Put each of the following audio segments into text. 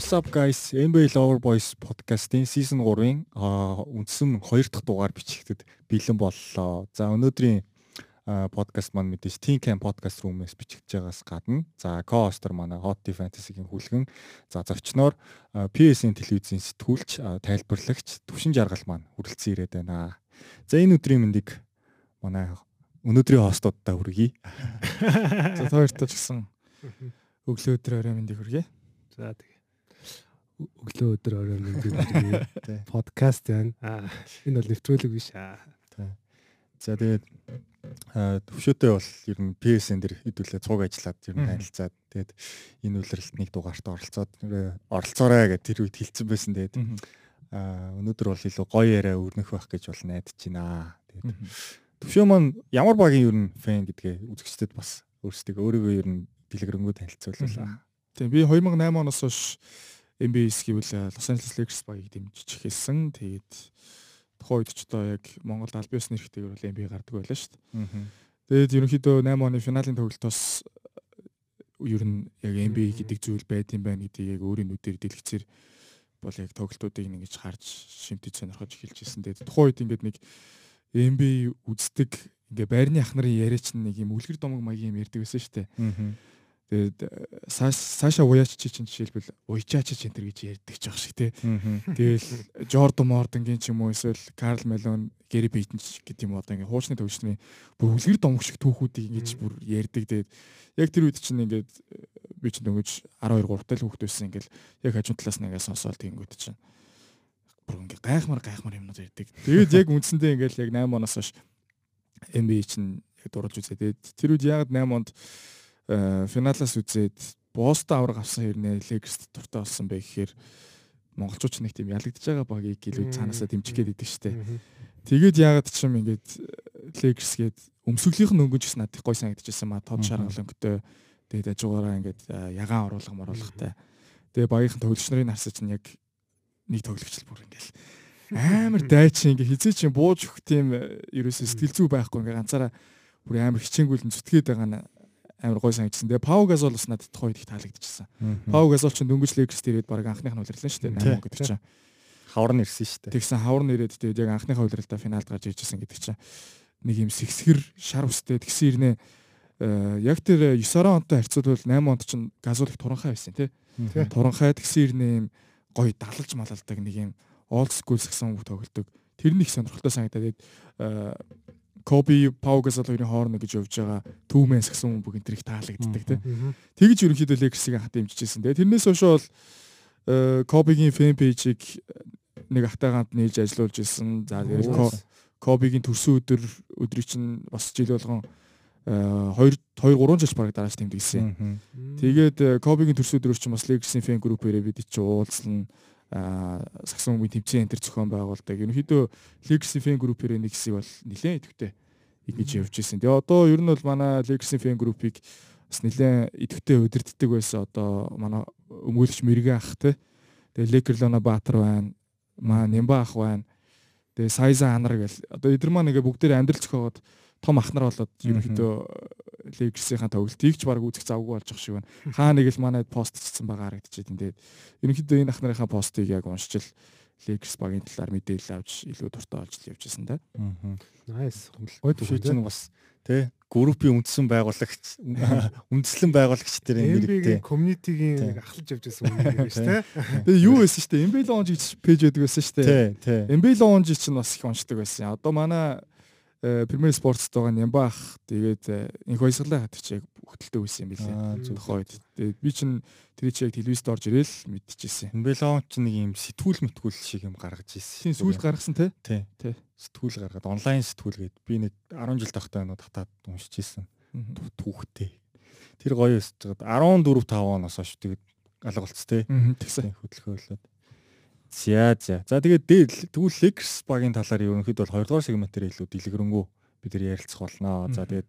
What's up guys? NBA Lover Boys podcast-ийн season 3-ын үндсэн 2 дахь дугаар бичигдэд бэлэн боллоо. За өнөөдрийн подкаст маань мэдээж Team Camp podcast room-ээс бичигдэж байгаас гадна за co-hoster манай Hot Fantasy-гийн хүлгэн за зочноор PS-ийн телевизийн сэтгүүлч тайлбарлагч Төвшин Жаргал маань хүрэлцэн ирээд байна. За энэ өдрийн мэндийг манай өнөөдрийн хостуудаа хүргэе. За хоёртоо ч гэсэн өглөө өдөр орой мэндийг хүргэе. За тэгээ өглөө өдөр орой мэндийг подкаст байна. Энэ бол нэвтрүүлэг биш аа. За тэгээд төвшөөтэй бол ер нь PSN дээр хэдүүлээ цуг ажиллаад ер нь танилцаад тэгээд энэ үйлрэлт нэг дугаарт оролцоод оролцоорой гэж тэр үед хэлсэн байсан тэгээд өнөөдөр бол илүү гоё яриа өрнөх байх гэж бол найдаж байна. Тэгээд төвшөө маань ямар багийн ер нь фэн гэдгээ үзэгчдэд бас өөрсдөө өөрийгөө ер нь дэлгэрэнгүй танилцууллаа. Тийм би 2008 оноос хойш MBS гэвэл Los Angeles Lakers багийг дэмжиж эхэлсэн. Тэгээд тухайн үед ч одоо яг Монгол аль биесны нэрхтэйгээр бол NBA гардаг байлаа шүү дээ. Тэгээд ерөнхийдөө 8 оны финалийн тоглолтоос ер нь яг NBA гэдэг зүйл байд юм байна гэдгийг яг өөрийн нүдээр дэлгэцээр бол яг тоглолтуудыг ингэж харж шимтэж сонирхож эхэлж ирсэн. Тэгээд тухайн үед ингээд нэг NBA үздэг ингээ байрны ах нарын яриач нэг юм үлгэр домог маягийн юм ярьдаг байсан шүү дээ. Тэгээд Саша Уяч чи чинь жишээлбэл Уячаач чи энэ гэж ярьдаг ч байх шиг тий. Тэгэл Жордан Мордонгийн ч юм уу эсвэл Карл Мелон, Гэри Бейтен ч гэдэг юм одоо ингээ хуучны төвчний бүр үлгэр домог шиг түүхүүдийг ингэж бүр ярьдаг. Тэгээд яг тэр үед чинь ингээд би чинь дөнгөж 12 3 тал хүүхд байсан ингээл яг хажуу талаас нь ингээ сонсоол тэгэнгүүт чинь бүр ингээ гайхмар гайхмар юмнууд ярьдаг. Тэгээд яг үндсэндээ ингээл яг 8 оноос хойш NBA чинь яг дурлж үзээ. Тэгээд тэр үед яг 8 онд Э, финалаас үзээд Бостон авраг авсан хэрнээ Lakers дуртай болсон бай гэхээр монголчууд ч нэг тийм ялагдж байгаа багийг илүү цаанаасаа дэмжих гээд идэв штэ. Тэгээд яагаад ч юм ингээд Lakers гээд өмсгөлийнх нь өнгөж гэсэн надад гой санагдчихсан маа. Тод шаргалөнгөтэй тэгээд ажуугаараа ингээд э, ягаан оруулга моруулгатай. Тэгээд багийнхан тоглогч нарын харсаж нь яг нэг тоглогч л бүр ингээл амар дайчин ингээ хизээ чинь бууж өгөх тийм э, ерөөсөө сэтгэл зүй байхгүй ингээ ганцаараа бүр амар хичээнгүйл зүтгээд байгаа нь амар гой санагдсан. Тэгээ Пау Газол бас надад тухайд их таалагдчихсан. Пау Газол ч дөнгөж Лекс дээрээд баг анхных нь улирлаа шүү дээ. 8 гэдэг чинь. Хавар нь ирсэн шүү дээ. Тэгсэн хавар нь ирээд тэгээд яг анхныхаа улиралдаа финалд гарч ижсэн гэдэг чинь нэг юм сэгсгэр шар устэй тэгсэн ирнэ яг тэр 9 онтой харьцуулбал 8 онд чинь Газол их туранхай байсан тий. Туранхай тэгсэн ирнэ юм гоё далалж малалдаг нэг юм олд скул сагсан үг тоглодог. Тэр нь их сонирхолтой санагдаад Коби Паугас хоёрын хооронд гэж явж байгаа түүмэн сагсан бүх энэ тэрийг таалагддаг тийм. Тэгж ерөнхийдөө Лекерсийг хат дэмжижсэн. Тэгээ тэрнээс хойш бол Кобигийн фэн пэйжийг нэг ахтайгаанд нээж ажилуулж ирсэн. За тэгээд Кобигийн төрсөн өдөр өдрийг чинь бас жил болгон 2 2 3 жил баг дарааж тэмдэглэсэн. Тэгээд Кобигийн төрсөн өдрөөр чинь бас Лекерсийн фэн группээрээ бид чи уулзлаа сагсан үеийн тэмцээн энэ төр зохион байгуулдаг. Ерөнхийдөө Legacy Fan Group-ээр нэг хэсэг бол нэлээд идэвхтэй ингэж явж ирсэн. Тэгээ одоо ер нь бол манай Legacy Fan Group-ыг бас нэлээд идэвхтэй удирддаг байсан. Одоо манай өмгөөлөгч Мэргэ ах те. Тэгээ Лекерлона Баатар байна. Маа Нямба ах байна. Тэгээ Сайза Анар гэл. Одоо эдгээр маань ингээ бүгдээр амьдрал зохиогоод том ахнар болоод ерөнхийдөө Lakers-ийн тоглолтыг ч баг үзэх завгүй болж байгаа шиг байна. Хаа нэг л манайд постчсан байгаа харагдчихэв. Тэгээд ерөнхийдөө энэ ахнарынхаа постыг яг уншчил Lakers багийн талаар мэдээлэл авч илүү дуртай болж явж байсан да. Аа. Nice. Гой төвшин бас тий группийн үндсэн байгуулагч үндслэн байгуулагч тэр нэртэй community-гийн ахлаж явж байсан юм байна шүү дээ. Тэгээ юу байсан шүү дээ. Гэж пэйж байдаг байсан шүү дээ. Тий, тий. MB Lounge чинь бас их уншдаг байсан. Одоо манай Премьер спортт байгаа Нямбах тэгээд инх баясгалаа хатчих яг хөтөлтэй үйсэн юм билээ. Тухайд. Тэгээд би чинь тэр чи яг телевизд орж ирээл мэдчихсэн. Белон ч нэг юм сэтгүүл мэтгүүл шиг юм гаргаж ирсэн. Тийм сүүлд гаргасан те. Тий. Тий. Сэтгүүл гаргаад онлайн сэтгүүл гээд би нэг 10 жил тахтай нөө татаад уншиж ирсэн. Түүхтэй. Тэр гоё өсөж байгаа. 14 5 оноос хойш тэгээд алга болц те. Тэгсэн хөдөлгөөлөд. За за. За тэгээд тэгвэл Lakers багийн талаар ерөнхийдөө бол 2 дугаар сегментээр илүү дэлгэрэнгүй бид нар ярилцах болно. За тэгээд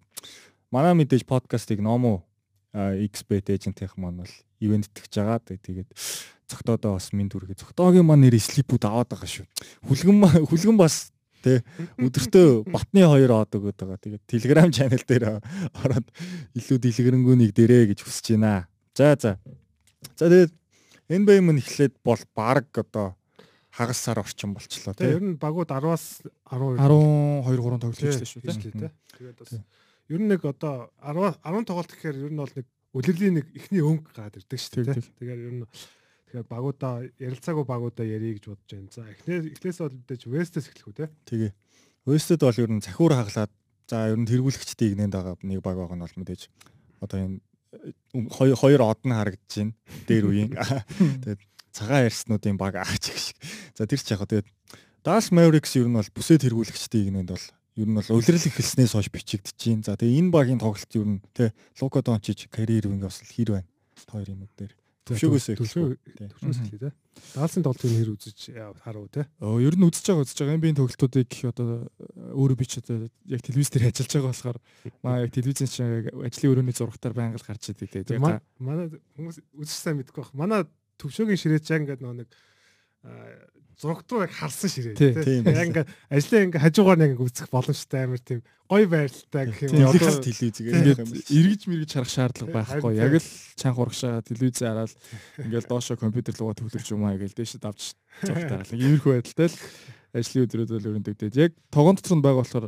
манай мэдээж подкастыг Nomo XBet agent-ийнх маань бол ивенттгж байгаа. Тэгээд цогтоодоо бас минь дүргээ цогтоогийн маань нэр слипүүд аваад байгаа шүү. Хүлгэн хүлгэн бас тэ өдөртөө батны хоёр од өгöd байгаа. Тэгээд Telegram channel дээр ороод илүү дэлгэрэнгүй нэг дээрээ гэж хүсэж байна. За за. За тэгээд NBA мөн эхлээд бол баг одоо хагас сар орчим болчлоо тийм. Ер нь багууд 10-аас 12 12 3 тоглолт хийжлээ шүү тийм. Тэгээд бас ер нь нэг одоо 10 10 тоглолт гэхээр ер нь бол нэг үлрэлийн нэг ихний өнгө гараад ирдэг шүү дээ. Тэгэхээр ер нь тэгэхээр багуудаа ярилцаагүй багуудаа ярих гэж бодож байна. За эхнээс эхлээс бол мэдээж Вестээс эхлэх үү те. Тэгээ. Вестэд бол ер нь захиур хаглаад за ер нь тэргүүлэгчдийн игнэнд байгаа нэг баг байгаа нь бол мэдээж одоо энэ хоёр хоёр од нь харагдаж байна. Дээр үеийн. Тэгээд цагаан ярьснуудын баг аач их шиг. За тэр ч яг тэгээд Dallas Mavericks ер нь бол бүсэд тэргүүлэгчдийн игнэнд бол ер нь бол улирал эхэлснээс хойш бичигдэж байна. За тэгээ энэ багийн тоглолт ер нь тэ Лука Дончич карьер винг бас хэр байна. Хоёр юм дээр. Төвшөөгөөс төвшөөс хэлээ тэ. Даалсын тоглолтын хэр үзэж харав тэ. Оо ер нь үзэж байгаа үзэж байгаа NBA тоглолтуудыг одоо өөрөө би ч одоо яг телевиз дээр ажиллаж байгаа болохоор маа яг телевизэн чинь ажлын өрөөний зурагтаар байнга л гарч идэг тэ. Манай хүмүүс үзэж сайн мэдгүй баг. Манай төвшөөгийн ширээч яг ингээд нэг зурагт руу яг харсан ширээ. Тийм яг ингээ ажлаа ингээ хажуугаар нэг үзэх боломжтой амар тийм гоё байралтай гэх юм одоо телевизээр ингээд эргэж мэргэж харах шаардлага байхгүй. яг л чанх урагшаа телевизээ хараад ингээл доошо компьютер руугаа төвлөрч юм аа гээл дээш давж зурагт хараад иймэрхүү байдалтай л ажлын өдрүүд бол өрөндөгдөд. Яг тогоон дотор нь байгаа болохоор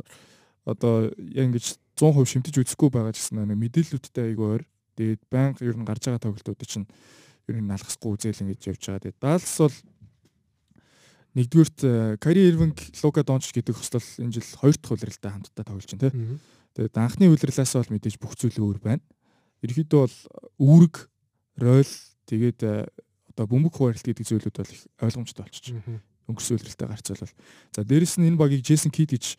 одоо яг ингэж 100% шимтэж үзэхгүй байгаа гэсэн нэг мэдээллүүдтэй айгүй ойр. Тэгээд банк ер нь гарч байгаа тоглолтууд чинь ер нь налхасгүй үзэл ингэж явж байгаа. Тэгээд Далс бол Нэгдүгürt Кари Ирвинг, Лука Донч гэдэг хөслөл энэ жил хоёр дахь улиралтай хамтдаа тоглож байна тийм. Тэгээд анхны улирлаасаа бол мэдээж бүх зүйл өөр байна. Ерөнхийдөө бол үүрэг, ройл тэгээд э, одоо бөмбөг хуваарлт гэдэг зүйлүүд бол их ойлгомжтой болчих. Өнгөрсөн улиралтай гарцвал. За дээрэс нь энэ багийг Джейсон Кид гэж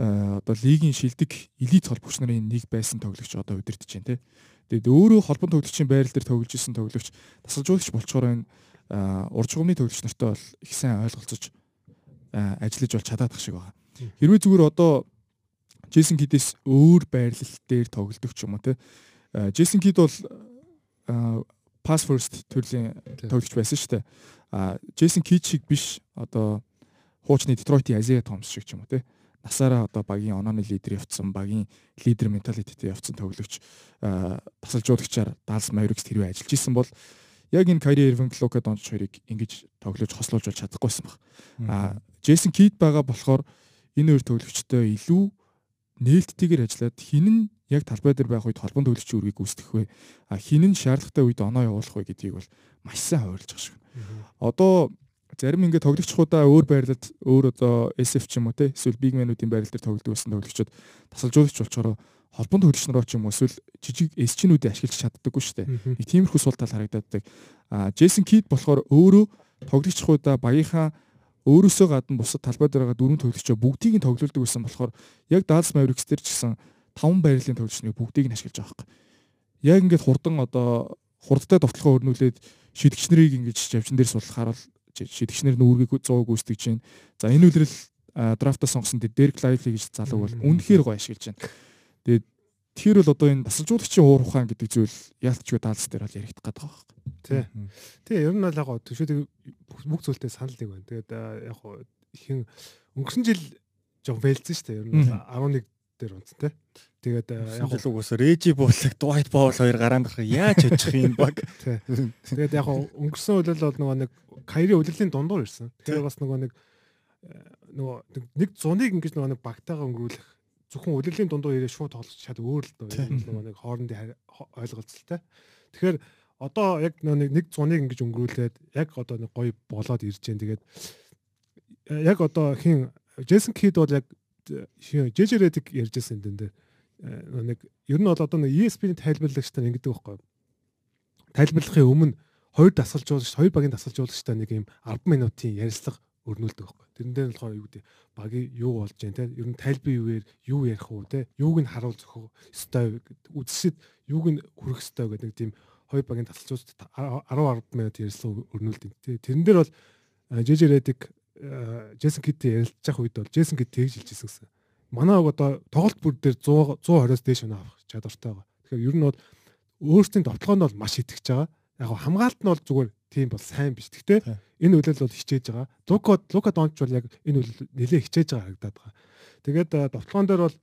э, одоо лигийн шилдэг элит холбогч нарын нэг байсан тоглогч одоо удирдах чинь тийм. Тэгээд өөрөө холбон тоглогчийн байрал дээр тоглож исэн тоглогч тасалжуулагч болчоор энэ урд жигмны төвлөгч нартай бол их сайн ойлголцож ажиллаж бол чадаадах шиг байгаа. Хэрвээ зүгээр одоо Джейсон Кидээс өөр байрлал дээр тоглодог ч юм уу те. Джейсон Кид бол pass first төрлийн тоглогч байсан шүү дээ. А Джейсон Кид шиг биш одоо хуучны Детройтын Азия Томс шиг ч юм уу те. Насаараа одоо багийн онооны лидер явцсан, багийн лидер менталитеттэй явцсан тоглогч тасалжуулагчаар Dallas Mavericks тэрвээ ажиллаж исэн бол яг энэ Кайри Ирвинг, Лука Донч хоёрыг ингэж тоглож хослуулж бол чадахгүйсэн баг. А Джейсон Кид байгаа болохоор энэ хоёр тоглогчтой илүү нээлттэйгээр ажиллаад хин нь яг талбай дээр байх үед холбон төлөвчийн үргийг гүйцэтгэх вэ? А хин нь шаардлагатай үед оноо явуулах вэ гэдгийг бол маш сайн ойрлж байгаа шиг. Одоо зарим ингээд тоглогчдаа өөр байрлалд өөр одоо SF ч юм уу те эсвэл big man-уудын байрлал дээр тоглодог байсан тоглогчдод тасалжуулагч болчоор холбонд хөлчнөрөө ч юм уу эсвэл жижиг эсчнүүдийг ашиглаж чаддаггүй шүү дээ. Нэг тиймэрхүү сул тал харагддаг. А Джейсон Кид болохоор өөрөө тоглогчхуудаа багийнхаа өөрөөсөө гадна бусад талбай дээр байгаа дөрвөн тоглогчоо бүгдийг нь тоглолдог байсан болохоор яг Dallas Mavericks дээр ч гэсэн таван байрлалын тоглогчныг бүгдийг нь ашиглаж байгаа хэрэг. Яг ингээд хурдан одоо хурдтай довтлохоо өрнүүлээд шидэгч нарыг ингэж явчин дээр суулгахаар бол шидэгч нар нүүргийг 100 гүйцэтгэж байна. За энэ үлрэл драфтаа сонгосон Дерек Лайфли гэж залуу бол үнэхээр гоё ашиглаж байна. Тэгээд тэр бол одоо энэ тасалжуулагчийн уур ухаан гэдэг зүйл яалтчгүй даалс дээр бол яригдах гээд байгаа байхгүй. Тий. Тэгээ ер нь бол яг төшөөд бүх зүйлтэй санал нэг байна. Тэгээд яг ихэн өнгөрсөн жил жоо вэлцэн шүү дээ. Ер нь 11 дээр унтсан тий. Тэгээд яг л угсаа Режи буулаг Дуайт Паул хоёр гараанд гарах яаж очих юм баг. Тэгээд яг өнгөрсөн үйл бол нөгөө нэг Кайри үлрэлийн дундуур ирсэн. Тэгээд бас нөгөө нэг нөгөө нэг зуныг ингэж нөгөө нэг багтаага өнгөрүүлэх зөвхөн үлрэлийн дундуур ирээ шууд тоглож чад өөр л нөгөө нэг хоорондын ойлголцолтой. Тэгэхээр одоо яг нэг нэг зуныг ингэж өнгөрүүлээд яг одоо нэг гоё болоод ирж जैन. Тэгээд э, яг одоо хин Джейсон Кид бол яг Редик ярьжсэн энэ дээр нэг ер нь бол одоо нэг ESP-ийн тайлбарлагчтай ингэдэг байхгүй. Тайлбарлахын өмнө хоёр дасгалжуулагч, хоёр багийн дасгалжуулагчтай нэг юм 10 минутын ярилцлага өрнүүлдэг байхгүй. Тэрэн дээр нь болохоор юу гэдэг багийн юу болж जैन те ер нь тайлбар юуээр юу ярих уу те юуг нь харуул зөхөө өстой үзэсэд юуг нь хүрэх өстой гэдэг тийм хоёр багийн тасалжууц 10 10 минут ярилцлага өрнүүлдэг. Тэрэн дээр бол JJ Redick Джейсон Киттэй ярилцах үед бол Джейсон Кит тэгж хэлжсэн гэсэн. Манай одоо тоглолт бүр дээр 100 120-оос дээш өнө авах чадвартай байгаа. Тэгэхээр ер нь бол өөрсдийн тоглоом нь бол маш итгэж байгаа. Яг хамгаалт нь бол зүгээр тийм бол сайн биш. Гэхдээ энэ үйлэл бол хичээж байгаа. Лука Лука Донч бол яг энэ үйлэл нэлээ хичээж байгаа харагдаад байгаа. Тэгээд довтлогон дээр бол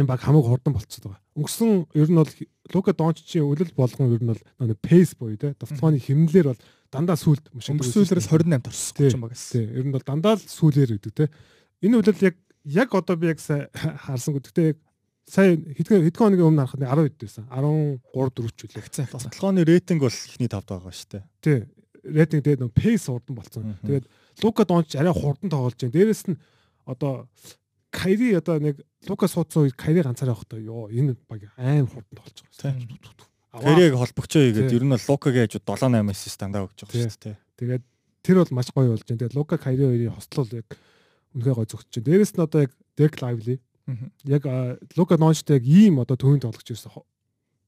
энэ баг хамаагүй хурдан болчиход байгаа. Өнгөрсөн ер нь бол Лука Дончичийн үлэл болгон ер нь бол нэг пейс буюу те довтлооны хэмнэлээр бол дандаа сүлд өнгөрсүүлрэл 28 орсон гэж юм багс. Тий. Ер нь бол дандаа л сүлээр гэдэг те. Энэ үлэл яг яг одоо би яг харсан гэдэгтэй сая хэдхэн хэдхэн хоногийн өмнө харахад 10 хэд байсан. 13 4 ч үлээ. Довтлооны рейтинг бол ихний тавд байгаа шүү дээ. Тий. Рейтинг тэгээд нөө пейс хурдан болцсон. Тэгээд Лука Донч арай хурдан тоглож байна. Дээрээс нь одоо Кайри одоо нэг Лука суудсан үед Кайри ганцаараа явахдаа ёо энэ баг аим хурдан толж байгаа. Кайриг холбогчоо хийгээд ер нь Лукагийн хажууд 7 8 ассист дандаа өгч байгаа шүү дээ. Тэгээд тэр бол маш гоё болж байна. Тэгээд Лука Кайри хоёрын хослол яг үнэхээр гоё зөвчж байна. Дээрээс нь одоо яг Дек Лайвли яг Лука Нончтой яг ийм одоо төвийн тоглогч ирсэн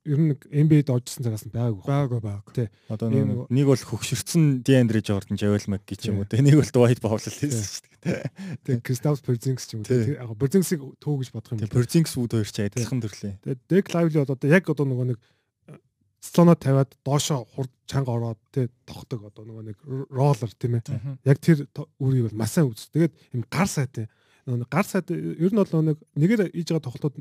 ер нь NBA-д оржсэн цагаас нь байгаагүй. Байгаагүй байгаагүй. Тий. Одоо нэг бол хөгшөрсөн Диандре Жордан Жавел Мак гэж юм уу те. Нэг бол Dwight Powell хийсэн шүү дээ. Тэгээ Кристаус Порзингс ч юм уу. Яг Порзингсыг төв гэж бодох юм. Порзингс үүд хоёр ч адилхан төрлийн. Тэгээ Дек Лайвли бол одоо яг одоо нөгөө нэг слоно тавиад доошо хурд чанга ороод те тогтдог одоо нөгөө нэг роллер тийм ээ. Яг тэр үрийг бол масаа үз. Тэгээд юм гар сайтай. Нөгөө гар сайтай ер нь бол нэг нэгээр ийж байгаа тоглолтууд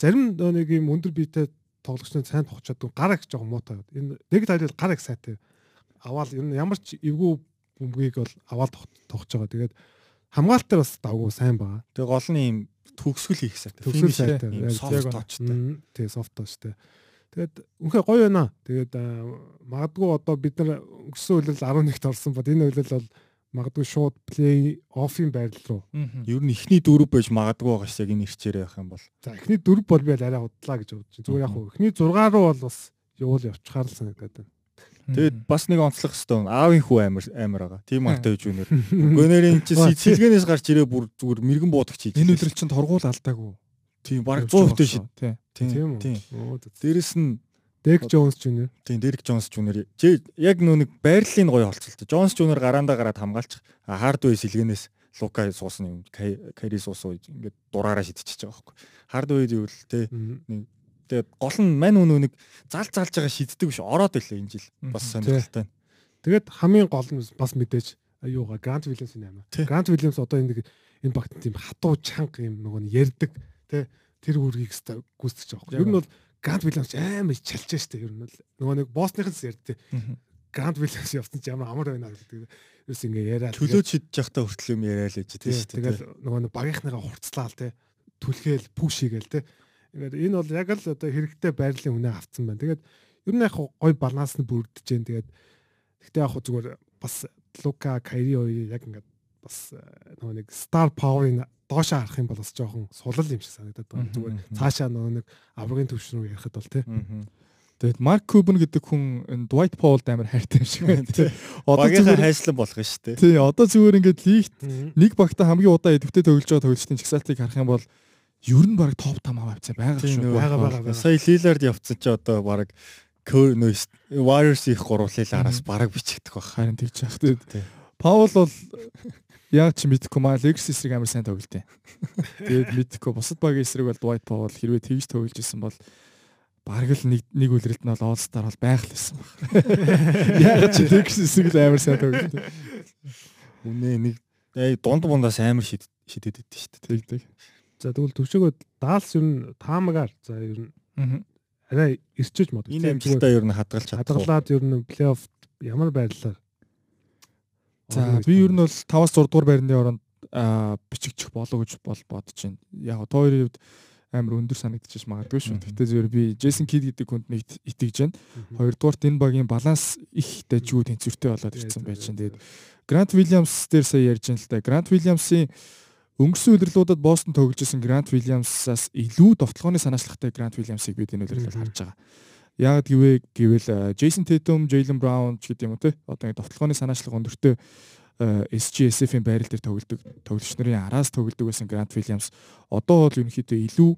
зарим нэг юм өндөр биетэй тоглогч нь сайн тогчоод гар их жоохон муутай. Энэ нэг тайлбар гар их сайтай. Аваад ер нь ямар ч эвгүй бөмбөгийг бол аваад тогтож байгаа. Тэгээд хамгаалтаар бас давгүй сайн байгаа. Тэгээ гол нь юм төгсгөл хийх сайтай. Төгсгөл сайтай. Софт точтой. Тий, софт точтой. Тэгээд үнхээр гоё байна. Тэгээд магадгүй одоо бид нар өнгөрсөн үеэл 11-т орсон бод энэ үеэл бол магадгүй шууд плей оффын байрал руу. Ер нь эхний дөрөв байж магадгүй байгаа шүү яг энэ ирчээр явах юм бол. За эхний дөрөв бол би арай худлаа гэж бодож байна. Зүгээр яг хөө эхний 6 руу бол бас явуул явчихаар л санагдаад байна. Тэгээд бас нэг онцлох хэвээр аавын хүү амир амир байгаа. Тим артай гэж үнээр. Гонерийн чи сэлгэнээс гарч ирээ бүр зүгээр мэрэгэн буудагч хийж. Энэ өдрөл чинь торгуул алдаагүй. Тийм баг 100% шид. Тийм. Тийм. Дээрэс нь Дек Джонс Жуниор. Тийм, Дерек Джонс Жуниор. Яг нөө нэг байрлалын гоё олцолтой. Джонс Жуниор гараандаа гараад хамгаалчих. Хардвей сэлгэнээс Лука суусан юм. Кари суусан үед ингээд дураараа шидчихэж байгаа байхгүй. Хардвей гэвэл те нэг тэгээд гол нь мань үнэ нэг зал залж байгаа шиддэг биш ороод илээ энэ жил. Бас сонирхолтой. Тэгээд хамгийн гол нь бас мэдээж аюугаа Грант Вильямсын аймаа. Грант Вильямс одоо энэ энэ багт тийм хатуу чанга юм нөгөө ярддаг те тэр үргийг гүйцэтгэж байгаа байхгүй. Ер нь бол Грант Вильямс амар чалж штэ ер нь бол нөгөө нэг боссныханс ярьдээ. Грант Вильямс явсан ч ямар амар байна гэдэг. Ерөөс ингээ яриа. Төлөө чидж явахдаа хүртэл юм яриа л ээж тийм штэ. Тэгэл нөгөө нэг багийнхныгаа хурцлаал те. Түлхээл пүш хийгээл те. Ингээд энэ бол яг л одоо хэрэгтэй байрлалын үнэ авцсан байна. Тэгээд ер нь яг гой баланс нь бүрдэж जैन. Тэгээд гэхдээ яг зүгээр бас Лука Кайри хоёр яг ингээд бас э, нөгөө нэг стар паверын доошоо харах юм бол бас жоохон сулал юм шиг санагдаад байна. Зүгээр цаашаа нөгөө нэг аврагын төвш рүү ярихад бол тий. Тэгээд Марк Кубен гэдэг хүн энэ Dwight Powell амар хайртай юм шиг байна тий. Одоо зүгээр хайслан болох нь шүү дээ. Тий, одоо зүгээр ингээд лигт нэг багта хамгийн удаа идэвхтэй тоглож байгаа тоглолтын чагсаалтыг харах юм бол ер нь баг топ 5 аваа авцсан байгаа шүү. Бага бага. Сая Lillard явцсан чи одоо баг Warriors их гурлыг араас бараг бичигдэх баг. Харин тэгж яах тий. Паул бол Яг ч мэдхгүй маа Legacy эсрэг амар сайн тоглолт юм. Тэгээд мэдхгүй бусад багийн эсрэг бол Dwight Powell хэрвээ тэгж тоглож исэн бол бараг л нэг нэг үлрэлт нь бол All Star бол байх л байсан баг. Яг ч Legacy эсрэг л амар сайн тоглолт. Үнэ нэг дунд бундаас амар шид шидэд идэв шүү дээ. Тэг тэг. За тэгвэл төвшөөгөө даалс ер нь таамагаар за ер нь арай ирчиж мод. Энэ амжилтаа ер нь хадгалж чадсан. Хадгалаад ер нь плей-офф ямар байдлаар За би ер нь бол 5-аас 6 дугаар байрны оронд бичигчих болов гэж бол бодож байна. Яг тоо хоёрын хувьд амар өндөр санагдчихж магадгүй шүү. Гэхдээ зөвөр би Джейсон Кид гэдэг хүнд нэг итгэж байна. Хоёрдугаарт энэ багийн баланс их дэжгүй тэнцвэртэй болоод ирсэн байж чинь. Тэгээд Грант Вильямс дээр сая ярьж байна л да. Грант Вильямсын өнгөрсөн удирлуудад Бостон тоглож исэн Грант Вильямсаас илүү довтлооны санаачлагтай Грант Вильямсыг бид энэ удирлыг харж байгаа. Яг гэвэ гэвэл Джейсон Тейтум, Джейлен Браун ч гэдэг юм уу те. Одоо довтлооны санаачлаг өндөртөө SGSF-ийн байрал дээр тоглодог тоглогч нарын араас тоглодог байсан Грант Вильямс одоо бол ерөнхийдөө илүү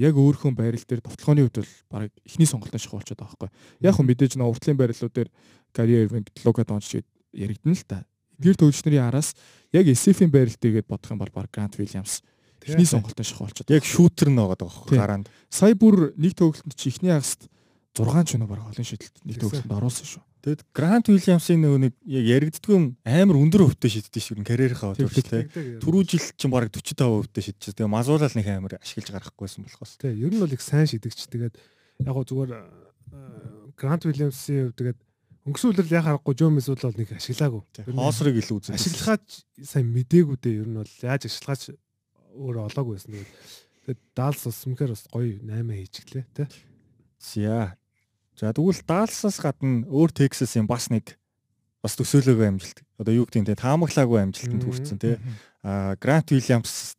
яг өөрхөн байрал дээр довтлооны хувьд бол баг эхний сонголтын шиг болчиход байгаа байхгүй. Яг хөө мэдээж нөө уртлын байрлалууд дээр Карьер Ирвинг, Лука Донч яригдана л та. Эдгээр тоглогч нарын араас яг SF-ийн байрал дээргээд бодох юм бол баг Грант Вильямс эхний сонголтын шиг болчиход. Яг шүүтер нь байгаа байхгүй гараанд. Сая бүр нэг тоглолтод чи эхний хагаст 6 ч өнөө бараг олон шидэлт нэг төгсөнд оруулсан шүү. Тэгэд Грант Уильямсын нөгөө нэг яг яригддаг юм амар өндөр хөвтө шиддэг шүү карьерийнхаа өдөр тий. Түрүү жил чинь бараг 45% хөвтө шидчихсэн. Тэгээ мазуулал нэг амар ашиглаж гарахгүйсэн болохоос. Тий, ер нь бол их сайн шидэгч. Тэгээд яг гоо зүгээр Грант Уильямсын хувьд тэгээд өнгөрсөн үеэр яг харахгүй Жомис бол нэг ашиглаагүй. Хоосрыг илүү үзэн. Ашиглахаач сайн мдээгүй дээ. Ер нь бол яаж ашиглахаач өөрөө олоогүй байсан. Тэгээд Далс бас үнэхээр бас гоё 8 хийчихлээ тий. За За тэгвэл Далласаас гадна өөр Texas-ийн бас нэг бас төсөөлөөгүй амжилт. Одоо юу гэдэг нь таамаглаагүй амжилтанд хүрсэн тий. А Грант Уильямсаас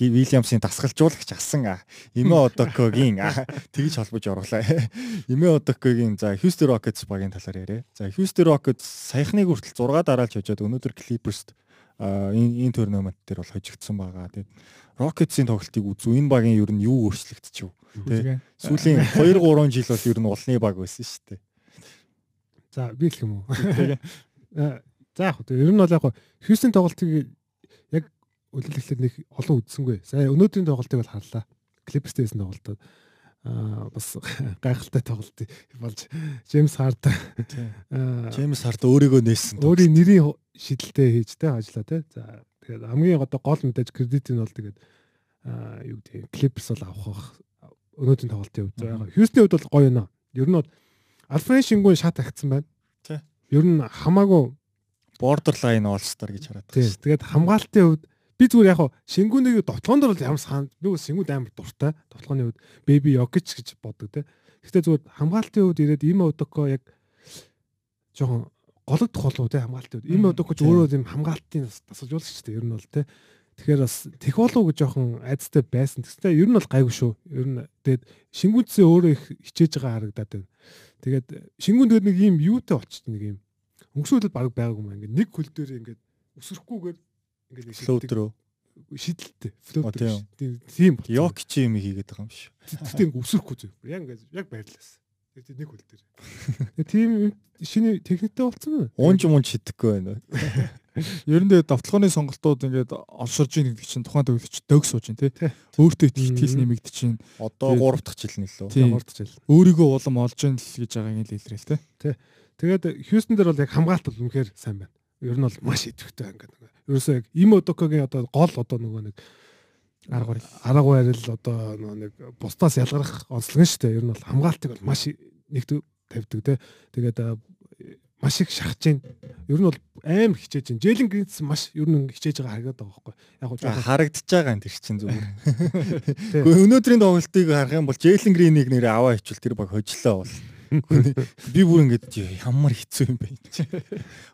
Вильямсын дасгалжуулагч асан Эмэ Одокогийн тэгж холбож оруулаа. Эмэ Одокогийн за Houston Rockets багийн талаар яриа. За Houston Rockets саяхныг хүртэл 6 дараалж хожоод өнөөдөр Clippers энэ энэ турнамент дээр бол хожигдсон байгаа. Тэгээд Rockets-ийн тоглолтыг үзүү энэ багийн ер нь юу өөрчлөгдчихв? Сүүлийн 2 3 жил бол ер нь улны баг байсан шүү дээ. За би хэлэх юм уу? Э, за яг хөө ер нь бол яг Хьюстон тоглолтыг яг үлэлэхлээр нэг олон үзсэнгүй. За өнөөдрийн тоглолтыг бол харлаа. Клиперстэйсэн тоглолтод аа бас гайхалтай тоглолт болж Джеймс Хард Джеймс Хард өөрийгөө нээсэн. Өөрийн нэрийн шидэлтэй хийж тэ ажиллаа тэ. За тэгээд хамгийн одоо гол мэдээж кредит нь бол тэгээд юу гэдэг Клиперс бол авах өнөөдрийн тоглолтын хувьд байгаа. Хьюстны хувьд бол гоё нэ. Ер нь Альфрен шингүүн шат агцсан байна. Тий. Ер нь хамаагүй border line all-star гэж хараад байна. Тий. Тэгээд хамгаалтын хувьд би зүгээр яг шингүүнийг тоглоом дор бол ямар сан бол шингүүд амар дуртай. Тоглооны хувьд baby yogich гэж боддог тий. Гэхдээ зүгээр хамгаалтын хувьд ирээд им одоко яг жоохон гологдох болов тий хамгаалтын хувьд. Им одоко ч өөрөө юм хамгаалтын тасалжуулагч тий ер нь бол тий Тэгэхээр бас тех болов гэж жоохон айцтай байсан. Тэгстэй ер нь бол гайгүй шүү. Ер нь тэгээд шингүнцээ өөрөө их хичээж байгаа харагдаад байна. Тэгээд шингүн тэгээд нэг юм юутай болчихсон нэг юм. Өнгөрсөн баг байгаагүй юм. Ингээд нэг хөл дээр ингээд өсөрөхгүйгээр ингээд нэг флоутерөө шидэлтэй флоутер тийм ёк чи юм хийгээд байгаа юм. Тэгтээ ингээд өсөрөхгүй зү. Яг ингээд яг байрлаас. Тэгээд нэг хөл дээр. Тийм шинэ техниктэй болцсон. Уунж мунж шидэхгүй байна. Ер нь тэгээд давталгооны сонголтууд ингээд олшорж ийн гэдэг чинь тухайн төвлөч дөг сууж ин тий. Өөртөө итгэл нэмэгдэж чинь. Одоо 3 дахь жил нэлээ. 3 дахь жил. Өөрийгөө улам олж ийн л гэж байгаа юм илэрэл тий. Тий. Тэгээд Хьюстон дээр бол яг хамгаалт бол үнэхээр сайн байна. Ер нь бол маш идэвхтэй ингээд. Ерөөсөө яг им одокогийн одоо гол одоо нөгөө нэг арга барил арга барил одоо нэг бусдаас ялгарх онцлог нь шүү дээ. Ер нь бол хамгаалтыг бол маш нэг тавьдаг те. Тэгээд маш их шахаж байна. Ер нь бол амар хичээж байна. Джейлен Гринс маш ер нь хичээж байгаа харагдаад байгаа байхгүй. Яг гоо харагдаж байгаа юм тэр чинь зүгээр. Гэхдээ өнөөдрийн тоглолтыг харах юм бол Джейлен Гринийг нэрээ аваа хичвэл тэр баг хожлоо бол. Би бүр ингэж ямар хэцүү юм бэ.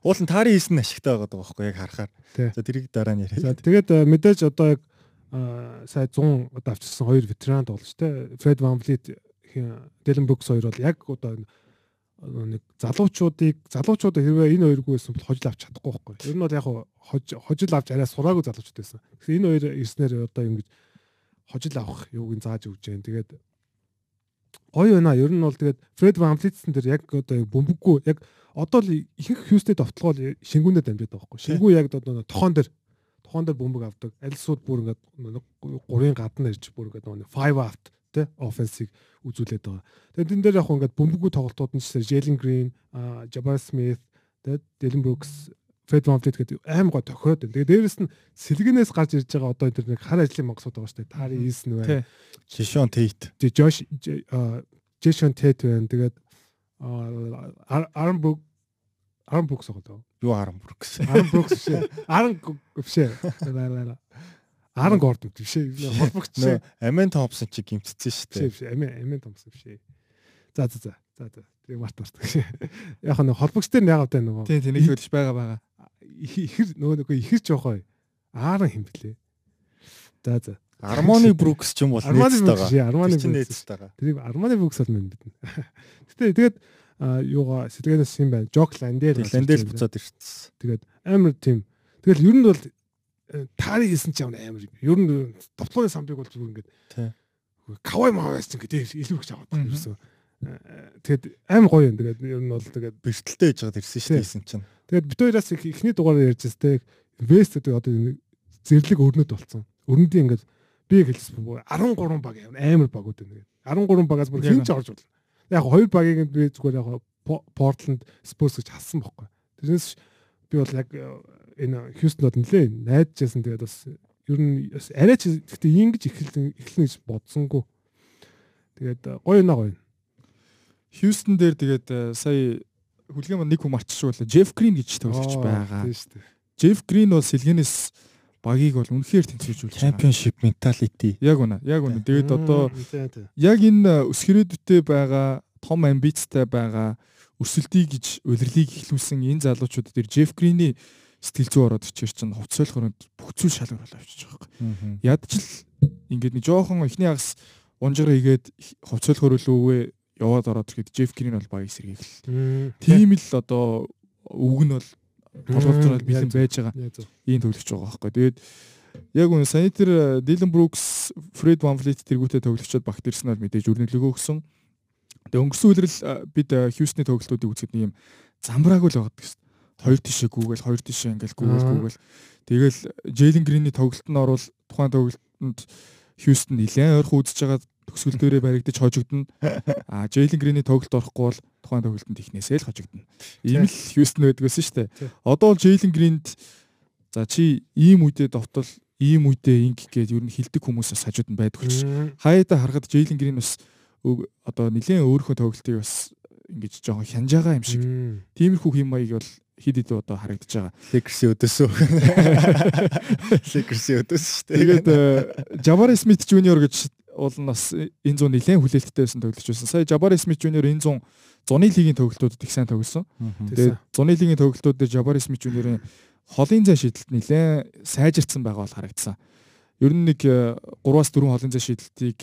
Уул нь таарийн хийсэн ашигтай байгаа байхгүй яг харахаар. За тэрийг дараа нь яриа. За тэгээд мэдээж одоо яг сая 100 одоо авчирсан хоёр ветеран тоглож те Фред Ван Влит Дэлен Брукс хоёр бол яг одоо нэг залуучуудыг залуучуудаа хэрвээ энэ хоёргүй байсан бол хожил авч чадахгүй байхгүй. Ер нь бол яг хожил авч арай сураагүй залуучууд байсан. Тэгэхээр энэ хоёр ирснээр одоо ингэж хожил авах юуг нь зааж өгч जैन. Тэгээд гоё байна. Ер нь бол тэгээд Фред Ван Влитсэн дээр яг одоо бөмбөггүй яг одоо л ихэнх Хьюстед довтлогоо шингүүнээр дамжаад байгаа байхгүй. Шингүү яг одоо тохон дээр дээр бөмбөг авдаг. Альсууд бүр ингээд гурийн гадна ирж бүр ингээд нэг 5 out те offense-ыг үзүүлээд байгаа. Тэгээд энэ дээр яг ингээд бөмбөггүй тоглолтууд нь чинь Jalen Green, Jabbar Smith, тэгээд Dylan Brooks, Fred VanVleet гэдэг аим гоо тохиод байна. Тэгээд дээрэс нь сэлгэнээс гарч ирж байгаа одоо энэ нэг хар ажлын монгосууд байгаа шүү дээ. Тари Eason байна. Jishon Tate. Josh Jishon Tate байна. Тэгээд Aaron Brook Aaron Brooks байгаа. Юу Aaron Brooks? Aaron Brooks биш. Aaron биш. Аарон Гордон биш ээ. Холбогч. Амен Томпсон чи гимтсэн шүү дээ. Биш Амен Амен Томпсон биш ээ. За за за. За за. Тэр март март. Яг нэг холбогч дээр яг одоо нөгөө. Тий, тэнийг хөлж байгаа байгаа. Ихэр нөгөө нөгөө ихэр жоохоо. Аарон хэм блэ. За за. Армоны Брукс ч юм бол нээцтэй байгаа. Армоны нээцтэй байгаа. Тэр Армоны Брукс бол мэн бидэн. Гэтэ тэгээд юугаа сэтгэнээс юм байна. Жок Ландер. Ландер буцаад ирчихсэн. Тэгээд амар тийм. Тэгэл ер нь бол таарыг хийсэн ч амар амар юм. Ер нь довтлооны самбыг бол зүгээр ингээд кавай маваас ч ингээд илүү их аваад байгаа юмсан. Тэгэд амар гоё юм. Тэгээд ер нь бол тэгээд бэртэлтэй хийж байгаа ирсэн шүү дээ хийсэн чинь. Тэгээд бит хоёроос их эхний дугаараар ярьж байгаа. Вест гэдэг одоо зэрлэг өрнөд болцсон. Өрнөдийн ингээд би хэлсэн 13 баг амар багууд байна. 13 багаас бүр хин ч орж болно. Яг хоёр багийг би зүгээр яг Portland Spurs гэж хассан байхгүй. Тэрнээс би бол яг энэ Хьюстонод нэлээ найдажсэн тэгээд бас ер нь арай ч гэхдээ ингэж эхэлнэ гэж бодсонгүй. Тэгээд гоё наа гоё. Хьюстон дээр тэгээд сая хүлгэн нэг хүн марччихвал Джеф Грин гэж тоглогч байгаа. Джеф Грин бол сэлгэнээс багийг бол үнэхээр тэнцвэржүүлж байгаа. Championship mentality. Яг үнэ. Яг үнэ. Тэгээд одоо яг энэ өсгөрөөдтэй байгаа том амбицтай байгаа өрсөлдөе гэж улирлыг ихлүүлсэн энэ залуучууд дээр Джеф Гриний сэтгэл зүй ороод ичээр чинь хувцсойлохоор бүх зүйл шалгар болоо авчиж байгаа юм. Ядчил ингээд нэг жоохон ихний агас унжгаар игээд хувцсойлохоор үлүүгээ яваад ороод ирэхэд Джеф Грин бол багийг сэргийлэл. Тийм л одоо үг нь бол толгойд бэлэн байж байгаа. Ийм төвлөгч байгаа байхгүй. Тэгээд яг үн санитер Дилен Брукс, Фред Ван Влит тэргүүтээ төвлөгчөд багт ирсэн бол мэдээж өрнөлөгөө өгсөн. Тэгээд өнгөрсөн үеэр л бид Хьюстны тоглолтуудыг үзэхэд нэг юм замбрааг л байгаад гэсэн. Хоёр тишээ гүгээл, хоёр тишээ ингээл гүгээл гүгээл. Тэгэл Джейлен Гринний тоглолтод орвол тухайн тоглолтод Хьюстон нэлээд ойрхон үзэж байгаа төгсгөл дээрээ баригдаж хожигдно. А Джейлен Гринний тоглолт орохгүй бол тухайн тоглолтод ихнээсээ л хожигдно. Ийм л Хьюстон байдгүйсэн шүү дээ. Одоо бол Джейлен Гринд за чи ийм үедээ довтол ийм үедээ инг гээд ер нь хилдэг хүмүүсээс хажууд нь байдаг болчих. Хаяада харахад Джейлен Грин бас одоо нэлээд өөрийнхөө тоглолтыг бас ингэж жоохон хянж байгаа юм шиг. Тиймэрхүү хэм маяг бол хид хид одоо харагдаж байгаа. Лекерси өдөөсөө. Лекерси өдөөс шүү дээ. Тэгээд Jabari Smith Jr гэж уул нь бас энэ зүүн нэлээд хүлээлттэй байсан тоглож байсан. Сая Jabari Smith Jr энэ зүүн зуны лигийн тоглолтуудад их сайн тоглосон. Тэгээд зуны лигийн тоглолтууд дээр Jabari Smith Jr-ийн холын зай шийдэлт нэлээд сайжирцсан байгаа бол харагдсан. Ер нь нэг 3-аас 4 холын зай шийдэлтийг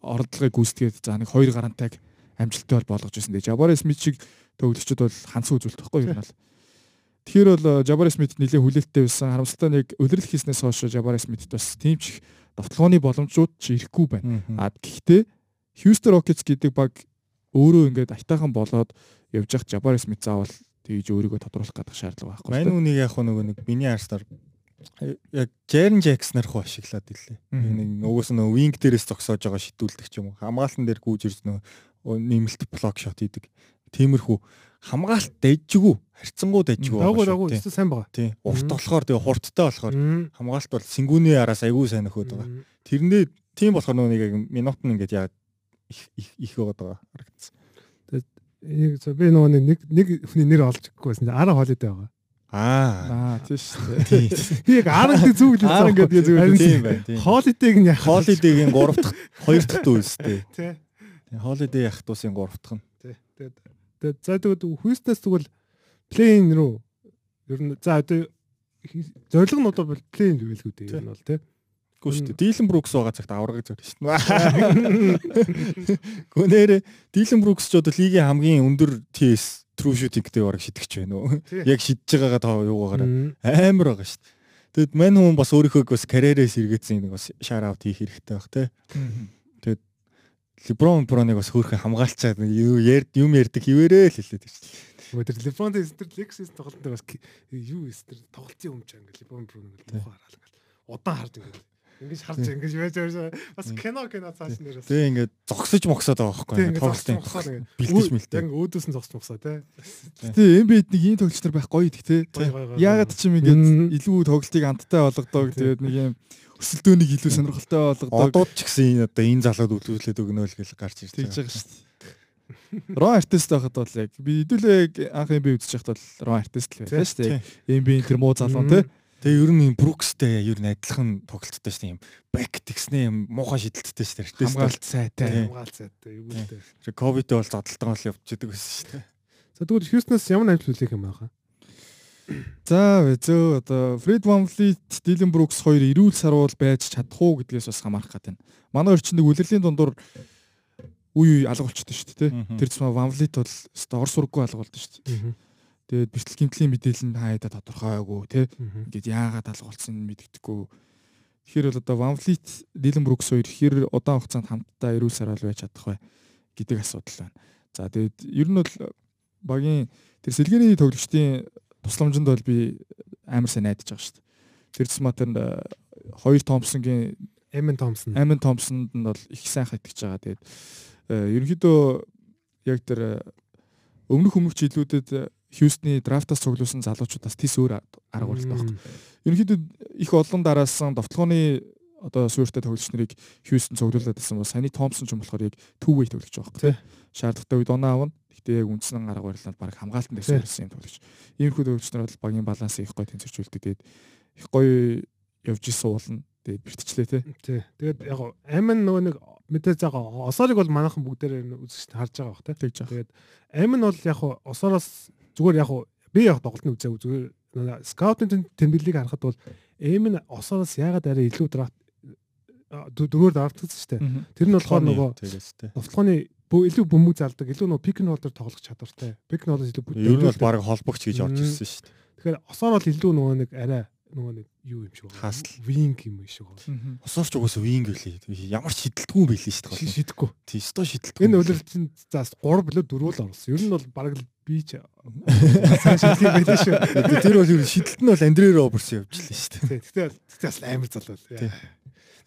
оролдлогыг гүйцэтгээд за нэг 2 гарантайг амжилттай бол болгож ирсэн. Тэгээд Jabari Smith шиг тоглогчид бол хансан үзүүлэлт байхгүй ер нь бол. Тэгэхээр бол Jabari Smith нэлээд хүлээлттэй байсан. Харамсалтай нэг улирал хийснээс хойш Jabari Smith бас тийм ч их довтлооны боломжууд ч ирэхгүй байна. А гэхдээ Houston Rockets гэдэг баг өөрөө ингээд айтаахан болоод явж явах Jabari Smith заавал тэгж өөрийгөө тодруулах гэдэг шаардлага байхгүй. Мань үнийг яг нөгөө нэг миний арстаар яг Jaren Jackson-аар хөө ашиглаад ирлээ. Нэг угаас нь wing дээрээс зогсоож байгаа шидүүлдэг ч юм уу. Хамгаалтан дээр гүйж ирж нөгөө нэмэлт блок шот хийдэг. Тиймэрхүү хамгаалт дэжгүй харьцангуй дэжгүй байгаа. Дагуу дагуу сайн байгаа. Тийм. Урт болохоор тэгээ хурдтай болохоор хамгаалт бол сингүүний араас айгүй сайн нөхөд байгаа. Тэрнээ тийм болохоор нэг минут нь ингээд яа их их байгаа харагдсан. Тэгээд би нөгөө нэг нэг хүний нэр олж өгөхгүйсэн. Ара хоолойтой байгаа. Аа. Аа тийм шүү дээ. Би яг ара гэдэг зүг л зан гэдэг зүг тийм байна. Хоолойтэйг нь яах. Хоолойтэйгийн 3 дахь 2 дахь дүү өстэй. Тий. Хоолойтэй яах тусын 3 дахь нь. Тэгээд за тэгээд хүйснээс тэгвэл плейн рүү ер нь за одоо зориг нь одоо плейн гэвэл үү юм бол тий. Гүн шүү дээ. Дилен Брукс байгаа цагт аврагыг зорь шүү дээ. Гүнээр Дилен Брукс ч одоо лигийн хамгийн өндөр TS true shooting-тэй бараг шидэгч байна уу? Яг шидэж байгаагаа таа юугаараа амар байгаа шүү дээ. Тэгэд мань хүн бас өөрийнхөө бас карьерээс эргээсэн нэг бас шар аут хийх хэрэгтэй баг те. Леброн Броныг бас хөөрхөн хамгаалцаад юм ярьдаг хിവэрээ л хэлээд дээ. Өдөр Леброн дэстер Лексис тоглолтод бас юу эстер тоглолтын өмч англи Леброн Броныг муухай хараалаа. Удаан харж ингээд Ингэж харж ингэж байж байгаа бас кино кино цааш нэр бас. Тэгээ ингээд зогсож моксоод байгаа байхгүй тоглолтын. Бэлдэж мэлтэй. Яг өөдөөс нь зогсож моксоо тий. Гэтэ NBA-д нэг ийм тоглолч нар байх гоё идэх тий. Яагаад ч юм ингээд илүү тоглолтыг амттай болгодог тэгээд нэг юм өсөлтөөнийг илүү сонирхолтой болгодог. Одууд ч гэсэн одоо энэ залууд үлүүлээд өгнө л гэж гарч ирж байгаа шүү дээ. Рон артист байхад бол яг би хэдүүлээ анх NBA үзэж байхад бол рон артист л байлаа шүү дээ. NBA тэр муу залуу тий. Тэгээ ер нь Брукстэй ер нь адилхан тоглолттой шүү дээ. Юм бэк тэгснээ юм муухай шидэлттэй шүү дээ. Хамгаалт сайтай. Хамгаалт сайтай. Юу гэдэг. Ковидтэй бол задлалтан бол явчихдаг байсан шүү дээ. За тэгвэл Хьюстнаас ямар амжилт үлээх юм байгаа? За зөө одоо Фред Ванфлит, Дилен Брукс хоёр эрүүл сарвал байж чадах уу гэдгээс бас хамаарах гэдэг. Манай орчинд үлрэлийн дундуур үе үе алга болчтой шүү дээ. Тэр цэцмаа Ванфлит бол ор сурггүй алга болдсон шүү дээ. Тэгээд бэртэл гимтлийн мэдээлэл нь хаяада тодорхойгүй тий. Ингээд яагаад алга болсон мэддэхгүй. Тэгэхээр бол одоо Van Fleet, Dylan Brooks хоёр хэр удаан хугацаанд хамтдаа эрүүл сарвал байж чадах вэ гэдэг асуудал байна. За тэгээд ер нь бол багийн тэр сэлгээний тоглогчдын тусламжинд бол би амар сайн найдаж байгаа шүү дээ. Тэр Сматер хоёр Томпсонгийн Эмэн Томпсон. Эмэн Томпсонд нь бол их сайн хатгаж байгаа. Тэгээд ерөнхийдөө яг тэр өмнөх өмнөх жилүүдэд Хьюстны драфтаас цуглуулсан залуучуудаас тис өөр арга барилт байна. Ерөнхийдөө их олон дараасан довтлооны одоо суурьтай тоглогч нарыг Хьюстон цуглуулад байсан бол саяны Томпсон ч юм болохоор яг two way тоглож байгаа байхгүй. Шаардлагатай үед оноо авна. Гэхдээ яг үндсэн арга барилаар баг хамгаалтанд суурьсан юм тоглогч. Иймэрхүү нар бол багийн балансыг их гоё тэнцвэржүүлдэг. Тэгээд их гоё явж исэн уулна. Тэгээд бэртчлээ те. Тий. Тэгээд яг амин нөгөө нэг мэдээ заага осорыг бол манайхан бүгдээр үзэж харж байгаа бах те. Тэгээд амин бол яг осороос зүгээр яг би яг тоглолтын үзээгүй зүгээр скаутын тэмдэглэлийг харахад бол эм нь осороос ягаад арай илүү драфт дөрөөр драфтгдсан шүү дээ. Тэр нь болохоор нөгөө товтлооны илүү бөмбөг залдаг, илүү нөгөө пик н холдер тоглох чадвартай. Пик н холдер илүү бүтэн. Ер нь бол баг холбогч гэж орж ирсэн шүү дээ. Тэгэхээр осоор бол илүү нөгөө нэг арай нөгөө нэг юу юм шиг байна. Винг юм шиг байна. Осоорч угаасаа винг гэлээ. Ямар ч шидэлтгүй юм билээ шүү дээ. Шидэхгүй. Тий, өстой шидэлтгүй. Энэ үлрэлтийн за 3 билүү 4 л орсон. Ер нь бол баг л би ч сайн шидлэг байлаа шүү. Тэр бол ер нь шидэлт нь бол Андре Робертс явжлаа шүү дээ. Тэгтээ тэгтээ бас амар залуу.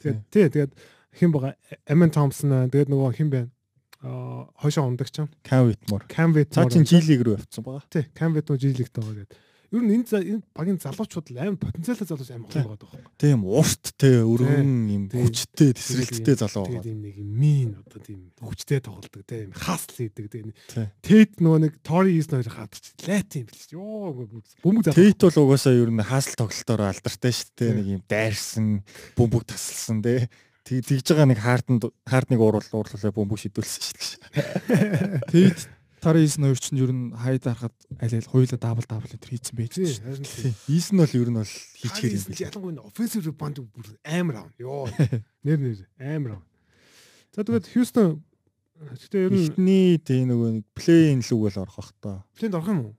Тэгээд тий, тэгээд хэн байгаа Амин Томпсон тэгээд нөгөө хэн бэ? Аа хойшоо ундагч юм. Cam Whitmore. Cam Whitmore. Цаа чин G-лиг рүү явцсан байгаа. Тий, Cam Whitmore G-лигт байгаа гэдэг ер нь энэ энэ багийн залуучууд амар потенциалтай залууч амар гоё байгаа байхгүй. Тийм урттэй өргөн юм хүчтэй тесрэлттэй залуу байгаа. Тийм нэг юм мин одоо тийм хүчтэй тоглолдог тийм хасл хийдэг тийм. Тэт нөгөө нэг Тори Ис хоёр хадч лайт юм биш. Йоо бөмбөг залуу. Тэт бол угаасаа ер нь хасл тоглолтоор алдартай шүү дээ. Нэг юм дайрсан бөмбөг тасалсан тийм тэгж байгаа нэг хаартанд хаартныг ууруул уурлуулаа бөмбөг шидүүлсэн шүү дээ. Тэгэд Тарис ноёр чинь ер нь хайд харахад аль аль хоёулаа дабл дабл энэ хийцэн байж шүү. Ийс нь бол ер нь бол хийчихэр юм биш. Ялангуяа offensive rebound бүр амар аав. Йоо. Нэр нэр амар аав. За тэгээд Houston гэтээ ер нь ихний тий нөгөө нэг play-in лүг бол орох бах та. Play-ин орох юм уу?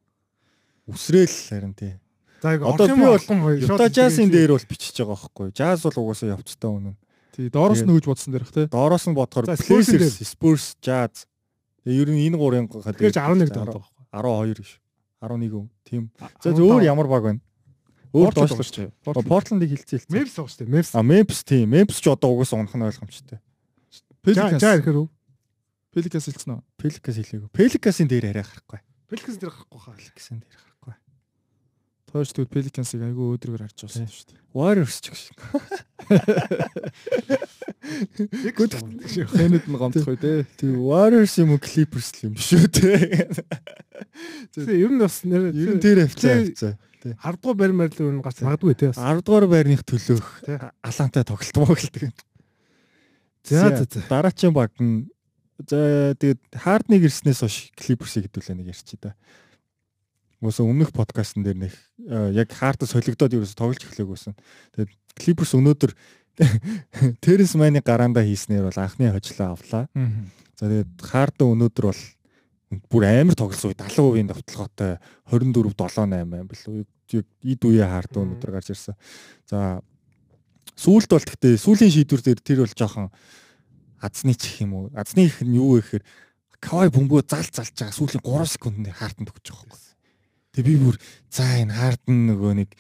Үсрээл харин тий. За яг одоо би бол Utah Jazz-ын дээр бол бичиж байгаа байхгүй. Jazz бол угаасаа явцтай үнэн. Тий доороос нь өгж бодсон дээрх тий. Доороос нь бодохоор Blazers, Spurs, Jazz ер нь энэ гурын Тэгэхээр 11 дээд байгаа. 12 биш. 11 тийм. За өөр ямар баг байна? Өөр доошлооч. Портландыг хилцээ хилцээ. Memphis байгаа шүү дээ. Memphis. А Memphis тийм. Memphis ч одоо угаасаа унах нь ойлгомжтой. Pelicans. За ихээр үү? Pelicans хэлсэн үү? Pelicans хэлээгүй. Pelicans-ийн дээр арай гарахгүй. Pelicans дээр гарахгүй хаа. Pelicans дээр гарахгүй. Тооч тэгвэл Pelicans-ыг айгүй өөдрөөр харж байгаа шүү дээ. Warriors ч гэж. Хэнэд нь гомдох үү те. Тэг Warriors юм уу Clippers юм биш үү те. Тэг ер нь бас нэр ер нь тэр авцаа авцаа. 10 дугаар байр маяг ер нь гарч магадгүй те бас. 10 дугаар байрных төлөөх алаантай тоглолт мөглөдөг. За за за. Дараачийн баг нь за тэгээд хардныг ирснээс хойш Clippers-ийг хэдүүлээ нэг ярьчих да. Уус өмнөх подкастн дээр нэг яг хардас солигдоод ерөөс тоглож эхлээгүйсэн. Тэгээд Clippers өнөөдөр Теренс Майны гараандаа хийснээр бол анхны хожлоо авлаа. За тэгээд Харда өнөөдөр бол бүр амар тоглосон үе 70%-ийн давталгаатай 24 7 8 байм бэл эд үе Харда өнөөдөр гарч ирсэн. За сүүлд бол гэхдээ сүүлийн шийдвэр дээр тэр бол жоохон азны чих юм уу? Азны их нь юу вэ гэхээр Кавай бөмбөө зал залж байгаа сүүлийн 3 секунд хартанд өгч байгаа юм. Тэгээ би бүр за энэ хардан нөгөө нэг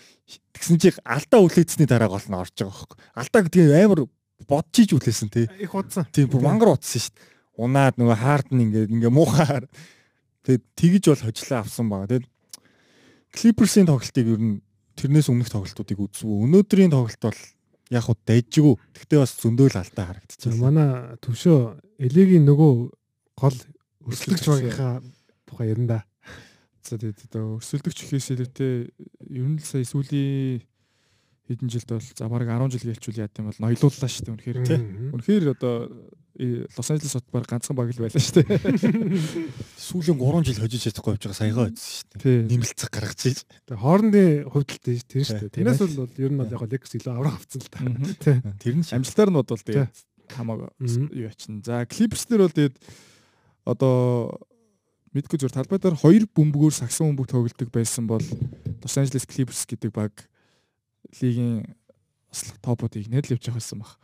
тэгсэн чи алдаа үлээцсний дараа гол нь орж байгаа байхгүй. Алдаа гэдэг амар бодчих үлээсэн тий. Их удсан. Тийм бүр мангар утсан шүү дээ. Унаад нөгөө хардан ингээд ингээ муухаар тэгээ тэгж бол хожлоо авсан байгаа. Тэгээд Clippers-ийн тоглолтыг ер нь тэрнээс өмнөх тоглолтуудыг үзв. Өнөөдрийн тоглолт бол яг хуу дайжгүй. Гэхдээ бас зөндөөл алдаа харагдчихсан. Манай төвшөө элегийн нөгөө гол өрсөлдөгч багийнхаа тухай ярина да. За тэгээд одоо өрсөлдөгч ихээс илүүтэй ер нь л сая сүүлийн хэдэн жилд бол за бараг 10 жил гэлчүүл яа гэм бол ноёлууллаа шүү дээ үнэхээр тийм. Үнэхээр одоо Лос Анжелес хот баг ганцхан баг л байлаа шүү дээ. Сүүлийн 3 жил хожиж чадахгүй явж байгаа саягаа үзсэн шүү дээ. Нэмэлцэг гаргаж ийж. Тэгээ хоорондын хувьдалт тийм шүү дээ. Тэрнээс бол ер нь бол яг Лекс илүү авраг авцсан л та. Тэр нь амжилтаар нь бодвол тэгээд хамаагүй юу ачна. За Clippers дээр бол тэгээд одоо мэдгүй зүгээр талбай дээр хоёр бөмбөгөөр сагсан бөмбөг тоглодог байсан бол Los Angeles Clippers гэдэг баг лигийн топуудыг нээд л явж явах байсан баг.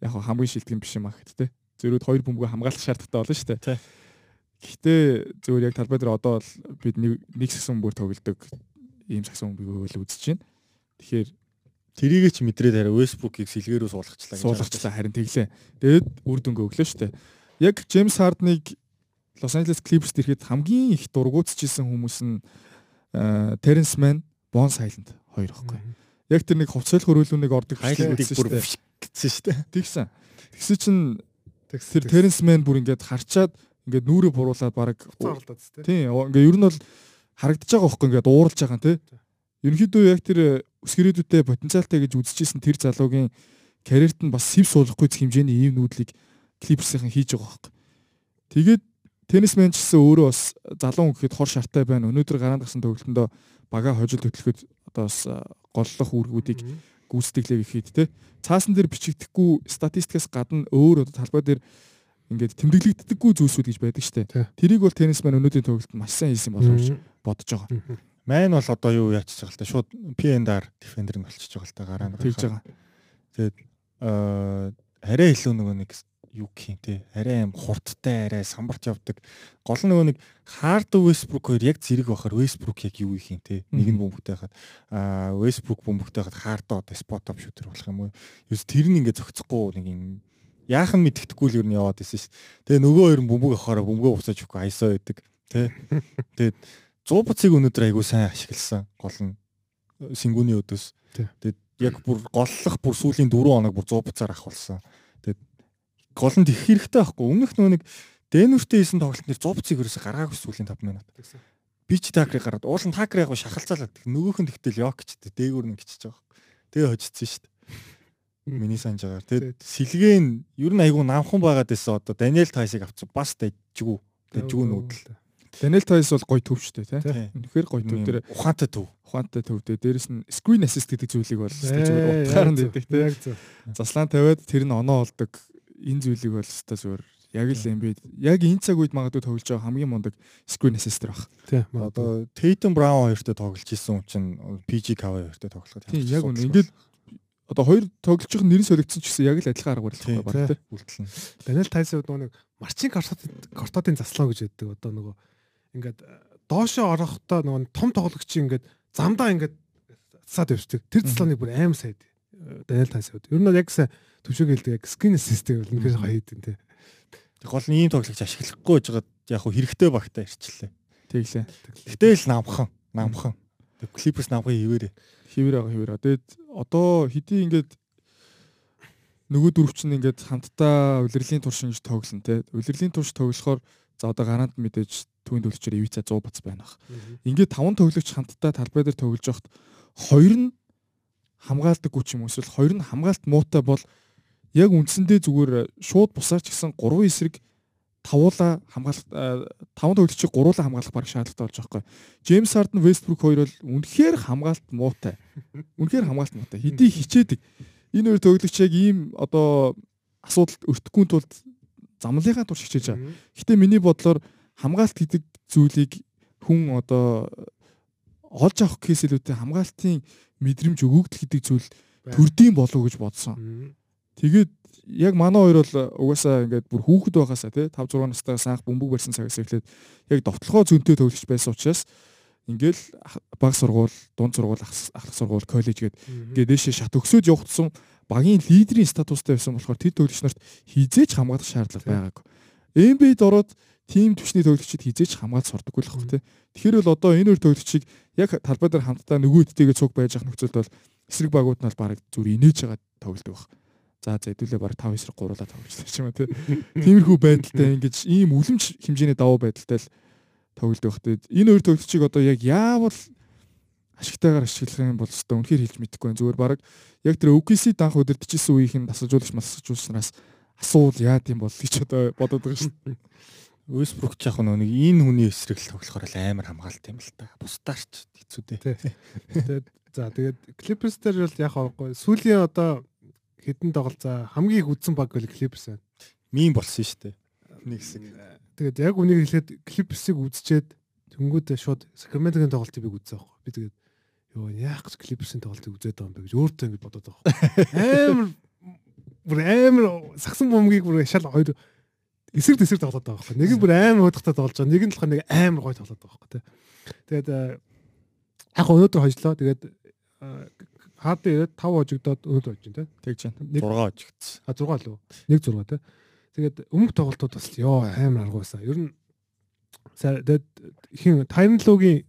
Яг хамгийн шилдэг биш юм аа гэхдээ зөрүүд хоёр бөмбөгөө хамгаалах шаардлагатай болно шүү дээ. Гэхдээ зөвөр яг талбай дээр одоо бол бид нэг сагсан бөмбөөр тоглодог ийм сагсан бөмбөгөө л үзэж байна. Тэгэхээр Тэрийг ч мэдрээд хараа Westbrook-ийг сэлгээрөө суулгачлаа. Суулгачлаа харин тэглээ. Тэгээд үр дүнгээ өглөө дээ. Яг James Harden-ыг Лос Анжелес Clippers ирэхэд хамгийн их дургуутчихсэн хүмүүс нь Terence Mann, Bon Silent хоёр байхгүй. Яг тэр нэг хувцал хөрөөлүүнийг ордог хайлтыг бүр гэсэн шүү дээ. Тэгсэн. Тэгсэн чинь тэр Terence Mann бүр ингээд харчаад ингээд нүрээ буруулаад баг тийм ингээд ер нь бол харагдаж байгаа хөөхгүй ингээд ууралж байгаа юм тий. Ерөнхийдөө яг тэр өсгөрөөдүүтэй потенциалтай гэж үзчихсэн тэр залуугийн карьерт нь бас сэв суулгахгүй хэмжээний ийм нүүдлийг Clippers-ийн хийж байгаа хөөхгүй. Тэгээд Теннисмен ч гэсэн өөрөө бас залуу хүн гэхэд хор шартай байна. Өнөөдөр гараанд гасан төвлөлтөндөө бага хожил хөтлөхөд одоо бас голлох үүргүүдийг гүйцэтгэлээ гэхэд те. Цаасан дээр бичигдэхгүй статистикаас гадна өөр одоо талбай дээр ингээд тэмдэглэгддэггүй зүйлсүүд гэж байдаг штэ. Тэрийг бол теннисмен өнөөдрийн төвлөлтөнд маш сайн хийсэн болов гэж бодож байгаа. Майн бол одоо юу яачих байгаа л та шууд PN-аар defender нь болчихж байгаа л та гараа нь. Тэгж байгаа. Тэгээд арай илүү нөгөө нэг юу гэх юм те? Арай юм хурдтай арай самбарч явдаг. Гол нь нөгөө нэг хард Вестбрук хоёр яг зэрэг бахаар Вестбрук яг юу их юм те? Нэг нь бөмбөгтэй хаад а Вестбрук бөмбөгтэй хаад хард одоо спот оп шүтер болох юм уу? Ерөөс тэр нь ингээ зөгцөхгүй нэг юм. Яахан мэддэхгүй л ер нь яваад байсан ш. Тэгээ нөгөө хоёр бөмбөг авахаараа бөмбөгөө уцааж өгөхгүй айсаа байдаг те? Тэгээд 100 буцыг өнөөдөр айгуу сайн ашигласан гол нь сингүүний өдөөс. Тэгээд яг бүр голлох бүр сүүлийн 4 хоног бүр 100 буцаар ахвалсан гол нь их хэрэгтэй байхгүй. Өмнөх нөгөө нэг Дэнүртэй хийсэн тоглолт нэр 100 буцыг ерөөсө гаргаагүй сүүлийн 5 минут. Би ч такрыг гараад уулын такрыг яг шахалцаалаад нөгөөх нь тэгтэл ч дээгүүр нь гिचж байгаа. Тэгээ хожицсон шүү дээ. Миний санаж байгаа. Тэгээд сэлгээ нь ер нь айгүй намхан байгаад байсан одоо Даниэл Тайсыг авцсан бас дайжгүй. Дайжгүй нүүдэл. Даниэл Тайс бол гоё төв шүү дээ тий. Үнэхээр гоё төв дээр ухаантай төв. Ухаантай төв дээр дээрэс нь screen assist гэдэг зүйлийг бол зүгээр утгаар нь дэдэг тий. Заслаан тавиад тэр нь оноо олдог энэ зүйлийг бол өстой зүгээр яг л юм бэ. Яг энэ цаг үед магадгүй тоглож байгаа хамгийн мундаг screen assist байх. Тийм. Одоо Tatum Brown хоёртой тоглож исэн чинь PG Kawhi хоёртой тоглоход. Тийм яг үнэ. Ингээд одоо хоёр тоглож байгаа нэрийн солигдсон ч гэсэн яг л адилхан арга барил байна тийм үлдлэн. Daniel Tyson нөгөө нэг Марчин Кортотын заслаа гэж яддаг. Одоо нөгөө ингээд доошоо орохдоо нөгөө том тоглогчийн ингээд замдаа ингээд цаад явчихдаг. Тэр заслааны бүр аим сайд. Даниэл Тайсууд. Ер нь яг төвшөөг хэлдэг яг скин систем бол нөхөр хоёр хэдэн тий. Тэг гол нь ийм тоглогч ашиглахгүй жагаад яг хөө хэрэгтэй багтаа ирчлээ. Тэглээ. Гэтэл намхан, намхан. Тэг клиперс намхан хивээрээ. Хивээр байгаа хивээр. Тэгээд одоо хэдий ингээд нөгөө дөрөвчн ингээд хамтдаа улирлийн турш ингэж тоглоно тий. Улирлийн турш тоглохоор за одоо гарант мэдээж түүний төлөвчээр ивцээ 100 бац байна баг. Ингээд таван тоглогч хамтдаа талбай дээр тоглож байхад хоёр нь хамгаалдаг хүч юм эсвэл хоёр нь хамгаалт муутай бол яг үндсэндээ зүгээр шууд бусаарч гисэн 3 эсрэг тавуула хамгаалах таван тоглогчийг гуруула хамгаалах баг шаардлагатай болж байгаа байхгүй. Джеймс Харден, Вестбрук хоёр бол үнэхээр хамгаалт муутай. Үнэхээр хамгаалт муутай. Хэдий хичээдэг. Энэ хоёр тоглогч яг ийм одоо асуудалд өртөхгүй тулд замлынхаа турш хичээж байгаа. Гэтэ миний бодлоор хамгаалт гэдэг зүйлийг хүн одоо олж авах гэхээс илүүтэй хамгаалтын мэдрэмж өгөгдөл гэдэг зүйл төрдийн болов гэж бодсон. Тэгээд яг манай хоёр бол угаасаа ингээд бүр хүүхэд байгаасаа тий 5 6 настайгаас анх бөмбөг барьсан цагаас эхлээд яг довтлохоо зөнтэй төвлөгч байсан учраас ингээл баг сургууль, дунд сургууль, ахлах сургууль, коллеж гээд ингээд дэшээ шат өгсөд явах тусам багийн лидерийн статустай байсан болохоор тэр төвлөгч нарт хизээч хамгаалах шаардлага байгаагүй. NBA-д ороод тим төвчний төвлөгчид хизээч хамгаалж сурдаггүй л хөх тий. Тэгэхээр бол одоо энэ хоёр төвлөгчийг яг талбай дээр хамтдаа нөгөө хэдтэйгээ цуг байж ах нөхцөлд бол эсрэг багууд нь бол баг зүр инээж байгаа тоглолдог баг. За за хэдүүлээ баг 5 эсрэг гуруулаа тоглож ч юм уу тий. Тиймэрхүү байдалтай ингэж ийм үлэмж хэмжээний давуу байдалтай л байх тий. Энэ хоёр төгсчийг одоо яг яавал ашигтайгаар ашиглах юм бол өстой үнэхээр хэлж мэдэхгүй байна. Зүгээр баг яг тэр OKC данх удирдахжсэн үеийнх нь тасалжуулагч масалжуулснаас асуул яа тийм бол гэж одоо бодоод байгаа шин. Вестбрук ч яг нэг энэ хүний эсрэг л тоглохоор л амар хамгаалт юм л та. Бусдаарч хэцүү дээ. Тэгээд за тэгээд Clippers дээр бол яг сүүлийн одоо хэдэн тоглолцоо хамгийн их үзсэн баг бол Clippers байна. Мим болсон шүү дээ. Нэг хэсэг. Тэгээд яг үнийг хэлэхэд Clippers-ыг үзчихэд тэнгүүдээ шууд Sacramento-гийн тоглолтыг би үзсэн байхгүй. Би тэгээд ёо яах гэж Clippers-ийн тоглолтыг үзээд байгаа юм бэ гэж өөртөө ингэж бодоод байгаа байхгүй. Амар бүр амар сагсан бомгийг бүр шал хоёр эсрэг тэсрэг тоглоод байгаа байхгүй. Нэг нь бүр амар хуудахтай тоглож байгаа. Нэг нь болохоор нэг амар гой тоглоод байгаа байхгүй. Тэгээд яг өнөөдөр хожлоо. Тэгээд хаад ирээд 5 хожигдоод болж байна те. Тэгж байна. 6 хожигдсон. А 6 лөө. 1 6 те. Тэгээд өмнөх тоглолтууд бас ёо амар арга байсан. Ер нь тэгээд хин Тайнлогийн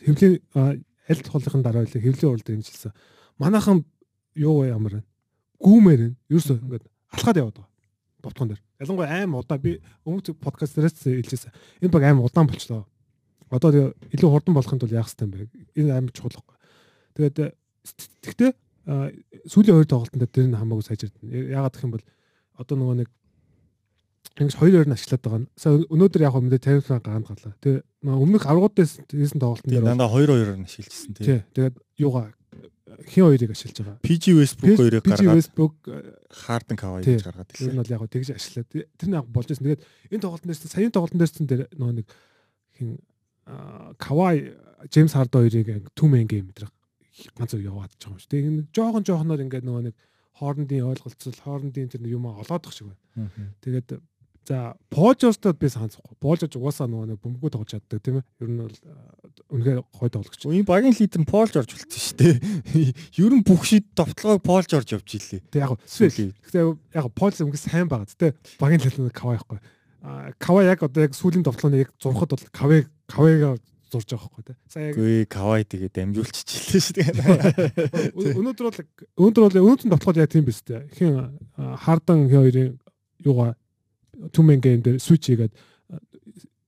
хэвлийн аль тулхын дараа үлээ хэвлийн уралд хэлсэн. Манайхан юу вэ ямар вэ? Гүүмээр нь ерөөсөө ингээд алхаад яваад байгаа. Бовтгон дээр. Ялангуяа аим удаа би өмнө подкаст дээрээс хэлжсэн. Энэ баг аим удаан болчлоо. Одоо илүү хурдан болохын тулд яах хэрэгтэй юм бэ? Энэ аим чухал. Тэгээд тэгтээ сүүлийн хоёр тоглолтод дээр нь хамаагүй сайжирдана. Яагаад гэх юм бол одоо нөгөө нэг ингэж хоёр хоёр нь ашиглаад байгаа. Сая өнөөдөр яг мэдээ тарифлаа гарганд гарлаа. Тэгээ өмнөх аргуудаас хийсэн тоглолтын дээр дандаа хоёр хоёроор нь ашиглажсэн тий. Тэгээд юугаа хин хоёрыг ашиглаж байгаа. PG Westbrook хоёрыг гаргаад PG Westbrook Harden Kawhi гэж гаргаад ирлээ. Тэр нь бол яг тэгж ашиглаад тэр нь яг болж байсан. Тэгээд энэ тоглолтын дээр саяны тоглолтын дээр тэр нөгөө нэг хин Kawhi James Harden хоёрыг two man game гэдэг ганц уу яваад байгаа юм шүү. Тэгээ нэг жоохон жоохноор ингээд нөгөө нэг хоорондын ойлголцол, хоорондын тэр юм олоодох шиг байна. Тэгээд За, Пожостод би санахгүй. Пожож угаасаа нөгөө нэг бөмбөгөө тоглож чаддаг тийм ээ. Ер нь бол үнэхээр гой тоглогч. Үеийн багийн лидер нь Пол Жорж болчихсон шүү дээ. Ер нь бүх шид товтлогоо Пол Жорж явж илээ. Тэг яг сүүл. Гэхдээ яг Пол өмнө сайн байгаа. Тэ багийн лидер Кава яахгүй. А Кава яг одоо яг сүүлийн товтлооны яг зурхад бол Кавэ Кавэга зурж байгаа байхгүй тий. Сая яг Гүй Кавай тэгээд дамжуулчих жилээ шүү дээ. Өнөөдөр бол өнөөдөр бол өнөөдрийн тоглолт яг тийм биз дээ. Хин Хардан хоёрын юугаа Түмэн гейм дээр switch хийгээд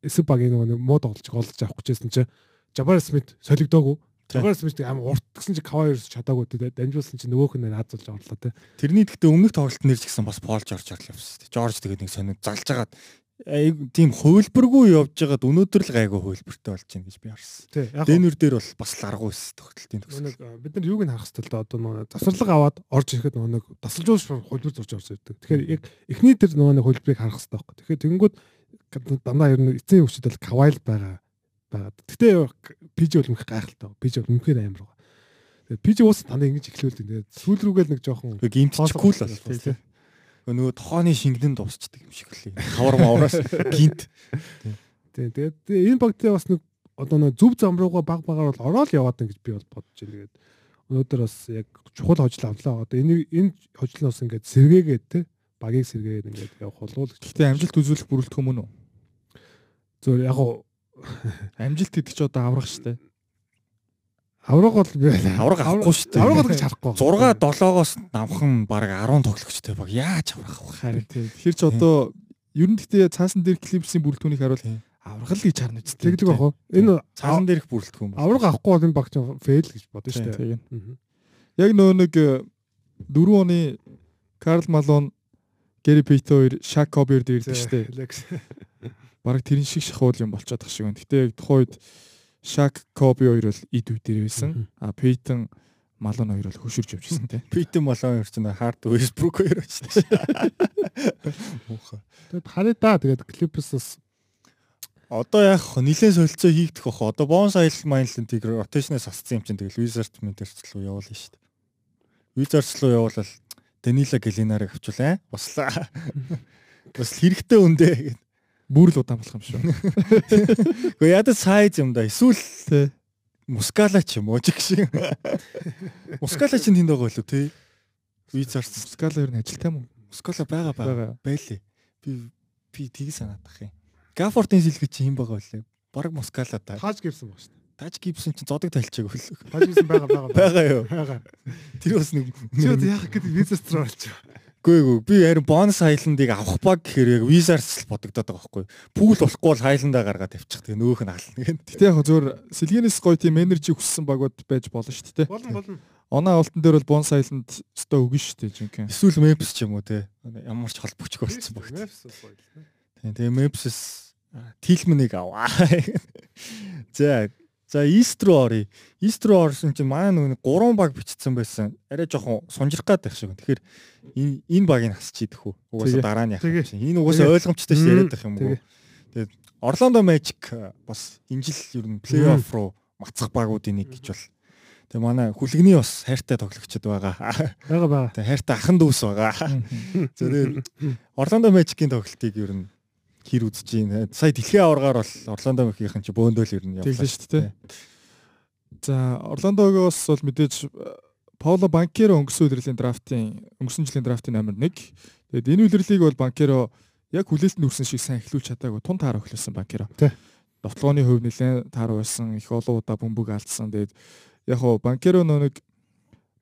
эсэг багийн нөгөө муу тоглож голж авах гэжсэн чинь Jabbar Smith солигдоогүй. Jabbar Smith амар урт гэсэн чинь Kawhi чадаагүй тэгээ дамжуулсан чинь нөгөөх нь хаазуулж орлоо те. Тэрний гэхдээ өмнөх тоглолт нэр ч гэсэн бас Paul George орлоо явсан. George тэгээд нэг сонир залж агаад тийм хөвөлбөргүй явж байгаад өнөөдөр л гайгүй хөвөлбөртэй болж байна гэж би харсан. Дэнүр дээр бол бас ларгуу эс тогтолтын төгсөл. Бид нар юуг нь харах л да одоо нөгөө засварлага аваад орж ирэхэд нөгөө нэг тасалжуулж хөлбөр зурж орж ирдэг. Тэгэхээр яг эхний дээр нөгөө нэг хөлбөрийг харах хэрэгтэй байхгүй. Тэгэхээр тэгэнгүүт дандаа ер нь эцсийн хүчтэй бол кавайл байгаа байгаа. Гэтэ пиж бол мөх гайхалтай. Пиж бол мөнхээр амар байгаа. Тэгээд пиж уус дандаа ингэж эхлүүлдэг. Тэгээд сүүл рүүгээл нэг жоохон гимтчихгүй л болов нөгөө тохооны шингэн дуусчдаг юм шиг лээ. Хавар мавраас гинт. Тэгээд энэ багтээ бас нэг одоо нэг зүв зам руугаа баг багаар бол ороод яваад гэж би бол бодож байна. Тэгээд өнөөдөр бас яг чухал хожил авлаа. Одоо энэ энэ хожил бас ингээд сэргээгээд те багийг сэргээгээд ингээд явах болов. Гэхдээ амжилт үзүүлэх бүрэлдэхүүн мөн үү? Зөв яг гоо амжилт гэдэг чи одоо аврах штэ. Авраг бол би авраг авахгүй шүү дээ. Авраг гэж харахгүй. 6 7-оос намхан баг 10 тоглогчтой баг яаж аврах вэ? Харин тийм. Тэгэхээр ч одоо ер нь гэхдээ цаасан дээр клипсийн бүрэлдэхүүнийг харуул авраг л гэж харна үст. Тэгдэг бах уу? Энэ цаасан дээрх бүрэлдэхүүн. Авраг авахгүй бол энэ багч фейл гэж бодно шүү дээ. Яг нөө нэг 4 э, оны Карл Малон Гэри Пейто хоёр Шак Кобер дээр ирдэг шүү дээ. Бараг тэрэн шиг шахуул юм болчиход тах шиг байна. Гэтэ яг тухайн үед Шак Коби хоёр бол ид үе дээр байсан. А Пейтон Малон хоёр бол хөшөрж явжсэн тий. Пейтон Малон хоёр ч нэ Хард Вестбрук хоёр очсон. Муухай. Тэгэд харъя да. Тэгээд Клиперсс одоо яг нилээн солилцоо хийгдэх бах. Одоо Бонс айл майнлын тиг ротейшнээс асцсан юм чинь тэгэл Wizards Minterс руу явуулна шүү дээ. Wizards руу явуулал Данила Галинарыг авчулаа. Баслаа. Бас хэрэгтэй үндэ гэд бүр л удаан болох юм шүү. Гэхдээ ядаж сайз юм да. Эсвэл мускала ч юм уу ч гэх шиг. Мускала ч тэнд байгаа болов тий. Визарс мускала ер нь ажилтай юм уу? Мускала байгаа байгаа. Байлээ. Би би тийг санаад тах юм. Гафортын сэлгэж чи юм байгаа болов. Бараг мускала та. Тааж гивсэн баг шүү. Тааж гибсэн чинь зодог талчааг хөлөг. Тааж гибсэн байгаа байгаа. Байгаа юу? Байгаа. Тэр бас нэг Чи яах гэдэг визэс рүү олчих. Гүй гүй би харин бонус хайландыг авах баг гэхээр яг визарс л бодогдоод байгаа байхгүй. Пүүл болохгүй бол хайландаа гаргаад авчих. Тэгээ нөгөөх нь ална гэн. Гэтэ яг зөвөр сэлгэнээс гоё тийм энержи хүссэн багууд байж болно шүү дээ. Болно болно. Оноо алтан дээр бол бонус хайланд өстой өгнө шүү дээ жинхэнэ. Эсвэл Memphis ч юм уу те. Ямар ч холбогчгүй болсон баг. Тийм тэгээ Memphis Тилмнийг аваа. За За East руу оръё. East руу орсон чинь манай нөгөө гурван баг бичсэн байсан. Арай жоохон сунжрах гад байх шиг. Тэгэхээр энэ энэ багийг хасч идэх үү? Угаасаа дараа нь яах вэ? Энэ угаасаа ойлгомжтой ш яриад байх юм уу? Тэгээд Орландо Magic бас энэ жил ер нь плей-офф руу мацах багуудын нэг гэж бол Тэгээ манай хүлэгний бас хайртай тоглогчд байгаа. Бага бага. Тэгээ хайртай ахын дүүс байгаа. Тэгээд Орландо Magic-ийн тоглолтыг ер нь хэр үзэж байна. Сая дэлхийн аваргаар бол Орландо Мехийнхэн чи бөөндөл ер нь явлаа шүү дээ. За Орландогоос бол мэдээж Пауло Банкеро өнгөрсөн үеэрлийн драфтын өнгөрсөн жилийн драфтын номер 1. Тэгээд энэ үлрэлийг бол Банкеро яг хүлээлтэнд хүрсэн шиг сайн эхлүүлж чадаагүй тун таар өглөөсөн банкеро. Тий. Довтлооны хувь нэлээд таар байсан, их олон удаа бөмбөг алдсан. Тэгээд яг хоо банкеро нэг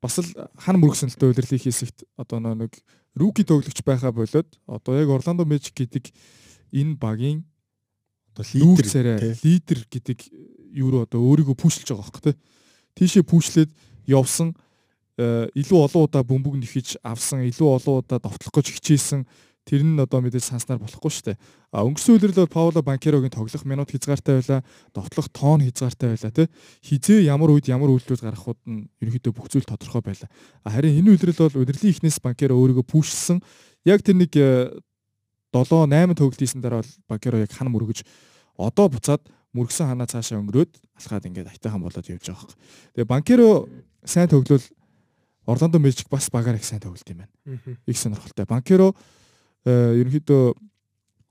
бас л хан мөргсөнтэй удирлыг хийсэгт одоо нэг руки тоглогч байхаа болоод одоо яг Орландо Мэжик гэдэг энэ багийн одоо лидер лидер гэдэг юу руу одоо өөрийгөө пүүшлж байгаа байхгүй тий. Тийшээ пүүшлээд явсан э, илүү олон удаа бөмбөг нэхэж авсан, илүү олон удаа довтлох гэж хичээсэн тэр нь одоо мэдээж санснаар болохгүй шүү дээ. А өнгөрсөн үеэрлэл бол Пауло Банкерогийн тоглох минут хязгаартай байлаа, довтлох тоон хязгаартай байлаа тий. Хизээ ямар үед ямар үйлдэл гаргахуд нь ерөнхийдөө бүх зүйл тодорхой байлаа. Харин энэ үеэрлэл бол удирдлийн ихнээс Банкеро өөрийгөө пүүшсэн. Яг тэр нэг 7 8 тоглолт хийсэн дараа бол Банкеро яг хан мөргөж одоо буцаад мөргсөн ханаа цаашаа өнгөрөөд алхаад ингээд айтайхан болоод явж байгаа хэрэг. Тэгээ Банкеро сайн тоглол Орландо Мэжик бас багаар их сайн тоглолт юм байна. Их сонирхолтой. Банкеро Э, ерөнхийдөө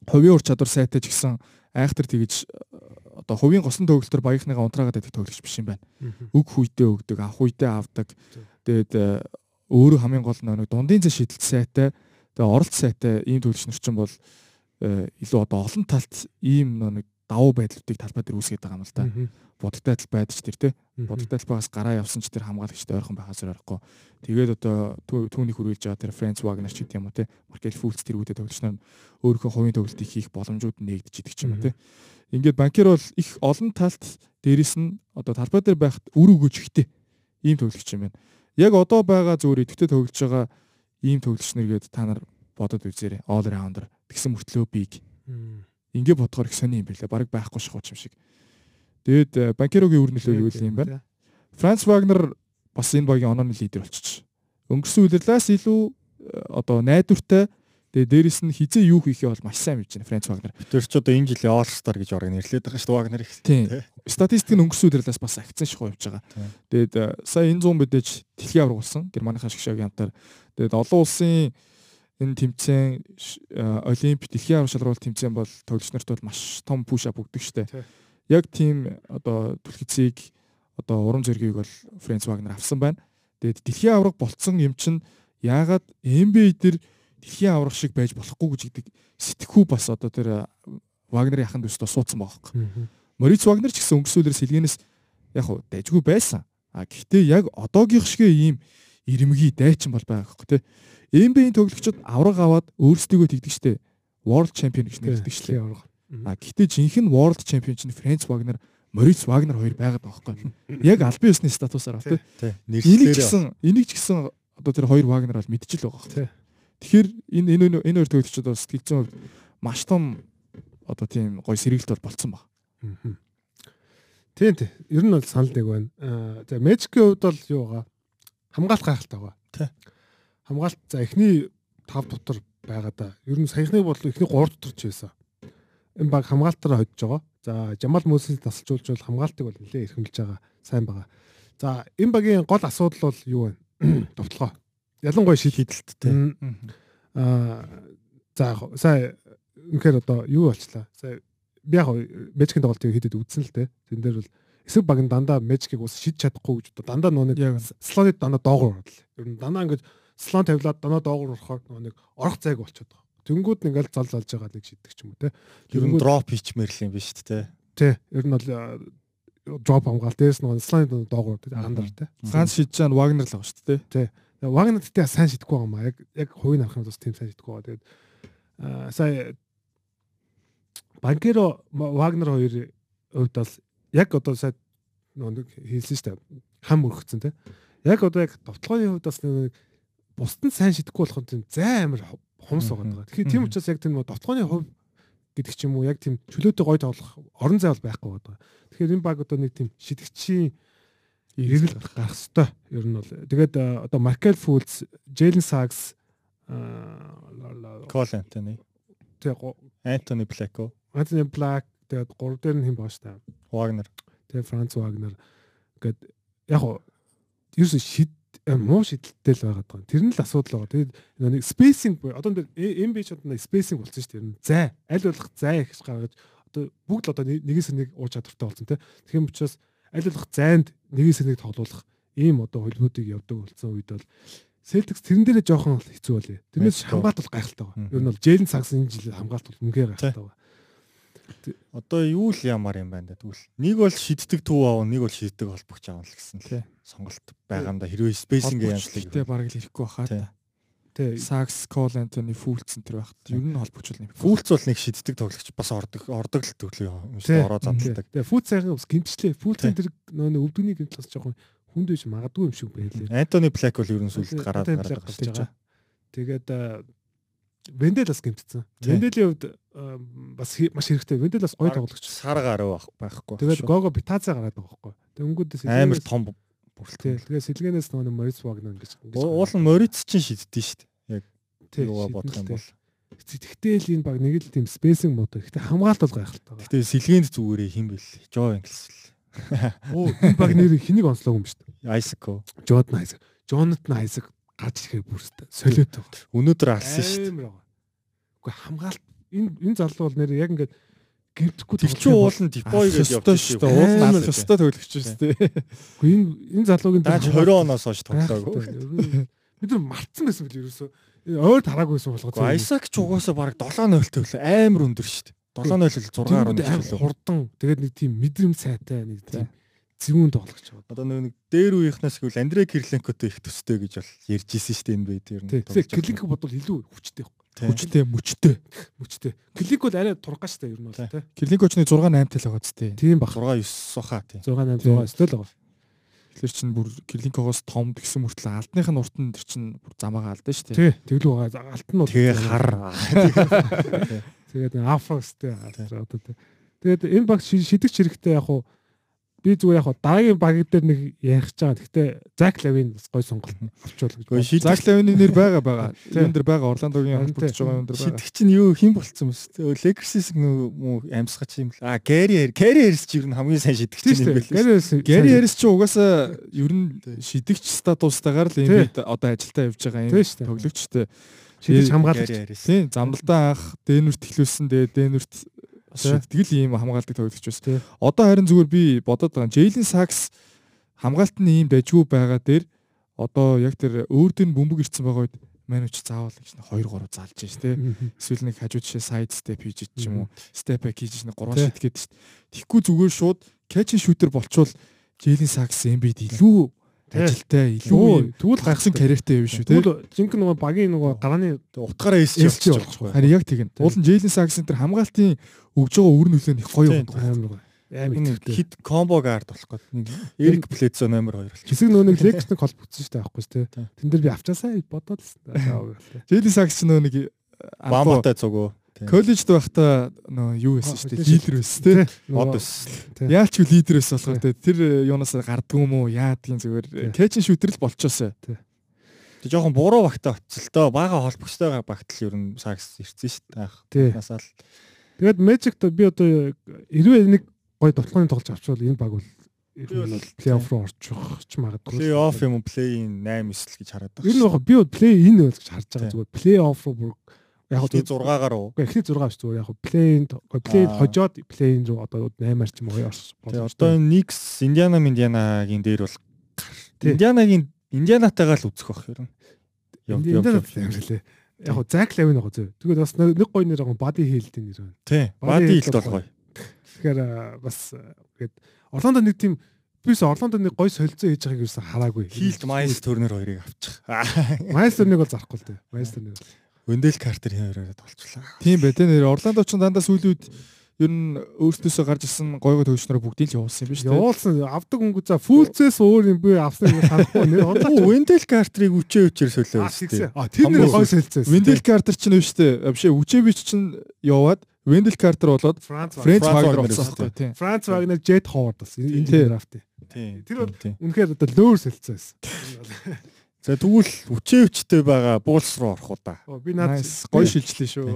хувийн ур чадвар сайтай ч гэсэн айхтар тэгж одоо хувийн госон төгөлтөр багийнхныгаа унтраагаад байдаг төгөлч биш юм байна. Өг хүйдээ өгдөг, авах үедээ авдаг. Тэгээд э, өөрөө хамгийн гол нэг дундын зэ шидэлт сайтай, тэгээд оролт сайтай ийм төгөлч нар чинь бол э, илүү одоо олон талт ийм нэг давуу байдлуудыг талбай дээр үүсгэж байгаа юм л да. Бодогтой адил байдж тэр те. Бодогтой адил байгаас гараа явсан ч тэр хамгаалагчтай ойрхон байхаас орохгүй. Тэгээд одоо түүнийг хүрүүлж байгаа тэр Франц Вагнер ч гэдэг юм уу те. Маркел Фулц тэргүүдэд нар өөрийнхөө хувийн тоглолтыг хийх боломжууд нэгдэж идэг ч юм те. Ингээд банкер бол их олон талт дээрэс нь одоо талбай дээр байхад үр өгөж ихтэй ийм тоглогч юм байна. Яг одоо байгаа зүгээр идэвхтэй тоглож байгаа ийм тоглогч нэргээд та нар бодод үзээрэй. All rounder тэгсэн мөртлөө биг. Ингээ бодохоор их сони юм билээ. Бараг байхгүй шахууч юм шиг. Тэгээд э, Банкерогийн үр нөлөө юу юм бэ? Франц Вагнер бас энэ багийн онооны лидер болчих. Өнгөрсөн үеэрлээс илүү э, одоо найдвартай Тэгээ дээрэс нь хизээ юу хийхээ бол маш сайн мэдэж байна Франц Вагнер. Тэр ч одоо энэ жилийн All Star гэж орог нэрлээд байгаа шүү дээ Вагнер их. Тийм. Статистик нь өнгөрсөн үеэрлээс бас акцент шахуу явж байгаа. Тэгээд э, сая энэ 100 мэдээж дэлхийн авраг болсон. Германы хашгшагийн хамтаар. Тэгээд олон улсын энэ тэмцээн олимп дэлхийн аврал шалралт тэмцээн бол тоглогч нарт бол маш том пуш ап өгдөг штэ. Яг тийм одоо түлхэцийг одоо урам зоригийг бол Фрэнс Вагнер авсан байна. Тэгээд дэлхийн авраг болцсон юм чинь яагаад NBA дээр дэлхийн аврах шиг байж болохгүй гэж гэдэг сэтгхүү бас одоо тэр Вагнерын яханд өстө суудсан байгаа хэрэг. Мориц Вагнер ч гэсэн өнгөрсөөлөр сэлгэнээс яг хуу дайжгүй байсан. А гэхдээ яг одоогийнх шигээ ийм ирэмгий дайчин бол байгаа хэрэг тий. NBA-ийн тоглогчид авраг аваад өөрсдийгөө тэгдэг штэ. World Champion гэж нэрлэдэг штэ. А гэхдээ жинхэнэ World Champion чинь Франц Вагнер, Мориц Вагнер хоёр байгаад байгаа байхгүй. Яг албан ёсны статусаар ба тий. Энийг ч гэсэн энийг ч гэсэн одоо тэр хоёр Вагнер бол мэдчихэл байгаа. Тэгэхээр энэ энэ энэ хоёр тоглогчид бас сэтгэлзэн маш том одоо тийм гоё сэргэлт бол болцсон баг. Тийм тийм. Ер нь бол санал нэг байна. За Magic-ийн хувьд бол юу байгаа? Хамгаалт гайхалтай байгаа. Тий хамгаалт за эхний 5 дотор байгаа да. Ер нь саяхныг бол эхний 3 дотор ч байсан. Энэ баг хамгаалтаараа hodж байгаа. За Жамал Мөсөс тасалжуулж бол хамгаалтыг бол нэлээд эрхэмлэж байгаа. Сайн байгаа. За энэ багийн гол асуудал бол юу вэ? Довтлогоо. Ялангуяа шид хидэлттэй. Аа за сая үнэхээр одоо юу болчлаа. Сая би яг мэжикийн тоглолтыг хийдэд үзсэн л дээ. Тэн дээр бол эсрэг баг нь дандаа мэжикийг ус шидж чадахгүй гэж дандаа нөө нэг слоныг дандаа доогоор орлоо. Ер нь дандаа ингэж слон тавилаад доноо доогуур орохоор нэг орох зайг болчиход байгаа. Тэнгүүд нэг ингээл зал залж байгаа нэг шиддэг ч юм уу те. Ер нь дроп хийчмээр л юм биш үү те. Тий. Ер нь бол дроп хамгаалт дээрс нэг слон доогуур агандар те. Ганц шидж чаана Вагнер л байгаа шүү дээ. Тий. Вагнер тэгтээ сайн шидэхгүй байгаа юм аа. Яг яг хувийн арах юм бас тийм сайн шидэхгүй байгаа. Тэгээд аа сая Банкеро Вагнер хоёр хувьд бол яг одоо сая нэг хэлсэн шүү дээ. Хам өргөцсөн те. Яг одоо яг довтлооны хувьд бас нэг бусд нь сайн шидэхгүй болох нь зай амар хумс байгаа. Тэгэхээр тийм учраас яг тийм довтлооны хувь гэдэг ч юм уу яг тийм чөлөөтэй гой тоглох орон зай бол байхгүй байгаа. Тэгэхээр энэ баг одоо нэг тийм шидэгчийн эргэл гарах хэвээр ер нь бол тэгээд одоо Маркел Фулц, Джейлен Сакс Кол Антони тэгээд Антони Блэко Антони Блэк тэгээд гурав дээр нь хэн шүү дээ. Вагнер тэгээд Франц Вагнер гээд яг ерөөс шид муу шидэлтэй л байгаад байгаа. Тэр нь л асуудал байгаа. Тэгээд нэг спейсинг одоо энэ би ч одоо спейсинг болсон шүү дээ. Зай аль болох зай их гаргаж одоо бүгд л одоо нэгээс нэг уур чадвартай болсон тийм. Тэгэхээр учраас аль болох зайд нэгээс нэг тоглох ийм одоо холбоотыг явдаг болсон үед бол Celtics тэрэн дээрээ жоохон хэцүү болъё. Тэрнээс хамгаалт бол гайхалтай байгаа. Ер нь бол Jalen Suggs энэ жил хамгаалт бол үнэхээр гайхалтай байгаа. Одоо юу л ямар юм байна да тэгвэл? Нэг бол шиддэг төв аав нэг бол шиддэг холбогч аав л гэсэн л сонголт байгаамда хэрвээ спейсинг Холбогчтой янзлыг баг л ирэхгүй баха. Тэ Сакс, Кол Антони, Фулцэн тэр багт. Ер нь холбогчул нэм. Фүүлц бол нэг шиддэг тоглогч бас ордог ордог л төглөө юм шүү ороо замддаг. Тэгээ фут сайхан бас гимчлээ. Футын Тий. тэр нөө өвдөгний гимтэл бас жоохон хүнд биш магадгүй юм шиг байлээ. Антони Блэк бол ер нь сүлд гараад гараад гарч байгаа. Тэгээд Вендел бас гимтсэн. Венделийн хувьд бас маш хэрэгтэй. Вендел бас гоё тоглогч. Сар гараа байхгүй. Тэгээд Гого Питаца гараад байгаа байхгүй. Өнгөдөөс амар том. Бүрэлдэхүүн. Тэгээд сэлгэнээс нөгөө Морис Вагнер ингэж Уул нь Мориц чинь шүү дээ. Тий, Юугаа бодох юм бол. Тэгтээ л энэ баг нэг л тийм спейсинг муутай. Гэтэ хамгаалт бол гайхалтай. Гэтэ сэлгээнд зүгээрээ хин бэл. Жо Инглс. Оо энэ баг нэр хэнийг онцлог юм дээ. Айсако. Jordan Isaac. Jonathan Isaac гарч ирэхээр бүрстэ. Солиот. Өнөөдөр алсан байгаа. Үгүй хамгаалт энэ энэ залуу бол нэр яг ингээд гимтэхгүй Тэр чинь уул нь Дипой гэж Ёстой шүү дээ. Уул нь Амар. алах ёстой тоглогч шүү дээ. Үгүй энэ энэ залуугийн Дааж 20 оноос хойш тоглоагүй. Бид нар мартсан байсан бил ерөөсөө. Ойр тараагүйсэн болгоо. Айсак ч угаасаа баг 7-0 төлөө амар өндөр шүү дээ. 7-0 6 Тэнгүүд 10 амар төлөө. хурдан. Тэгээд нэг тийм мэдрэмж сайтай нэг тийм зэвүүн тоглогч байгаа. Одоо нэг дээр үеийнхнээс гэвэл Андре Кирленкотой их төстэй гэж бол ярьж исэн шүү дээ энэ байд ер нь. Тий. Тэгэхээр клик бодвол илүү хүчтэй. Тий. Хүчтэй, мүчтэй. Хүчтэй. Клик бол арай тургаж штэ ер нь бол Тий. тий. Кирлинкочны 6 8 тэл байгаа зү. Тийм бах. 6 9 сухаа тий. 6 8 6 стил байгаа. Тэгэхээр чин бүр Кирлинкогоос том гэсэн мөртлөө алдных нь урт нь тэр чин бүр замаагаа алдсан шүү дээ. Тий. Тэглүү байгаа. Алт нь бол Тэгээ хар. Тэгээд афростэй одоо тий. Тэгээд энэ баг ши- шидэгч хэрэгтэй яг хуу би зүгээр яг дараагийн баг дээр нэг ярих гэж байгаа. Гэхдээ Зак Лавин бас гой сонголт авчуул гэж. Зак Лавины нэр байгаа байгаа. Юун дээр байгаа Орландогийн тий. байгаа юм дээр байгаа. шидэх чинь юу хэн болцсон бэ? Лекерсис муу амьсгач юм л. А Гэри Гэри Хэрс ч ер нь хамгийн сайн чинь юм байл. Гэри Хэрис ч угаасаа ер нь шидэгч статустайгаар л бид одоо ажилдаа явж байгаа юм тоглогчтой. шидэж хамгаалагч. Хэрс. Тийм замдалтаа анх Дэнүрт эхлүүлсэн дээ Дэнүрт Тий. шиддэг л ийм хамгаалдаг тоглогч байсан. Одоо харин зүгээр би бодоод байгаа. Джейлен Сакс хамгаалтны ийм дажгүй байгаа дээр одоо яг тэр өөр дөр нь бөмбөг ирсэн байгаа үед манайч заавал гэж 2 3 залж шээ тий. Эсвэл нэг хажуу жишээ сайд степ хийж ч юм уу степ бэк хийж нэг 3 Тий. шид гээд шүү дээ. Тэгэхгүй зүгээр шууд catch shooter болчвол Джейлен Сакс Эмбид илүү. Ажилтай илүү Тэгвэл гайхсан карьертэй юм шүү тий. Тэгвэл жинхэнэ нөгөө багийн нөгөө гарааны Утгаараа явчих явчих. Харин яг тэгнэ. Уул нь Джейлен Саксын тэр хамгаалтын өгж байгаа өвөр нөлөө их гоё юм. амар гоё. Энэ хит комбо гард болох гээд нэг Эрик Плецо номер 2 болчих. Хэсэг нөгөө нэг лекцтэй холбогдсон шүү дээ аахгүй шүү дээ. Тэн дээр би авчаасаа бодоод л байна. Сакс ч нөө нэг Бамбатай цугөө. Коллежд байхдаа нөө юу байсан шүү дээ. Лидер байсан тий. Од ус. Яалч юу лидер байсан болохоор тий. Тэр юунаас гардгүй юм уу? Яадгийн зүгээр Тий. catch and shooter л болчихосоо. Тэг жоохон буруу багтаа очилтоо. Бага холбогчтойгоо багтал ер нь сакс ирсэн шүү дээ. Тий. Насаа л Тэгээд Magic-д би одоо хэрвээ нэг гоё тоглооны тоглож авчвал энэ баг бол бол плей-офф руу орчих ч магадгүй. плей офф юм уу плей ин 8 9 л гэж хараад Ер нь баг би бол плей ин гэж харж байгаа Тий. зүгээр плей-офф руу бүр яг Эхний хөө 6-гаар уу. Эхний 6 биш зүгээр яг плей-ин плей Аа. хожоод плей-ин руу одоо 8-аар ч юм уу орж Тэгээ одоо Никс Индиана Индианагийн дээр бол. Индианагийн Индианатайгаа л үзэх бах яв- Энд яв- лээ. Яг хөө Зак Лавин байгаа зөв. Тэгээд бас нэг гоё нэр байгаа Body Hill-ийн нэр байна. Тий. Бади Бади хилт бол гоё. Тэгэхээр бас тэгээд Орландо нэг тийм бис Орландо нэг гоё солилцоо хийж байгааг юусэн хараагүй. Хилт Майс төрнөр хоёрыг авчих. Майстер нэг бол зарахгүй л дээ. Майстер нэг. Вендел Картер хоёроо толчлаа. Тийм бай тэ нэр Орландо ч дандаа сүүлийн үед ер нь өөртөөсөө гарч ирсэн гой гой төвчнөрөө бүгдийг л явуулсан юм биш үү? Явуулсан авдаг өнгө за фүүлцээс өөр юм би авсан юм санахгүй нэр онлаа. Вендел Картерыг үчээ үчээр солио А тэр нэр гоё солилцоо. Вендел Картер ч нэ штэ. Бишээ Үчевич ч яваад Вендел Картер болоод Франц Вагнер болсон байхгүй тийм. Франц Вагнер Джет Ховард бас энэ драфт. Тийм. Тэр бол-. Үнэхээр одоо лөөр солилцоо байсан. За тэгвэл үчээ үчтэй байгаа буулс руу орох уу да. Оо, Би наад. Гоё шилжлээ шүү.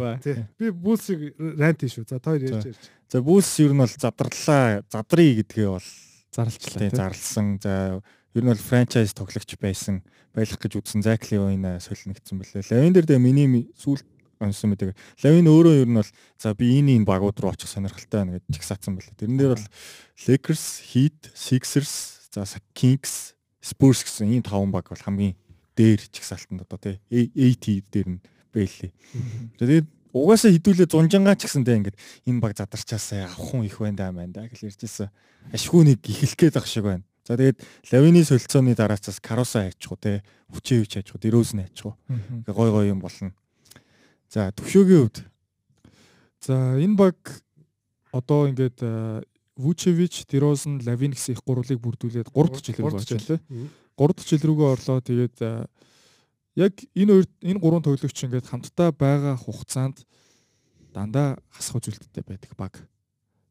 Би бүүлсийг рант шүү. За тоор ярьж ярьж. За бүүлс ер нь бол задарлаа, задрыг гэдгээ бол Зарлчлаа тийм зарлсан. За ер нь бол франчайз тоглогч байсан байх гэж үзсэн Закли Ойна солиногдсон бэлээ. Лавин дээр дэ миний ми- сүүлд онсон мэдэг. Лавин өөрөө ер нь бол за би энэ энэ багууд руу очих сонирхолтой байна гэж чигсаацсан бэлээ. Тэрэн дээр бол Lakers, Heat, Sixers, за Kings, Spurs гэсэн ийм таван баг бол хамгийн дээр чагсаалтанд одоо тий 80 дээр нь байлээ. Тэгээд угаасаа хідүүлээ зунжангаа ч гэсэндээ ингээд энэ баг задарчаасаа авах хүн их байна да маань да гэж ярьжсэн. Ашгүй нэг ихэлх гээд ах шиг байна. За тэгээд лавины солилцооны дараацаас каруса хайчих уу те хүчээ хүч хайчих уу дөрөөс нь хайчих уу. Гой гой юм болно. За төвшөөгийн хувьд за энэ баг одоо ингээд Вучевич, Дерозен, Лавин гэсэн их гурвыг бүрдүүлээд 3 дахь жил рүү очив лээ. 3 дахь жил рүүгээ орлоо. Тэгээд яг энэ хоёр энэ гурван тоглогч ингээд хамтдаа байгаа хугацаанд дандаа хасах үзүүлэлттэй байдаг баг.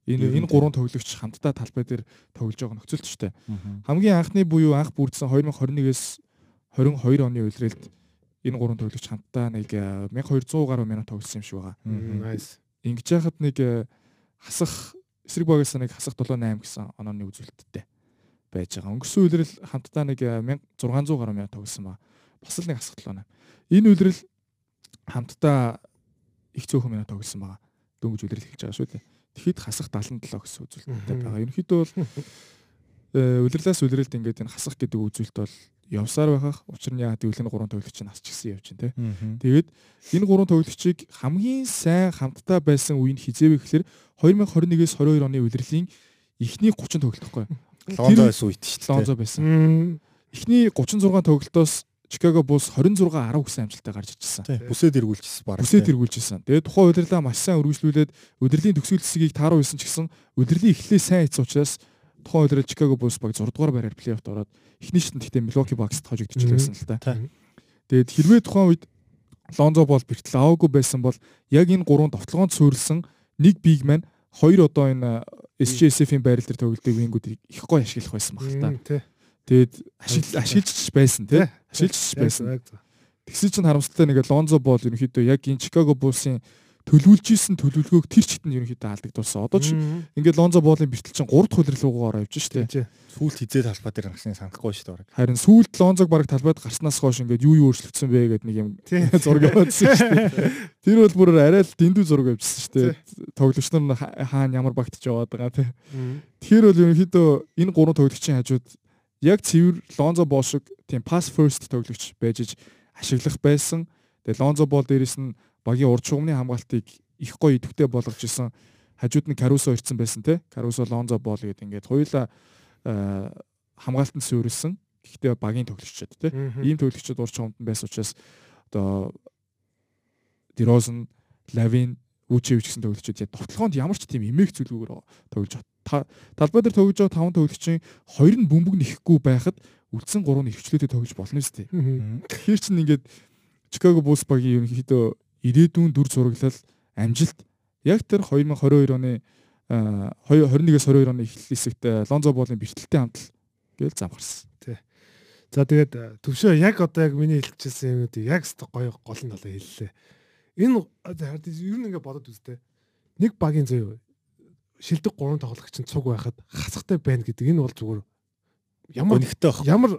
Энэ энэ гурван тоглогч хамтдаа талбай дээр тоглож байгаа нөхцөлт ч тийм. Хамгийн анхны буюу анх бүрдсэн 2021-с 22 оны үеэрэлд энэ гурван тоглогч хамтдаа нэг 1200 гаруй минут тоглосон юм шиг байгаа. Nice. Ингэж яхад нэг хасах эсрэг багаас нэг хасах 78 гэсэн онооны үзүүлэлттэй байж байгаа. Өнгөрсөн үеэрл хамтдаа нэг 1600 гаруй минут тоглосон ба. Бас л нэг хасах 78. Энэ үеэрл хамтдаа их цөөхөн минут тоглосон байгаа. Дөнгөж үеэрл хэлж байгаа шүү дээ. Тэгэхэд хасах 77 гэсэн үзүүлэлттэй байгаа. Ерөнхийдөө бол үлрэлээс үлрэлд ингээд энэ хасах гэдэг үзүүлэлт бол явсаар байхах учир нь яа гэвэл энэ гурван тоглогч нь асчихсан явж байна те. Тэгээд энэ гурван тоглогчийг хамгийн сайн хамтдаа байсан үе нь хизээвэ гэхээр 2021-с 22 оны улирлын эхний 30 тоглолтохгүй. Лонзо байсан үед шүү дээ. Лонзо байсан. Эхний 36 тоглолтоос Чикаго Булс 26 10 гэсэн амжилттай гарч ирчихсэн. Бүсэд эргүүлчихсэн баг. Бүсэд эргүүлчихсэн. Тэгээд тухайн удирлаа маш сайн өргөжлүүлээд удирлын төгсгөл хэсгийг тааруу хийсэн ч гэсэн удирлын эхлээ сайн хийсэн учраас тухайн удирал Чикаго Булс баг 6 дугаар байраар плей-оффт ороод эхний шатнд гэхдээ Milwaukee Bucks-т хожигдчих байсан л та. Тэгээд хэрвээ тухайн үед Лонзо бол бэртэл аваагүй байсан бол яг энэ гурван довтлогоонд суурилсан нэг биг маань хоёр одоо энэ SJSF-ийн байрал дээр тоглодог вингүүдийг их гоё ашиглах байсан баг та. Тэгээд ашиглаж байсан тий. Ашиглаж байсан. Тэгсэн чинь харамсалтай нэг Лонзо бол ерөнхийдөө яг энэ Чикаго Булсын төлөвлөж исэн төлөвлөгөөг тэр чигтэнд ерөнхийдөө алдагдуулсан. Одоо ч ингээд Лонзо боолын бэртэл чинь 3 дахь хөлрөлгөөгөөр явж штэ. Сүүлд хизээ талбай дээр гарсныг санахгүй шүү дээ. Харин сүүлд Лонзог бараг талбайд гарснаас хойш ингээд юу юу өөрчлөгдсөн бэ гэдэг нэг юм зураг явуулсан штэ. Тэр бол бүр арай л дэндүү зураг явуулсан штэ. Тоглогч нар хаана ямар багтж яваад байгаа тий. Тэгэхээр бол ерөнхийдөө энэ гурван тоглогчийн хажууд яг цэвэр Лонзо боол шиг тийм pass first тоглогч байж ашиглах байсан. Тэгээ Лонзо боол дээрээс нь багийн урд шугамны хамгаалтыг их гоё идэвхтэй болгож исэн хажууд нь Карусо ирсэн байсан те Карусо Лонзо боол гэдэг ингээд хоёулаа хамгаалтанд суурилсан. Гэхдээ багийн тоглогчдод те ийм тоглогчдод урд шугамд байсан учраас одоо Дерозен Лавин Үчевич гэсэн тоглогчид яг товтлогоонд ямар ч тийм эмээх зүйлгүйгээр тоглож талбай дээр тоглож байгаа таван тоглогчийн хоёр нь бөмбөг нэхэхгүй байхад үлдсэн гурав нь эрхчлөөтэй тоглож болно үстэй. Тэгэхээр чинь ингээд Чикаго Булс багийн ерөнхийдөө ирээдүйн дүр зураглал амжилт яг тэр 2022 оны 21-с 22 оны эхлэл хэсэгт Лонзо боолын бэртэлтэй хамтал гээл зам гарсан. Тий. За тэгээд төвшөө яг одоо яг миний хэлчихсэн юмнууд яг өстө гоё гол нь талаа хэллээ. Энэ ер нь ингээд бодод үзтээ. Нэг багийн зөө шилдэг гурван тоглогч нь цуг байхад хасахтай байна гэдэг энэ бол зүгээр ямар ямар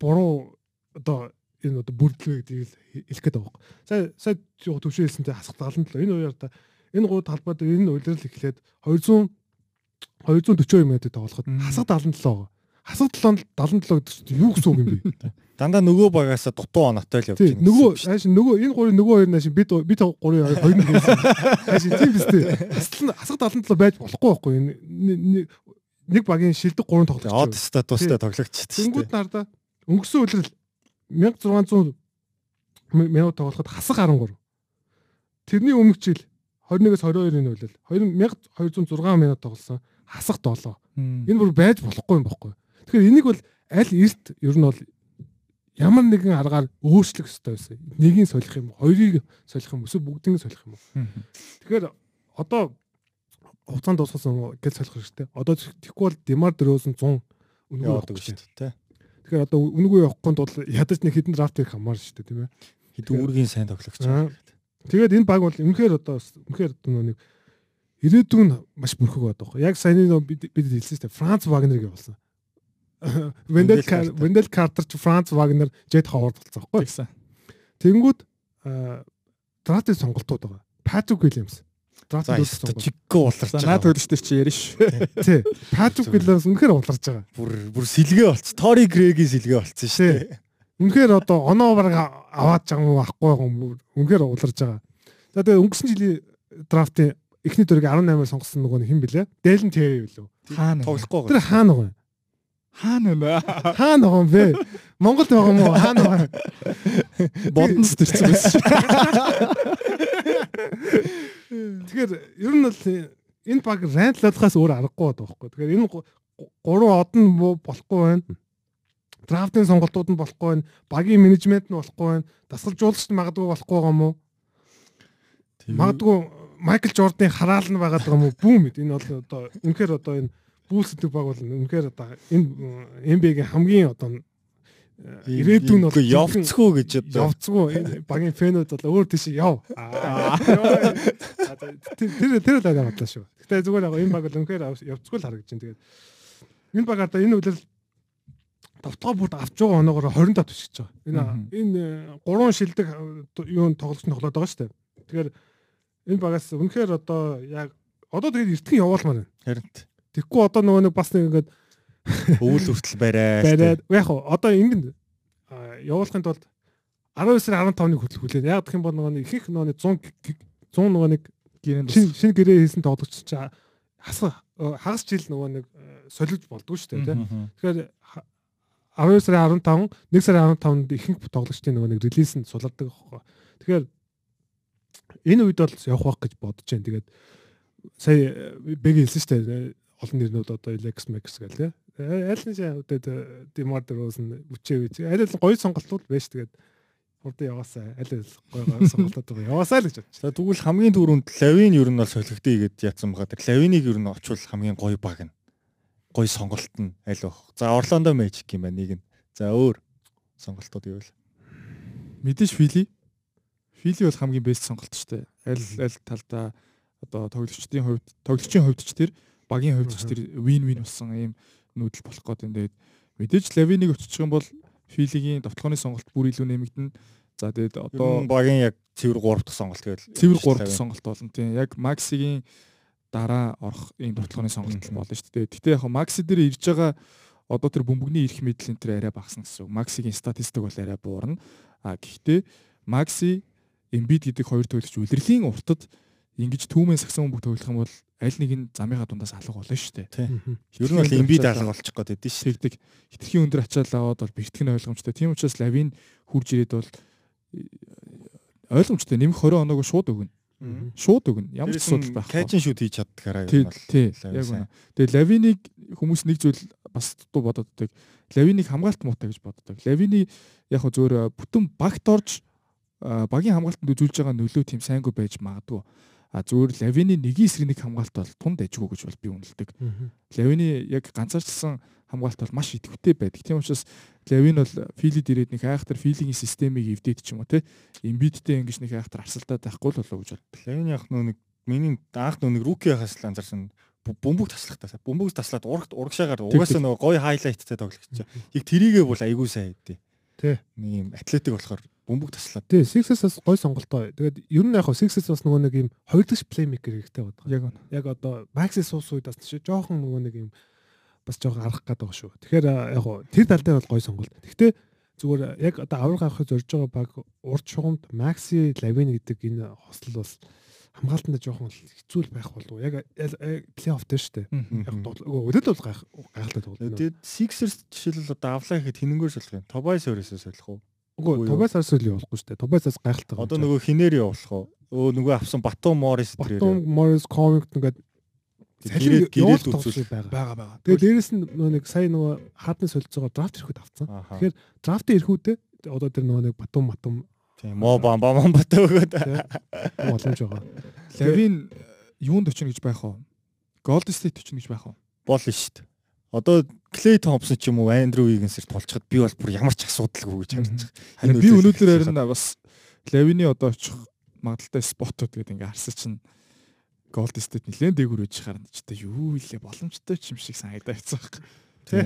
буруу одоо энэ одоо бүрдлээ гэдгийг хэлэх гээд байгаа. Сая сая төвшөө хэлсэнтэй хасах 77. Энэ үеэр та энэ талбай дээр энэ үйлрэл эхлээд 200 242 минутыг тоглоход хасах 77 байгаа. Хасах 77 гэдэг чинь юу гэсэн үг юм бэ? Дандаа нөгөө багаас дутуу оноотой л явж байна. Нөгөө хааш нөгөө энэ гурийн нөгөө хоёр нааш бид бид гурийн хоёр нь гэсэн. Хааш тийм биз дээ. Хасах 77 байж болохгүй байхгүй. Нэг багийн шилдэг гурван тоглогч. Од статустай тоглогч. Тэнгүүд нарда өнгөрсөн үйлрэл 1600 минут тоглоход хасах 13. Тэрний өмнөх жил 21-с 22-ын үйлэл 2206 минут тоглосон хасах 7. Энэ бүр байж болохгүй юм бохгүй. Тэгэхээр энийг бол аль эрт ер нь бол ямар нэгэн аргаар өөрчлөх хэрэгтэй байсан. Нэгийг солих юм, хоёрыг солих юм, эсвэл бүгдийг солих юм уу? Тэгэхээр одоо хугацаанд дуусгасан гэл солих хэрэгтэй. Одоо тэгэхгүй бол Демар дөрөөсөн 100 үнгүй болдог шүү дээ. Тэгэхээр одоо үнгүй явахгүй тул ядаж нэг хідэн драфт хийх хамаар шүү дээ тийм ээ. Хідэн үүргийн сайн тоглогч. Тэгээд энэ баг бол үнэхээр одоо үнэхээр одоо нэг ирээдүйн маш бүрхэг байдаг. Яг саяны бид хэлсэн шүү дээ. Франц Вагнерыг явуулсан. Вендел Вендел Картер ч Франц Вагнер Жет хавар болсон байхгүй. Тэнгүүд драфтын сонголтууд байгаа. Патрик Уильямс За чиггөө уларч байгаа. Наа төлөвч төр чи ярина шүү. Тий. Патрик Вилланс үнэхээр уларч байгаа. Бүр бүр сэлгээ болц. Тори Грегийн сэлгээ болцсон шүү. Үнэхээр одоо оноо бараг аваад байгаа юм ахгүй юм. Үнэхээр уларж байгаа. За тэгээ өнгөрсөн жилийн драфтын эхний дөрөг 18-аар сонгосон нөгөө хэн блэ? Дэлэн Терри билүү? Хаана? Тоглохгүй Тэр хаана юм? Хаана вэ? Хаана юм бэ? Монголд байгаа юм уу? Хаана байгаа? Бодон зүтэрсэн байсан. Тэгэхээр ер нь бол энэ баг райнтлаадахаас өөр аргагүй байдаг байхгүй. Тэгэхээр энэ гу- гурван од нь бо- болохгүй байна. Драфтын сонголтууд нь болохгүй байна. Багийн менежмент нь болохгүй байна. Дасгалжуулагч нь магадгүй болохгүй байгаа юм уу? Магадгүй Майкл Жордны хараал нь байгаа юм уу? Бүүм мэд. Энэ бол одоо үнэхээр одоо энэ бүүс гэдэг баг бол үнэхээр одоо энэ NBA-гийн хамгийн одоо ирээдүйн бол явцгүй гэж одоо явцгүй энэ багийн фэнүүд бол өөр тийш яв. Тэр тэр л байгаа бодлоо шүү. Гэтэ зүгээр яг энэ баг бол үнэхээр явцгүй л харагдаж байна. Тэгээд энэ баг одоо энэ үйл товтгоо бүрт авч байгаа оноогоор 20 тат өсөж байгаа. Энэ энэ гурван шилдэг юу тоглогч нь тоглоод байгаа шүү дээ. Тэгэхээр энэ багаас үнэхээр одоо яг одоо тэгээд эртхэн явуулмаар байна. харин Тэгэхгүй одоо нөгөө нэг бас нэг ингээд өвөл хүртэл барай. бариад яг хоо одоо ингэн явуулахын тулд 19 сарын 15-ыг хөтлөх хүлээн. Яг гэх юм бол нөгөө нэг ихэнх нөгөө нэг 100 100 нөгөө нэг Гэрэн шин шин гэрээ хийсэн тоглогч чи хасах хагас жил нөгөө нэг э, солиулж болдгоо шүү дээ тийм. Тэгэхээр ха- 12 сарын 15, 1 сарын 15-нд ихэнх тоглогчдын нөгөө нэг релиз нь сулардаг аахгүй. Тэгэхээр энэ үед бол явах байх гэж бодож байна. Тэгээд сая бэг хэлсэн шүү дээ. Олон нэрнүүд одоо Lex Max гэл тийм. Аль нэг үдээд Demar DeRozan үчээ үчээ. Аль аль гоё сонголтууд байж тэгээд урдаа яваасаа аль аль гоё гоё сонголтууд байгаа. Яваасаа л гэж бодчих. Тэгвэл хамгийн түрүүнд Лавин ер нь бол солигдъё гэд яатсан байгаа. Тэр Лавиныг ер нь очвол хамгийн гоё баг нь. Гоё сонголт нь аль байх. За Орландо Magic юм байна нэг нь. За өөр сонголтууд юу вэ? мэдээж Фили. Фили бол хамгийн бест сонголт шүү дээ. Аль аль талдаа одоо тоглогчдын хувьд тоглогчийн хувьд ч тэр багийн хувьд ч тэр вин вин болсон ийм нүүдэл болох гээд энэ тэгээд мэдээж Лавиныг өччих юм бол Филигийн довтлооны сонголт бүр илүү нэмэгдэнэ. За тэгээд Одоо багийн яг цэвэр 3 дахь сонголт тэгэл. цэвэр 3 дахь сонголт болно тийм. Яг Максигийн дараа орох ийм довтлооны сонголт болно шүү дээ. Гэтэ яг Макси дээр ирж байгаа одоо тэр бөмбөгний ирэх мэдлэл энэ тэр арай багасна гэсэн үг. Максигийн статистик бол арай буурна. А гэхдээ Макси Эмбид гэдэг хоёр тоглогч үлрэлийн уртад ингэж түүмэн сагсан бөмбөг тоглох юм бол аль нэг нь замынхаа дундаас алга болно шүү дээ. Ер нь бол Embiid алга болчих гээд байдсан шүү. Тэгдэг. Хитрхийн өндөр ачаал аваад бол бэртгэн ойлгомжтой. Тийм учраас Лавин хурж ирээд бол э, ойлгомжтой нэмэх 20 оноог шууд өгнө. Шууд өгнө. Ямар ч асуудал байхгүй. Кайжин шүт хийж чаддгаараа нь бол. яг үнэ. Тэгээ Лавинийг хүмүүс нэг зүйл бас дутуу бодоод байдаг. Лавинийг хамгаалт муутай гэж боддог. Лавины яг зөөр бүтэн багт орж а, багийн хамгаалтанд үзүүлж байгаа нөлөө тийм сайнгүй байж магадгүй. А зүгээр Лавины нэгийн эсрэг нэг хамгаалт бол тунд ажгүй гэж бол би үнэлдэг. Лавины яг ганцаарчсан хамгаалт бол маш идэвхтэй байдаг. Тийм учраас Лавин бол филид ирээд нэг айхтар филингийн системийг эвдээд ч юм уу те. Эмбидтэй ингэж нэг айхтар арсалдаад байхгүй л болоо гэж бод. Лавин яг нөө нэг миний анх нөө нэг руки хаас л анзаарсан бөмбөг таслахтаа. Бөмбөг таслаад урагт урагшаагаар угаасаа нөгөө гоё хайлайттай тоглогч. Яг тэрийгээ бол айгүй сайн хийдээ. Тий. Нэг юм атлетик болохоор бөмбөг таслаад. Тий, Sixers бас гой сонголтоо. Тэгээд ер нь яг хоо Sixers бас нөгөө нэг юм хоёр дахь плеймейкер хэрэгтэй байдаг. Яг. Яг одоо Maxi суус үед бас чи жоохон нөгөө нэг юм бас жоохон арах гээд байгаа шүү. Тэгэхээр яг хоо тэр тал дээр бол гой сонголт. Гэхдээ зүгээр яг одоо авраг авахыг зорж байгаа баг урд шугамд Maxi Lavin гэдэг энэ хослол бас хамгаалтанда жоохон хэцүү байх болов. Яг плей-офф дээр шүү дээ. Яг. Өдөрт бол гайх гайхалтай тоглоо. Тэгээд Sixers жишээлбэл одоо авлаа гэхэд хинэнгээр солих юм. Тобайс өөрөөсөө солих уу? Үгүй Тобайсаас л явуулахгүй шүү дээ. Тобайсаас гайхалтай. Одоо нөгөө хинээр явуулах уу? Өө нөгөө авсан Батум Морис Батум Morris Comic нэгээд гэрээд гэрээд үзүүл. байгаа. байгаа. Тэгээд дээрэс нь нөгөө нэг сая нөгөө хаадны солилцоогоо драфт ирэхэд авцсан. Тэгэхээр драфтын ирэхүүдээ одоо тэр нөгөө нэг Батум Матум Тийм мо бам бам бат өгөөд. боломж байгаа. Лавин юунд очно гэж байх вэ? Голд Стейт очно гэж байх вэ? Болно шүү дээ. Одоо Клей Томпсон ч юм уу Андрю Вигенсээр толчход би бол бүр ямар ч асуудалгүй гэж харж байгаа. Би өнөөдөр харин бас Лавины одоо очих магадaltaй спотууд гэдэг ингээ харсан чинь Голд Стейт нэлээд дээгүр үж харна ч та юу илээ боломжтой ч юм шиг санагдаад байгаа юм. Тий.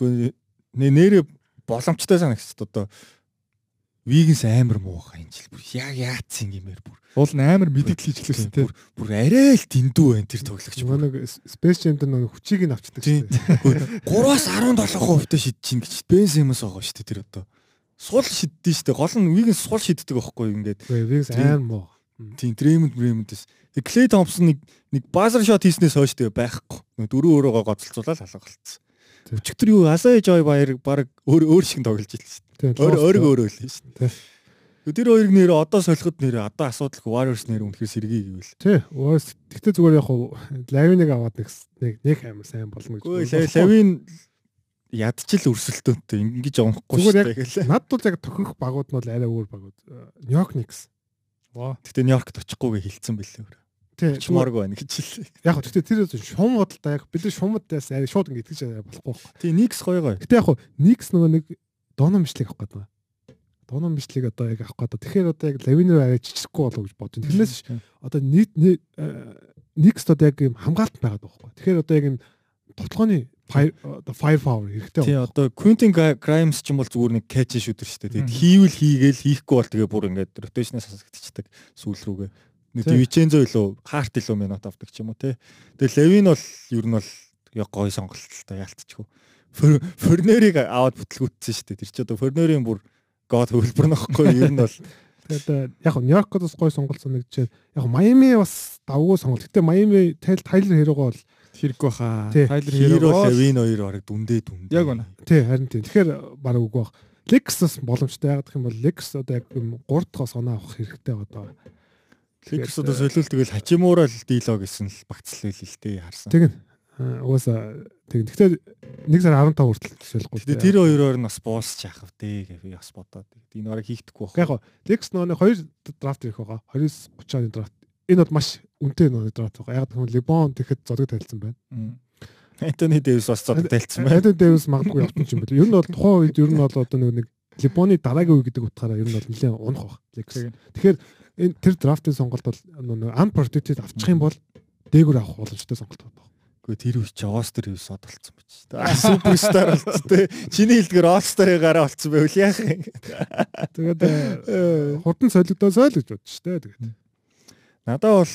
Гэхдээ нэ нэрээ боломжтой санагчд одоо Вигенс амар муу хаа энэ жил бүр яг яатсан гэмээр бүр Уул нь амар мэддэл хийж гэлсэн тий. бүр арай л дэндүү байна тэр тоглогч нэг Space Jam дээр нөгөө хүчийг нь авчдаг Тийм. шүү дээ. 3-аас 17% та шидэж чинь гэж Бен Симмонс байгаа шүү дээ тэр одоо. сул шиддэн штэ. Гол нь Wiggins сул шиддэг байхгүй ингээд. Wiggins аим муу. Тийм Draymond Draymond-с. Тэг Clay Thompson нэг нэг buzzer shot хийснээс хойш тэгээ байхгүй. Нэг дөрөв өөрөөгөө гоцолцуулаад алга болцсон. Өчигдөр юу Asai Joy баяр баг өөр өөр шиг тоглож шүү дээ. Өөр өөргөө өөрөө л шүү дээ. Тэр хоёрыг нэр одоо солиход нэр одоо асуудалгүй Warriors нэр үнэхээр сэргий гэвэл. Тий. Тэгтээ зүгээр яг хуу Лавиныг аваад нэг нэг амар сайн болно гэж. Лавин ядчил өрсөлдөөнтэй ингэж онхгүй шүү дээ. Над бол яг тохих багууд нь бол арай өөр багууд. Нью-Йорк Никс. Ваа. Гэтэ Нью-Йоркт очихгүйгээ хилцсэн бэлээ өөр. Тий. Чморг байна гэж хэлээ. Яг хөө гэтээ тэр шум бодолтой яг бид шумдаас арай шууд ингэ итгэж болохгүй. Тий, Никс гоё гоё. Гэтэ яг хөө Никс нөгөө нэг доном бичлэг авах гэдэг дуунам бичлэг одоо яг авах гэдэг. Тэгэхээр одоо яг лавинер арай жижиггүй болов гэж бодож байна. Тэрнээс одоо нийт нэгст одоо яг юм хамгаалт байгаад байгаа байхгүй. Тэгэхээр одоо яг юм тоглооны одоо fire power хэрэгтэй. Тий одоо Quentin Grimes ч юм бол зүгээр нэг catch шүтэр шүү дээ. Тэгээд хийвэл хийгээл хийхгүй бол тэгээ бүр ингээд rotation-аас хасагдчихдаг сүүл рүүгээ. Нэг Divincenzo илүү Hart илүү минут авдаг ч юм уу тий. Тэгээ Levin бол ер нь бол яг гоё сонголт л та яалтчихгүй. Фернерийг аваад бүтлгүүтсэн шүү дээ. Тэр чи одоо Фернерийн бүр гоод хөлбөр нөхгүй ер нь бол тэгээд яг нь Нью-Йоркод бас гой сонголт санагдчихэ. Яг Майами бас давгүй сонголт. Гэтэ Майами Тайлер Хэрогоо бол хэрэггүй хаа. Тайлер Хэрогоо Левин хоёр бараг дүндээ дүндээ. Яг үнэ. Тий, харин тий. Тэгэхээр бараг үгүй бах. Лекс бас боломжтой яагаад гэх юм бол Лекс одоо яг 3 дахь оноо авах хэрэгтэй одоо. Лекс одоо солиул тэгэл Хачимуура л дийлоо гэсэн л багцлал л дээ харсан. Тэгнь. Угаасаа тэг. Гэхдээ нэг сар 15 хүртэл солихгүй. Тэгээ тэр хоёроор нь бас буусч яах вэ гэж би бас бодоод. Энэ бараг хийхдэггүй байх. Яг Lex нөөний хоёр драфт ирэх байгаа. 20-30 оны драфт. Энэ бол маш үнэтэй нөөний драфт байгаа. Яг тэгвэл Лебон тэгэхэд зодог тайлцсан байна. Антони Дэвис бас зодог тайлцсан байна. Антони Дэвис магадгүй явсан юм байна. Ер нь бол тухайн үед ер нь бол одоо нэг Лебоны дараагийн үе гэдэг утгаараа ер нь бол нэлээд унах баг. Lex. Тэгэхээр энэ тэр драфтын сонголт бол unprotected авчих юм бол дээгүр авах боломжтой сонголт байна. Гэхдээ тэр үе чи Остер юу сод болцсон та. Суперстар болцсон те. Чиний хэлдгэр Остер гараа болцсон байвал яах юм. Тэгээд э, хурдан солигдосоо л гэж бодчих те. Тэгээд. Надаа бол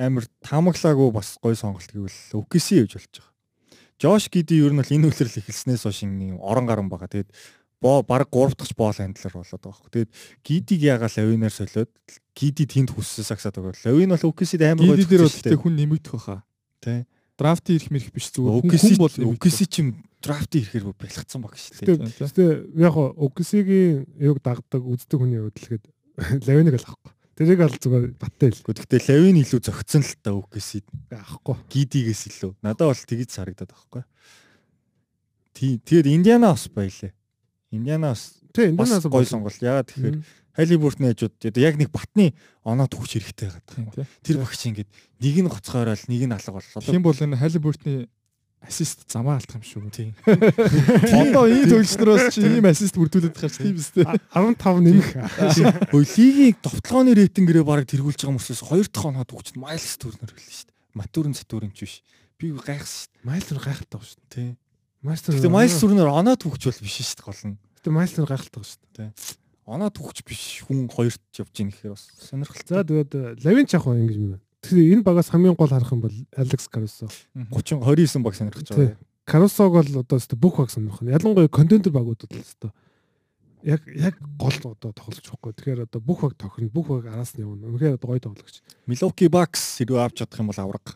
амар таамаглаагүй бас гой сонголт гэвэл Укиси явж болж байгаа. Жош Гиди ер нь бол энэ үлрэл эхэлснээс хойш нэг орон гарan байгаа. Тэгээд боо баг 3 дахь боол хандлаар болоод байгаа хөө. Тэгээд Гидиг ягаал авинаар солиод Гиди тэнд хүссэн сагсаад байгаа. Лавин бол Укисид амар гоё. Гиди дээр бол хүн нэмэгдэх баха. Тэ драфт ирэх мэрх биш зүгээр хүн бол OKC ч юм драфт ирэхээр бэлгцсэн баг шүү дээ. Гэтэ яг OKC-гийн юг дагдаг үздэг хүний гээд лавиныг л авахгүй. Тэрийг ал зүгээр баттай л. Гэхдээ лавин илүү зөгцсөн л та OKC авахгүй. Гидигээс илүү. Надад бол тэгж харагдаад байхгүй. Тий, тэгээд Индиана бас байлээ. Индиана бас тий, Индиана бас гой сонголт. Яагаад тэгэхээр Халибуртны хажууд яг нэг батны оноо төгч хэрэгтэй байгаа. Тэр багч ингээд нэг нь гоцгоорол нэг нь алга боллоо. Тийм бол энэ Халибуртны ассист замаа алдах юм шүү. Тийм. Одоо ийм төгчнөөс чи ийм ассист бүрдүүлээд байгаа ч тийм үстэй. 15 нэмэх. Хөөе лигийн товтлооны рейтингээрээ бараг тэргүүлж байгаа мөрсөөс 2 дахь оноо төгчд Майлс төрнөр хэлсэн шүү дээ. Матүрэн Цатүрэн ч биш. Би гайхсан шүү дээ. Майлс төр гайхалтай байгаа шүү дээ. Тийм. Майлс төр. Гэтэ Майлс төрнөр оноо төгч бол биш шүү дээ гол нь. Гэтэ Майлс төр гайхалтай байгаа шүү дээ. Тийм оноо түүхч биш хүн хоёрт явж ийн гэхээр бас сонирхолтой. За тэгээд Лавин чах уу ингэж юм. Тэгэхээр энэ багаас хамгийн гол харах юм бол Алекс Карусо 30 29 баг сонирхож байгаа. Карусог бол одоо бүх баг сонирхох нь. Ялангуяа контентер багуудад л өстой. Яг яг гол одоо тоглож байхгүй. Тэгэхээр одоо бүх баг тохирно, бүх баг араас нь явна. Үнэхээр одоо гоё тоглогч. Milwaukee Bucks хэрвээ авч чадах юм бол авраг.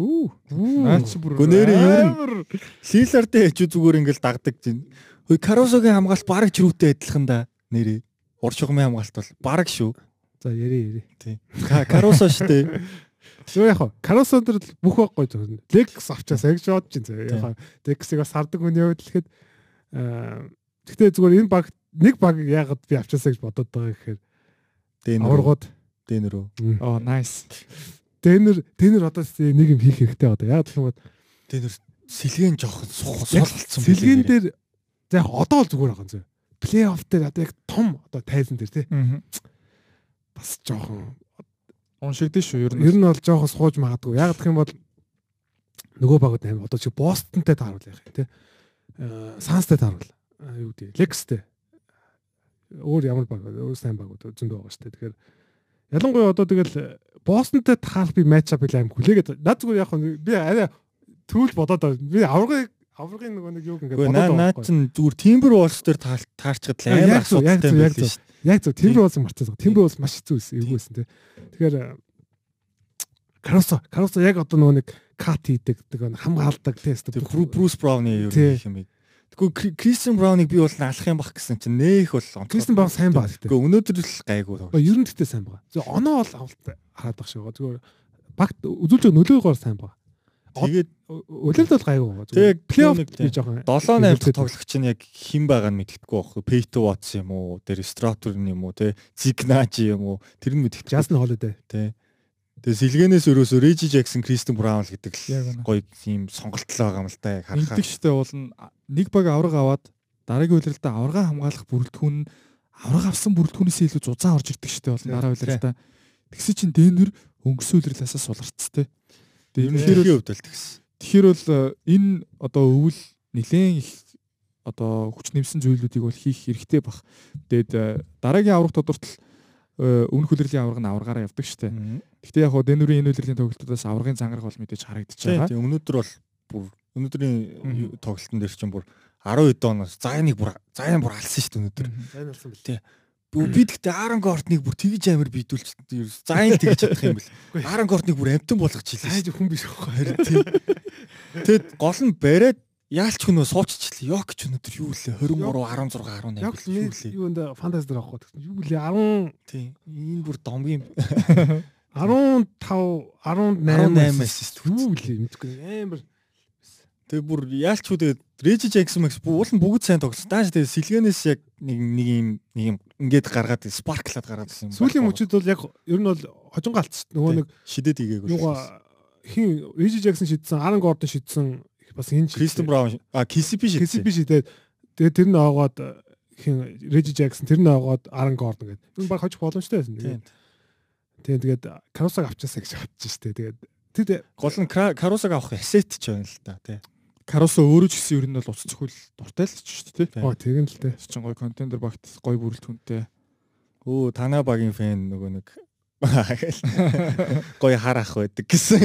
Үу. Наач бүр. Гүнээрээ ер нь Лилардын хажуу зүгээр ингээл дагдаг чинь Хөөе Карусогийн хамгаалт бараг ч рүүтэй адилхан да нэрээ. Ур шугамын хамгаалт бол бараг шүү. За яри яри. Тий. Карусо штэ. Юу яах вэ? Карусо дээр бүх байхгүй зөвхөн. Лекс авчаас яг шууд чинь зөө. Яг Лексийг бас хардаг хүний хувьд л ихэд аа Гэхдээ зүгээр энэ баг нэг баг яагаад би авчаасаа гэж бодоод байгаа гэхээр Дэнэр аваргууд Дэнэр үү. Оо nice. Дэнэр Дэнэр одоо нэг юм хийх хэрэгтэй одоо. Яагаад гэх юм бол Дэнэр сэлгэн жоох сул болцсон. Сэлгэн дээр За яг одоо л зүгээр байгаа юм. Плей-офф дээр одоо яг том одоо тайлан дээр тий. Бас жоохон уншигдэн шүү. Ер нь ер нь бол жоохон сууж магадгүй. Яг гэх юм бол нөгөө багууд аим одоо чи Бостонтэй тааруул яах тий. Санстай тааруул. Юу гэдэг Лекстэй. Өөр ямар баг өөр сайн багууд зөндөө байгаа шүү дээ. Тэгэхээр ялангуяа одоо тэгэл Бостонтэй таарах би матч ап аим хүлээгээд над зүгээр яг би арай түүл бодоод би аврагыг аврагын нөгөө нэг юу ингэ Гэхдээ наа наа чин зүгээр Timber Wolves дээр таарчгаад л амар асуудалтай байл шүү. Яг зөв Timber Wolves марцсан. Timber Wolves маш хэцүү байсан. Эвгүйсэн тий. Тэгэхээр Каросо Каросо яг одоо нөгөө нэг кат хийдэг нэг хамгаалдаг тест. Брус Брауны юу юм Тэгвэл Кристиан Брауныг би бол алах юм бах гэсэн чинь нэх бол Кристиан Браун сайн баг. Тэгвэл өнөөдөр л гайгүй. Ер нь тэгтээ сайн баг. Зөв оноо бол авалт хараад баг шиг байгаа. Зүгээр багт үзүүлж нөлөөгөөр сайн баг. Тэгээд үлэлт бол гайгүй. Тэгээд плей-офф би жоохон 7 8 дахь тоглогч нь яг хэн байгаа нь мэддэхгүй байхгүй. Peyto Watts юм уу? Тэр Stratur юм уу? Тэ Zignaji юм уу? Тэр нь мэддэхгүй. Justin Holiday. Тэ. Тэгээ сэлгэнээс өрөөсөө Reggie Jackson, Kristen Brown л гэдэг л гоё тийм сонголтлоо байгаа юм л да яг харахаар. Ингэдэгчтэй бол нэг баг авраг аваад дараагийн үйлрэлдээ аврагаа хамгаалах бүрэлдэхүүн авраг авсан бүрэлдэхүүнээс илүү зузаан орж ирдэг штэ бол дараа үйлрэлдээ. Тэгсэн чинь Дэнвер өнгөрсөн үйлрэлээсээ суларцтэй. Тэгэхээр л хувьд л тэгсэн. Тэгэхээр бол э, энэ одоо өвөл нэлээд их одоо хүч нэмсэн зүйлүүдийг бол хийх хэрэгтэй бах. Тэгээд э, дараагийн аврах тодортол э, өмнөх хүлрэлийн авраг нь аврагаараа явдаг штэ. Гэхдээ яг хоо Дэнүрийн энэ үйлрэлийн тоглолтуудаас аврагын зангараг бол мэдээж харагдаж байгаа. Тийм өнөөдөр бол бүр өнөөдрийн тоглолтын дээр чинь бүр 12 дооноос зайныг бүр зайн бүр алсан шүү дээ өнөөдөр. Зайн алсан бэл. Тийм. Би тэгтээ Аарон Гортныг бүр тэгж амар бидүүлж зайн тэгж чадах юм бэл. Аарон Гортныг бүр амтан болгож хэлээ. Хайж хүн биш байхгүй харин тийм. Тэгэд гол нь бариад яалч хөнөө сууччихлаа. Йок ч өнөдөр юу лээ 23 16 18 юу лээ. Юу энэ фантази дээр авахгүй. Юу лээ 10 тийм. Энэ бүр домгийн 15 18-аас юу лээ мэдгүй амар Тэгээ бүр яалч хүү тэгээд Jackson Max уул нь бүгд сайн тоглосон. Дааш тэгээд сэлгэнээс яг нэг нэг юм нэг юм ингээд гаргаад sparklаад гаргаад байсан юм. Сүүлийн мөчүүд бол яг ер нь бол хожинго алдсан. Нөгөө нэг шидэд игээгүй. Нөгөө хин Reggie Jackson шидсэн, Aaron Gordon шидсэн бас энэ Christian Brown а KCP шидсэн. KCP шидээд тэгээд тэр нь аваад хин Reggie Jackson тэр нь аваад Aaron Gordon гэдэг. Энэ баг хожих боломжтой байсан. Тэгээд тэгээд Карусаг авчаасаа гэж бодчих штэ. Тэгээд тэр гол нь Карусаг авах asset ч байна л да тий. Каросо өөрөө ч гэсэн ер нь бол уц цохол дуртай л ч шүү дээ. Оо тэгэн л дээ. Чин гоё контендер багт гоё бүрэлдэхүүнтэй. Өө танаа багийн фэн нөгөө нэг гоё харах байдаг гэсэн.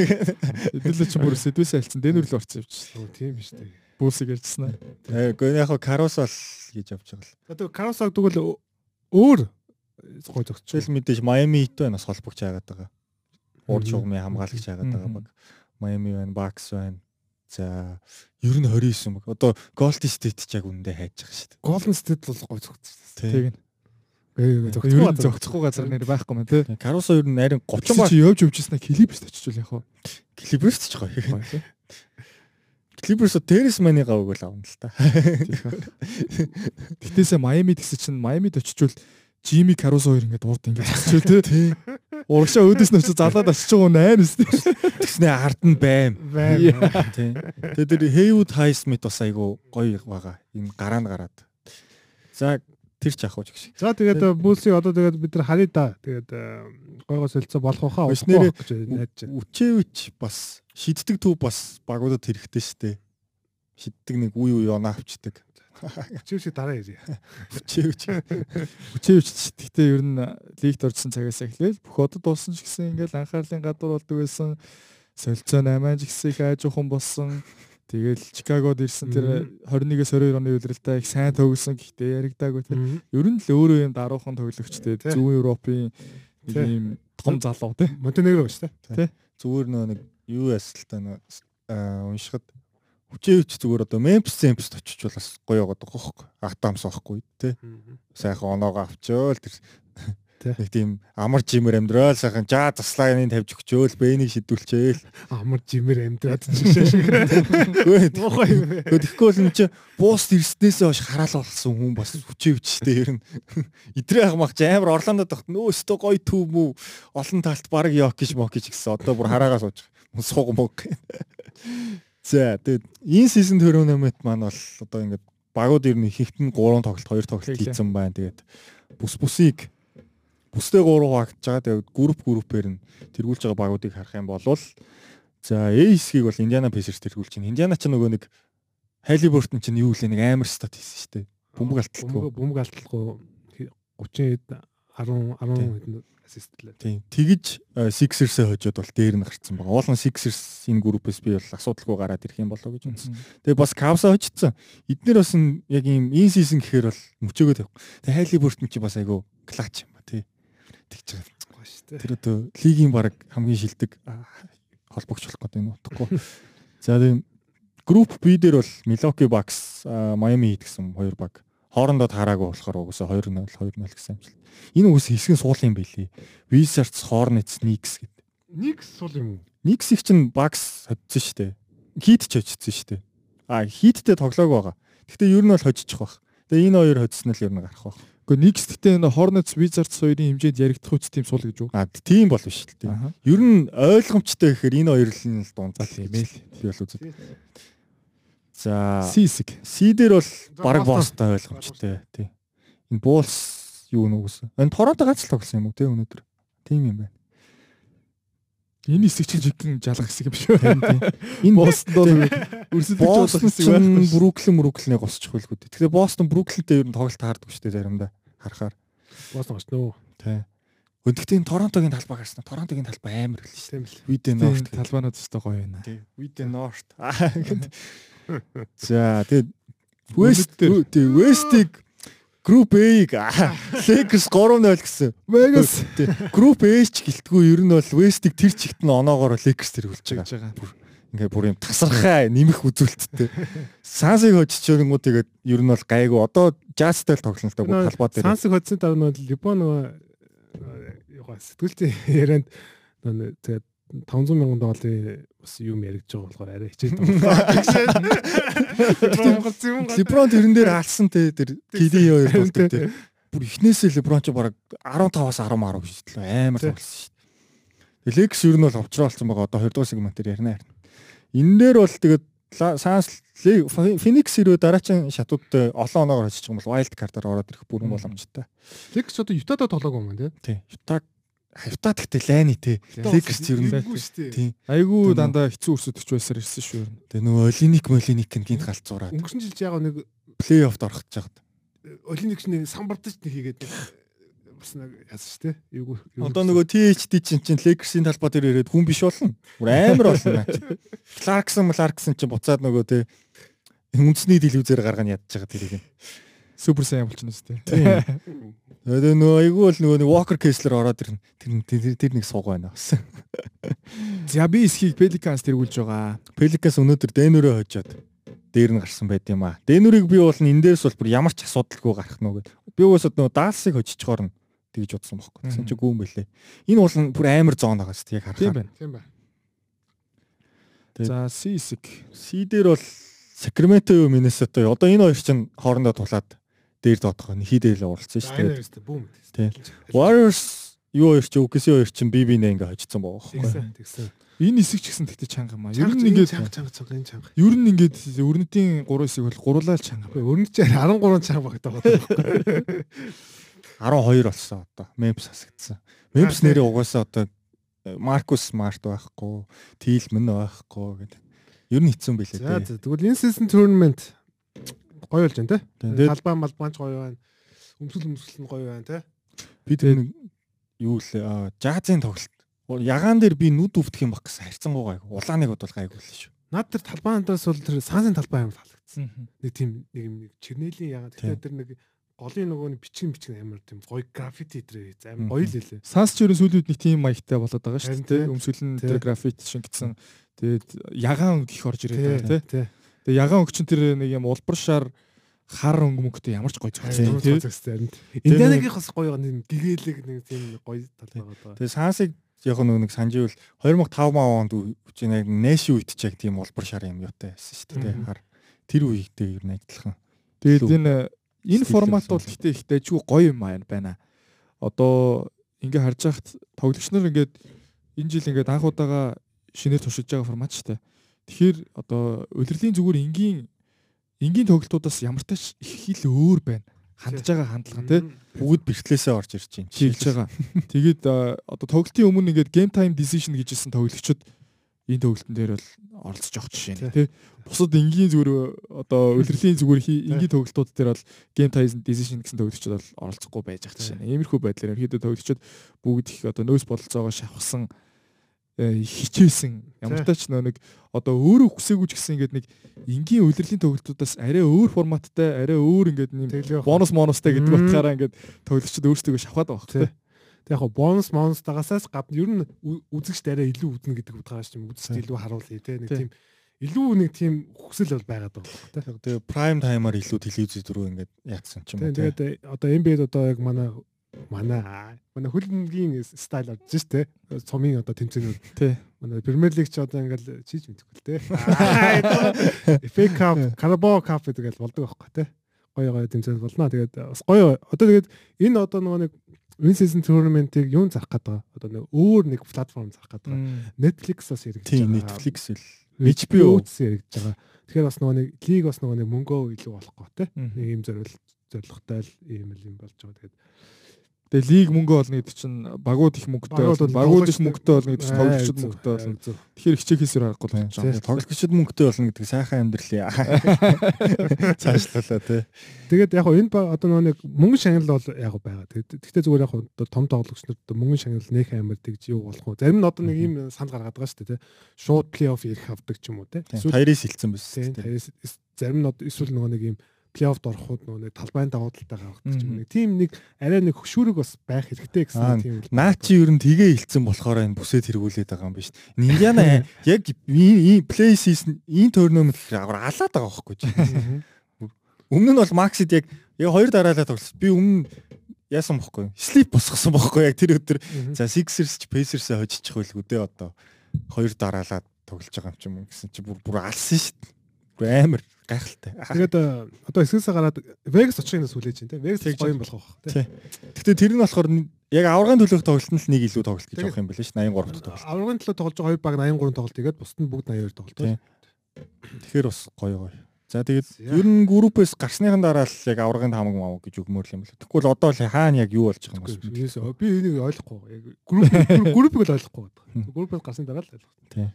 Хэдүүлээ ч бүр сэдвээс альцсан дэнүр л орсон явчихсан. Өө тийм шүү дээ. Бүүсийг ярьжсан аа. Гэхдээ яг Каросо л гэж явж байгаа л. Одоо Каросог тэгвэл өөр зогсч. Тэгэл мэдээж Майами Хит байна бас холбогч байгаад байгаа. Урд шугамын хамгаалагч байгаад байгаа баг. Майами байна, Бакс байна. За ер нь 29 баг. Одоо Golden State ч яг үндэ хайж байгаа шүү дээ. Golden State бол гой зогцсон. Тийм. Гээ зогцохгүй зогцохгүй газар нэр байхгүй мэн тий. Caruso ер нь нарийн 30 баг чи явж явжснаа Clippers очичвол яг хаа. Clippers ч гоё. Clippers Terrace Mane гавг л авна л та. Гэтээсээ Miami гэсэн чинь Miami-д очичвол Жими Карусо хоёр ингээд урд ингээд очиж тий. Урагшаа өөдөөс нь очиж залаад очиж байгаа нээр өстэй. Тэгснэ ард нь байм. Тий. Тэгээд тэр Haywood Highsmith бас айгу гоё байгаа. Энэ гараа нь гараад. За тэр ч ахууч гэж. За тэгээд Булсыг одоо тэгээд бид нар харъя да. Тэгээд гойгоо солилцоо болох байхаа гэж найдаж байна. Үчээвч бас шиддэг төв бас багуудад хэрэгтэй штэ. Шиддэг нэг үе үе оноо авчдаг. Хүчээвч дараа ирье. Хүчээвч. Хүчээвч гэхдээ ер нь лигт орсон цагаас эхлээл бүх одод болсон ч гэсэн ингээл анхаарлын гадуур болдог байсан. Солилцоо 8 ч гэсэн их аажуухан болсон. Тэгэл Чикагод ирсэн тэр 21-с 22 оны үеэрэлдээ их сайн тоглосон гэхдээ яригдаагүй тэр. Ер нь л өөрөө юм даруухан тоглогчтэй зүүн Европын ийм том залуу тий. Монтенегро шүү дээ. Зүгээр нөө нэг юу ясалтай нөө уншихад Хүчээвч зүгээр одоо Memphis Memphis очиж бол бас гоё байгаа хөөхгүй. Атамс байхгүй тий. Сайхан оноогоо авчөөл тэр. Нэг тийм амар жимэр амьдрал сайхан жаа заслааны тавьж өгчөөл бэнийг шидүүлчээл. Амар жимэр амьдраад чишээ. Тэгэхгүй бол энэ чи бууст ирснээсээ хойш хараал болсон хүн бас хүчээвчтэй ер нь. Идрээ хамаач амар орлоонд тогт нөө өстө гоё төв мүү. Олон талт баг ёк гэж мок гэж гэсэн одоо бүр хараагаа сууж сууг мог За тэгээд энэ сизон төрөөнөмөт маань бол одоо ингээд багууд ер нь ихэнх нь 3 тоглолт 2 тоглолт хийсэн байна. Тэгээд бүс бүсийг бүстэй 3 хаагч байгаа. Тэгээд групп группээр нь тэргүүлж байгаа багуудыг харах юм бол за A хэсгийг бол Индиана Pacers тэргүүлж байна. Индиана ч нөгөө нэг Halliburton ч юу лээ нэг амар стат хийсэн шүү дээ. Бөмбөг алталгүй. Бөмбөг алталгүй 30 хэд 10 10 хэдэн ассистлээ. Тийм. Тэгж Sixers-ээ хожоод бол дээр нь гарцсан байгаа. Уул нь Sixers энэ группээс би бол асуудалгүй гараад ирэх юм болоо гэж үзсэн. Тэгээ бас Cavs-аа хожицсан. Эднэр бас яг ийм ин сизон гэхээр бол мөчөөгөө тавих. Тэгээ Хайли Бүрт чи бас айгу клач юм ба тий. Тэгж байгаа шүү дээ. Тэр одоо лигийн баг хамгийн шилдэг холбогч болох гэдэг нь утгагүй. За тийм групп B дээр бол Milwaukee Bucks, Miami Heat гэсэн хоёр баг хоорондоо таараагүй болохоор угсаа 2-0 2-0 гэсэн амжилт. Энэ үгс хэсэг нь суул юм байлээ. Wizards, Hornets, Knicks гэдэг. Knicks суул юм уу? Knicks их чинь Bucks хоцсон шүү дээ. Heat ч хоцсон шүү дээ. А Heatтэй тоглоог байгаа. Гэхдээ ер нь бол хожиж байх. Тэгээ энэ хоёр хоцсон л ер нь гарах байх. Гэхдээ Knicks гэхдээ энэ Hornets, Wizards хоёрын хэмжээнд яригдах үст тийм суул гэж үү? А тийм бол биш л тийм. Ер нь ойлгомжтой гэхээр энэ хоёр л дундал юм ээ л. Би бол үзэж. За C-сэг. C дээр бол баг боостой ойлгомжтой тий. Энэ Bulls юу нүгсэн. Энэ Торонто ганц л тоглосон юм уу те өнөөдөр. Тийм юм байна. Энэ хэсэг чинь жигэн жалах хэсэг юм шүү. Энэ Бостон бол өрсөлдөж болох хэсэг байна. Бруклин Бруклиныг госчих байлгүй. Тэгэхээр Бостон Бруклинтэй ер нь тоглолт хаардаг шүү дээ заримдаа харахаар. Бостон гоч нөө. Тий. Өдөртийн Торонтогийн талбай гарсан. Торонтогийн талбай амар л шүү. Видэ Норт талбайнууд өстой гоё байна. Тий. Видэ Норт. За тэгээд West тий West-ийг Group A-г Lakers 3-0 гэсэн. Vegas Group A ч гэлтгүй ер нь бол West-ийг тэр чигт нь оноогоор Lakers тэргүүлж байгаа. Ингээ бүр юм тасархаа нэмэх үзүүлэлттэй. Сансыг хоччихонгууд тэгээд ер нь бол гайгүй. Одоо Jazz-тай л тоглоно л да бүр талбай дээр. Сансыг хоцсон тав нь Либон нөгөө сэтгүүлтийн ярианд тэгээд 500 мянган долларын бас юм яригдж байгаа болохоор арай хичээд байна. Леброн тэрэн дээр алсан те тэр KD хоёр болдог те. Бүр эхнээсээ Леброн ч баг 15-аас 10 10 гэж хэлсэн амар тоглосон шүү дээ. Лекс ер нь бол овчруулсан байгаа одоо 20 дугаар сегмент дээр ярина харин. Энэ дээр бол тэгээд Санс Феникс ирүү дараагийн шатуудтай олон оноогоор очиж байгаа юм бол вайлд картаар ороод ирэх бүрэн боломжтой. Лекс одоо Ютадад тоглоогүй юм тий. Тий. Ютаг хавтаа тэгтээ лайны те. Лекс ер нь тийм айгүй дандаа хэцүү өрсөдөж байсаар ирсэн шүү ер нь. Тэгээ нөгөө олиник молиник гинт галзуураад. Өнгөрсөн жил яг нэг плей оффд орох гэж байгаад олиник чинь самбардаж нэг хийгээд бас нэг яасан шүү те эйгүү одоо нөгөө THD чинь чинь лекерсийн талбай дээр ирээд хүн биш болно. Амар болно Кларксон Кларксон чинь буцаад нөгөө те үндэсний телевизээр гаргана ядж байгаа тэрийг супер сайн болчихно үстэй. Тэгээ нөгөө айгүй бол нөгөө нэг Walker Kessler ороод ирнэ. Тэр тэр нэг сууг байна гэсэн. За би эсхийг Pelicans тэргүүлж байгаа. Pelicans өнөөдөр Denver-өө хожоод дээр нь гарсан байт юм аа. Denver-ыг би бол энэ дээрс бол бүр ямар ч асуудалгүй гарах нөө гэд. Би уусаад нөгөө Dallas-ыг хожичхоор нь тэгж бодсон бохоо. Тэгсэн чи гүүн бэлээ. Энэ бол бүр амар зоон байгаа шүү дээ харахаар. Тийм байна. Тийм байна. За C хэсэг. C дээр бол Sacramento юу Minnesota юу. Одоо энэ хоёр чинь хоорондоо тулаад дээр доотох нь хийдэл уралцсан шүү дээ. Тийм. Warriors юу хоёр ч OKC хоёр чинь BB нэ ингээ хожицсан байгаа байхгүй. Тэгсэн. Энэ хэсэг ч гэсэн тэгтээ чанга маа. Ер нь ингээд чанга чанга чанга энэ чанга. Ер нь ингээд өрнөдийн 3 хэсэг бол гурлал чанга. Өрнөд чинь 13 чанга багтаа байгаа байхгүй. 12 болсон одоо. Memphis хасагдсан. Memphis нэрээ угаасаа одоо Маркус Смарт байхгүй, Тилмэн байхгүй гэдэг. Ер нь хэцүү байлээ. За тэгвэл энэ season tournament гоё болж байна те. Талбай малбаанч гоё байна. Өмсөл өмсөл нь гоё байна те. Би тэр нэг юу л жазын тоглолт. Ягаан дээр би нүд өвдөх юм баг гэсэн харьцангуй гайг. Улааныг бодвол гайгүй л шүү. Наад тэр талбаандаас бол тэр саансын талбай юм таалагдсан. Нэг тийм нэг юм чернэлийн ягаан. Тэгэхээр тэр нэг голын нөгөө бичгэн бичгэн амар тийм гоё граффити дээр амар гоё л лээ. Санс ч ерөн сүүлүүд нэг тийм маягтай болоод байгаа шүү дээ. Өмсгөл нь тэр граффити шингэсэн. Тэгээд ягаан гих орж ирээд тий. Тэгээ ягаан өгчин тэр нэг юм улбар шар хар өнгөмөгтэй ямар ч гоё зохистой. Индианагийн бас гоё нэг гэгээлэг нэг тийм гоё тал байгаа. Тэгээ сансыг яг нэг сандживэл 2005 онд үчиг нэг нэши үйт ч яг тийм улбар шар юм юутай байсан шүү дээ. Хар тэр үеигтэй ер нь адилхан. Тэгээд энэ энэ формат бол гэхдээ их дэжгүй гоё юм байна. Одоо ингээ харж байхад тоглогч нар ингээд энэ жил ингээд анх удаага шинээр туршиж байгаа формат шүү дээ. Тэгэхээр одоо улирлын зүгээр энгийн энгийн тоглолтуудаас ямар тач их л өөр байна. Хандж байгаа хандлага тий бүгд бэртлээсээ орж ирж байна. Чиглэж байгаа. Тэгээд одоо тоглолтын өмнө ингээд game time decision гэжсэн тоглогчид энэ төгөлтөн дээр бол оролцож явах жишээ нь тий. Бусад энгийн зүгээр одоо улирлын зүгээр энгийн төгөлтүүд дээр бол game time decision гэсэн төгөлтчд бол оролцохгүй байж ах жишээ. Иймэрхүү байдлаар ерөөдөө төгөлтчд бүгд их одоо нөөц бололцоогоо шавхсан хичээсэн. Ямар ч тач нэг одоо өөрөө хүсээгүй ч гэсэн ингээд нэг энгийн улирлын төгөлтүүдээс арай өөр форматтай арай өөр ингээд нэм бонус монустай гэдэг утгаараа ингээд төгөлтчд өөрсдөө шавхаад байгаа хэрэг Тэг яг бонус монус дагасаас гадна ер нь үзэгч дараа илүү үзнэ гэдэг утгаараас ч юм үзэгч илүү харуулъя те нэг тийм илүү нэг тийм хүсэл бол байгаад байгаа. Тэгээ prime timer илүү телевиз рүү ингээд яатсан ч юм уу. Тэгээд одоо NBA-д одоо яг манай манай манай хөлнгийн стайл орж ш тэ цомын одоо тэмцээнүүд тий манай Premier League ч одоо ингээл чийж мэдэхгүй л тэ FA Cup, Carabao Cup гэдэг л болдог байхгүй тэ гоё гоё тэмцээн болно тэгээд бас гоё одоо тэгээд энэ одоо нөгөө нэг win season tournament-ыг юун зарах гээд байгаа. Одоо нэг өөр нэг платформ зарах байгаа. Netflix-аас яригдж байгаа. Тийм, Netflix л HBO үс яригдж байгаа. Тэгэхээр бас нөгөө нэг лиг бас нөгөө нэг мөнгөө илүү болохгүй те. Нэг юм зориул зорилготой л ийм л юм болж байгаа. Тэгээд Тэгээ лиг мөнгө олно гэдэг чинь багууд их мөнгөтэй болно. Багууд их мөнгөтэй болно гэдэг чинь тоглогчид мөнгөтэй болно. Тэгэхээр хичээхээсээр харахгүй болж байгаа. Тоглогчид мөнгөтэй болно гэдэг сайхан амьдралын цаашлуулаа тий. Тэгээд яг энэ одоо нэг мөнгө шагнал бол яг байгаа. Гэхдээ зүгээр яг том тоглогчнод мөнгө шагнал нөх амар тэгж юу болох вэ? Зарим нь одоо нэг юм санд гаргаад байгаа шүү дээ тий. Шууд плей-офф ирэх авдаг ч юм уу тий. Хайрээс хилцсэн биш. Зарим нь эсвэл нөгөө нэг юм плей-оффд ороход нөгөө талбайн давуу талтай гаргадаг ч юм тийм нэг арай нэг хөшүүрэг бас байх хэрэгтэй гэсэн тийм үл. Наа чи ер нь тгээ хилцэн болохоор энэ бүсэд тэргүүлээд байгаа юм биш. Индиана яг энэ плей сизон энэ төрнөмөл аваар алаад байгаа байхгүй чи. Өмнө нь бол Максид яг яг хоёр дараалал тоглсон. Би өмнө яасан бохгүй. Слип босгосон бохгүй яг тэр өдөр. За Sixers ч Pacers-ээ хожичих байлгүй дээ одоо. Хоёр дараалаад тоглож байгаа юм ч юм гэсэн чи бүр бүр алсан шүү дээ. Амар гайхалтай. Тэгээд э, одоо эсгээсээ гараад Vegas очихын сүлээж чинь тийм Vegas гоё юм болох байх тийм. Гэтэ тэр нь болохоор яг аваргын төлөөх тоглолт нь л нэг илүү тоглолт гэж авах юм байна ш 83 дахь тоглолт. Аваргын төлөө тоглож байгаа хоёр баг 83 тоглолт игээд бусд нь бүгд 82 тоглолт. Тэгэхээр бас гоё гоё. За тэгээд ер нь группээс гарсныхан дараа л яг аваргын хамаг мав гэж өгмөр юм л. Тэгвэл одоо л хаана яг юу болж байгаа юм бэ? Би энийг ойлгохгүй. Яг групп группийг л ойлгохгүй байна. Группээс гарсны дараа л ойлгох. Тийм.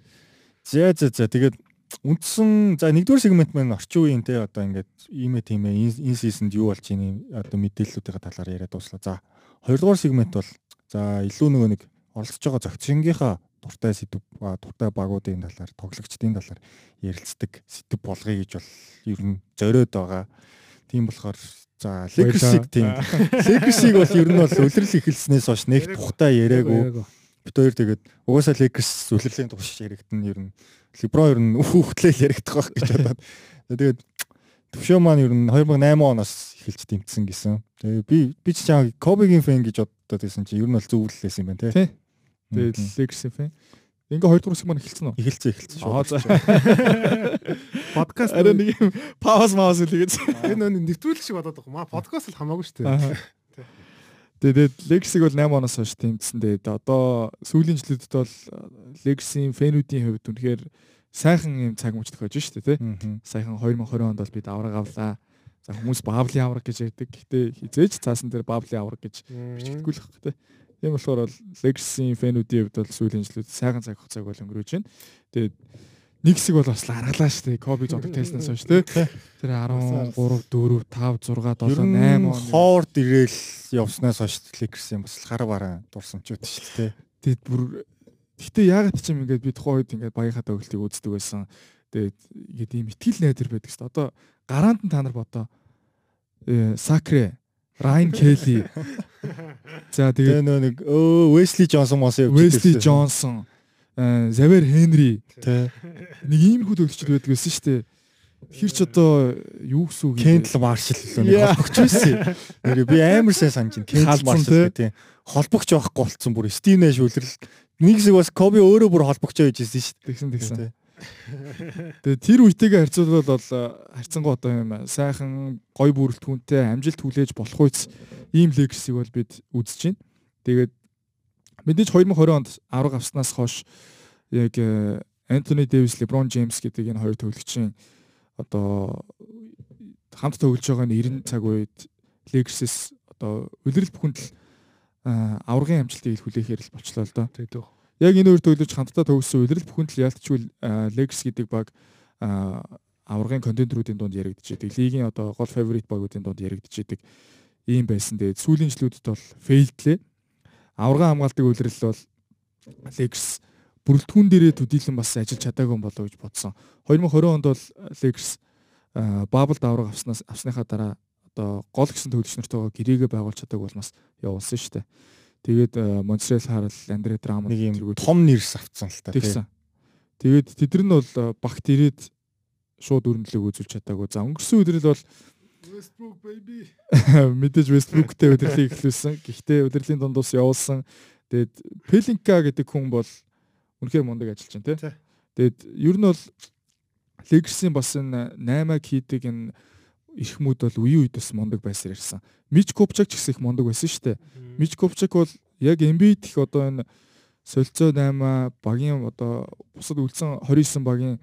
За за за тэгээд үндсэн за нэгдүгээр сегмент маань орчин үеийн те одоо ингээд иймэ тиймэ энэ сизонд юу болж ийн одоо мэдээллүүдийн талаар яриад дуслаа. За хоёрдугаар сегмент бол за илүү нөгөө нэг оролцож байгаа зохицсонгийнхаа дуртай сэдв дуртай багуудын талаар тоглогчдын талаар ярилцдаг сэдв болгоё гэж бол ер нь зориод байгаа. Тийм болохоор за Lakers-ийг тийм Lakers-ийг бол ер нь бол үлрэл эхэлснээс хойш нэг тухтай яриаггүй. Бид хоёр тэгээд угаасаа Lakers үлрэлийн тугш яригдана ер нь Леброн ер нь хүүхдлээл яригдах байх гэж бодоод. Тэгээд төвшөө маань ер нь 2008 оноос эхэлж тэмцсэн гэсэн. Тэгээ би би ч чам Кобигийн фэн гэж бодоод байсан чи ер нь бол зөвлөлээс юм байна те. Тэгээд Лекс фэн. Ингээ хоёр дахь хэсэг маань эхэлсэн үү? Эхэлсэн эхэлсэн шүү. Аа за. Подкаст арай нэг юм пауз маус үлээгээд. Энэ нэвтрүүлэг шиг бодоод байгаа. Маа подкаст л хамаагүй шүү дээ. Тэгээд Legacy-г бол 8 оноос хойш тэмцсэн. Тэгээд одоо сүүлийн жилүүдэд бол Legacy-ийн фэнүүдийн хувьд үнэхээр сайхан юм цаг мөч тохиож шүү дээ, тий. Сайхан 2020 онд бол бид авраг авлаа. За хүмүүс баблын авраг гэж ярьдаг. Гэхдээ хизээж цаасан дээр баблын авраг гэж баг тий. Тийм болохоор бол Legacy-ийн фэнүүдийн хувьд бол сүүлийн жилүүд сайхан цаг хугацааг бол өнгөрөөж байна. Тэгээд нэг хэсэг бол бас аргалаа шүү дээ. Коби зодог тайснаас хойш тий. Тэр 13, 4, 5, 6, 7, 8 он хоорд ирээл явснаас хойш Lakers юм бас хар бараа дурсан ч үт шүү дээ. Тэгэд бүр Гэтэ яагаад ч юм ингээд би тухайн үед ингээд багийнхаа төгөлтийг үздэг байсан. Тэгээд ингээд ийм итгэл найдвар байдаг шүү дээ. Одоо гараанд нь та нар бодоо. Сакре, Райн Келли. За тэгээд нөө нэг өө Wesley Johnson мос явж байсан. Wesley Johnson Завер Хенри тий нэг иймэрхүү төгсчд байдаг байсан шүү дээ. Тэр ч одоо юу гэсэн үг Кентл Маршал лөө нэг холбогч байсан. Нэр би амар сайн санаж байна. Кентл Маршал тий холбогч байхгүй болцсон бүр Стив Нэш үлрэл нэг хэсэг бас Коби өөрөө бүр холбогч байж байсан шүү дээ. Тэгсэн тэгсэн. Тэгээ тэр үетэйгээ харьцуулбал бол харьцангуй одоо юм сайхан гой бүрэлдэхүүнтэй амжилт хүлээж болох үйс ийм лексийг бол бид үзэж байна. Тэгээд Мэдээж 2020 онд авраг авснаас хойш яг Антони Дэвис, Леброн Джеймс гэдэг энэ хоёр тоглогчийн одоо хамт тоглож байгаа нь 90 цаг үед Lakers-с одоо үлрэл бүхэнд л аврагын амжилтыг хүлээхээр л болчлоо л доо. яг энэ хоёр тоглож хамтдаа төгссөн үйлрэл бүхэн л яалтчгүй Lakers гэдэг баг аваргын контентеруудын дунд яригдчихэдэг. Лигийн одоо гол фаворит багуудын дунд яригдчихэдэг ийм байсан. Тэгээд сүүлийн жилүүдэд бол фейлдлээ. Аварган хамгаалдаг үйлрэл бол Lakers бүрэлдэхүүн дээрээ төдийлөн бас ажиллаж чадаагүй болоо гэж бодсон. 2020 онд бол Lakers бабл давраг авснаас авсныхаа дараа одоо гол гэсэн төлөвч нартайгаа гэрээгээ байгуулж чадаагүй бол бас явуулсан шүү дээ. Тэгээд Монсрел харал Андре Драма нэг юм том нэрс авцсан л та тийм. Тэгээд тэд нар нь бол багт ирээд шууд өрнөлөг үзүүлж чадаагүй. За өнгөрсөн өдрөл бол Westbrook baby мэдээж Westbrookтэй удирлыг эхлүүлсэн. Гэхдээ удирдлийн дундус явуулсан. Тэгээд Pelinka гэдэг хүн бол үнэхээр мундаг ажиллаж байна тий. Тэгээд ер нь бол Lakers-ийн бас энэ 8-аг хийдэг энэ эрхмүүд бол үе үед бас мундаг байсаар ирсэн. Мич Купчак ч гэсэн их мундаг байсан шүү дээ. Мич Купчак бол яг Embiid их одоо энэ солилцоо 8 багийн одоо бусад үлдсэн 29 багийн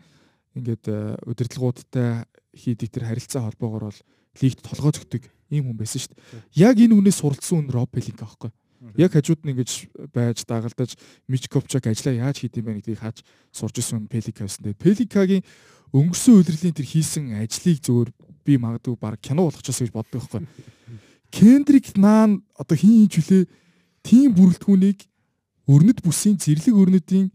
ингээд э, удирдлагуудтай хийдэг тэр харилцаа холбоогоор бол лигт толгой зөгдөг ийм хүн байсан шүү дээ. Яг энэ үнээс суралцсан хүн Роб Пелинг аахгүй. Яг хажууд нь ингэж байж дагалдаж Мич Купчак ажиллаа яаж хийдэм бэ гэдгийг хааж сурж исэн Пелик байсан. Тэгээд Пеликагийн өнгөрсөн удирдлийн тэр хийсэн ажлыг зөвөр би магадгүй баг кино болгочихсон гэж боддог байхгүй. Кендрик Наан одоо хин хийж үлээ тийм бүрэлдэхүүнийг өрнөд бүсийн зэрлэг өрнөдийн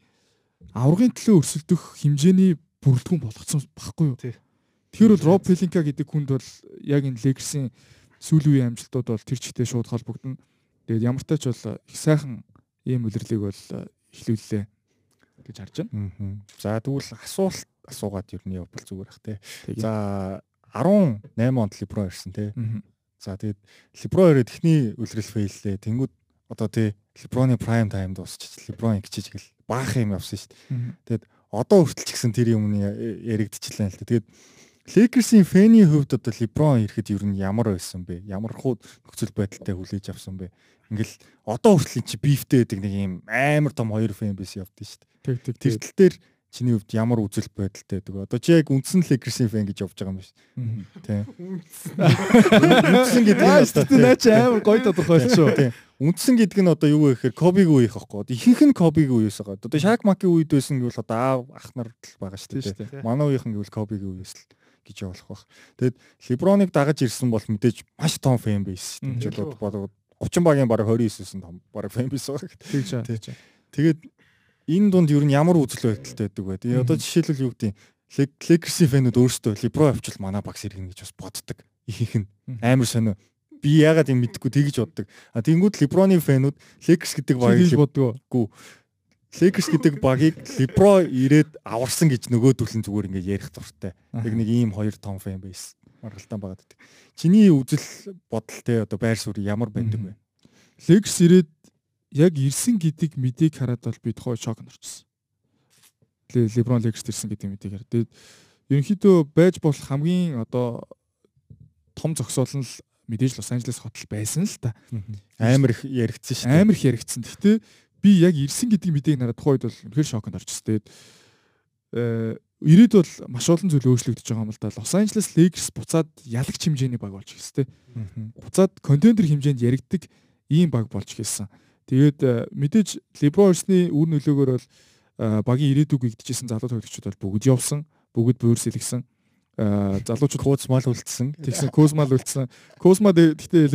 аврагын төлөө өрсөлдөх хэмжээний бүрэлдэхүүн болгоцсон байхгүй юу? Тэгэхээр бол Роб Пелинка гэдэг хүнд бол яг энэ Лексийн сүүлийн үеийн амжилтууд бол тэр чигтээ шууд холбогдно. Тэгээд ямар ч тач бол их сайхан ийм үлрэлийг бол эхлүүллээ гэж харж байна. За тэгвэл асуулт асуугаад ер нь явбал зүгээр бах те. За 18 онд Либро ирсэн те. За тэгээд Либро ирээд эхний үлрэл фейллээ. Тэнгүүд одоо тий Либроны прайм тайм дуусчих. Либрон гिचиж гэл баах юм явсан шүү дээ. Тэгээд одоо хүртэл ч гэсэн тэр юм яригдчихлаа л дээ. Тэгээд Lakers-ийн фэний хувьд одоо Либрон ирэхэд ер нь ямар байсан бэ? Ямар хуу нөхцөл байдалтай хүлээж авсан бэ? Ингээл одоо хүртэл чи бифтэй байдаг нэг юм амар том хоёр фэн бис явдсан шүү дээ. Тэр тал дээр чиний хувьд ямар үзэл байдалтай байдаг вэ? Одоо чи яг үндсэн Lakers-ийн фэн гэж явж байгаа юм биш. Тийм. Үндсэн гэдэг нь одоо наа чи амар гоё тодорхойлчихоо. Тийм. Үндсэн гэдэг нь одоо юу вэ гэхээр Кобиг үеих аахгүй. Одоо ихэнх нь Кобиг үеэс байгаа. Одоо Шак Маки үед байсан гэвэл одоо аав ах нар л байгаа шүү дээ. Манай үеийнхэн гэвэл Кобиг үеэс л гэж явуулах бах. Тэгэд Либроныг дагаж ирсэн бол мэдээж маш том фэн бейс шүү дээ. Жишээлбэл бодоод 30 багийн бараг 29-сэн том бараг фэн бейс байгаа гэдэг. Тэгээд энэ дунд ер нь ямар үзэл байдалтай байдаг вэ? Тэгээ одоо жишээлбэл юу гэдэг Lakers-ийн фэнүүд өөрсдөө Либро авчвал манай багс иргэн гэж бас боддог. Ихэнх нь амар сонио. Би яагаад юм мэдэхгүй тэгж боддог. А тэнгууд Либроны фэнүүд Lakers гэдэг багийг боддгоо. Lakers гэдэг багийг Libro ирээд аварсан гэж нөгөө төлн зүгээр ингээд ярих дуртай. Яг нэг ийм хоёр том фэн бейс маргалтан байгаад байдаг. Чиний үзэл бодол те одоо байр суурь ямар байдаг вэ? Lakers ирээд яг ирсэн гэдэг мэдээг хараад бол би тухай шок норчсон. Леброн Лекс ирсэн гэдэг мэдээг хараад. Тэгээд ерөнхийдөө байж болох хамгийн одоо том зогсоол нь л мэдээж Лос Анжелес хотл байсан л та. Амар их яригдсан шүү дээ. Амар их яригдсан. Гэхдээ би яг ирсэн гэдэг мэдээг нараад тухайд бол үнэхээр шоконд орчихсон. Тэгээд э ирээд бол маш олон зүйл өөрчлөгдөж байгаа юм л да. Лос Анжелес Lakers буцаад ялагч хэмжээний баг болж ирсэн. Буцаад контендер хэмжээнд яригддаг ийм баг болж ирсэн. Тэгээд э, мэдээж Леброн-ны үр нөлөөгөөр бол э, багийн ирээдүг гэгдэжсэн залуу тоглогчид бол бүгд явсан, бүгд буурс илгсэн. Э, залуучууд Кузмал үлдсэн. Тэгсэн Кузмал үлдсэн. Кузма гэхдээ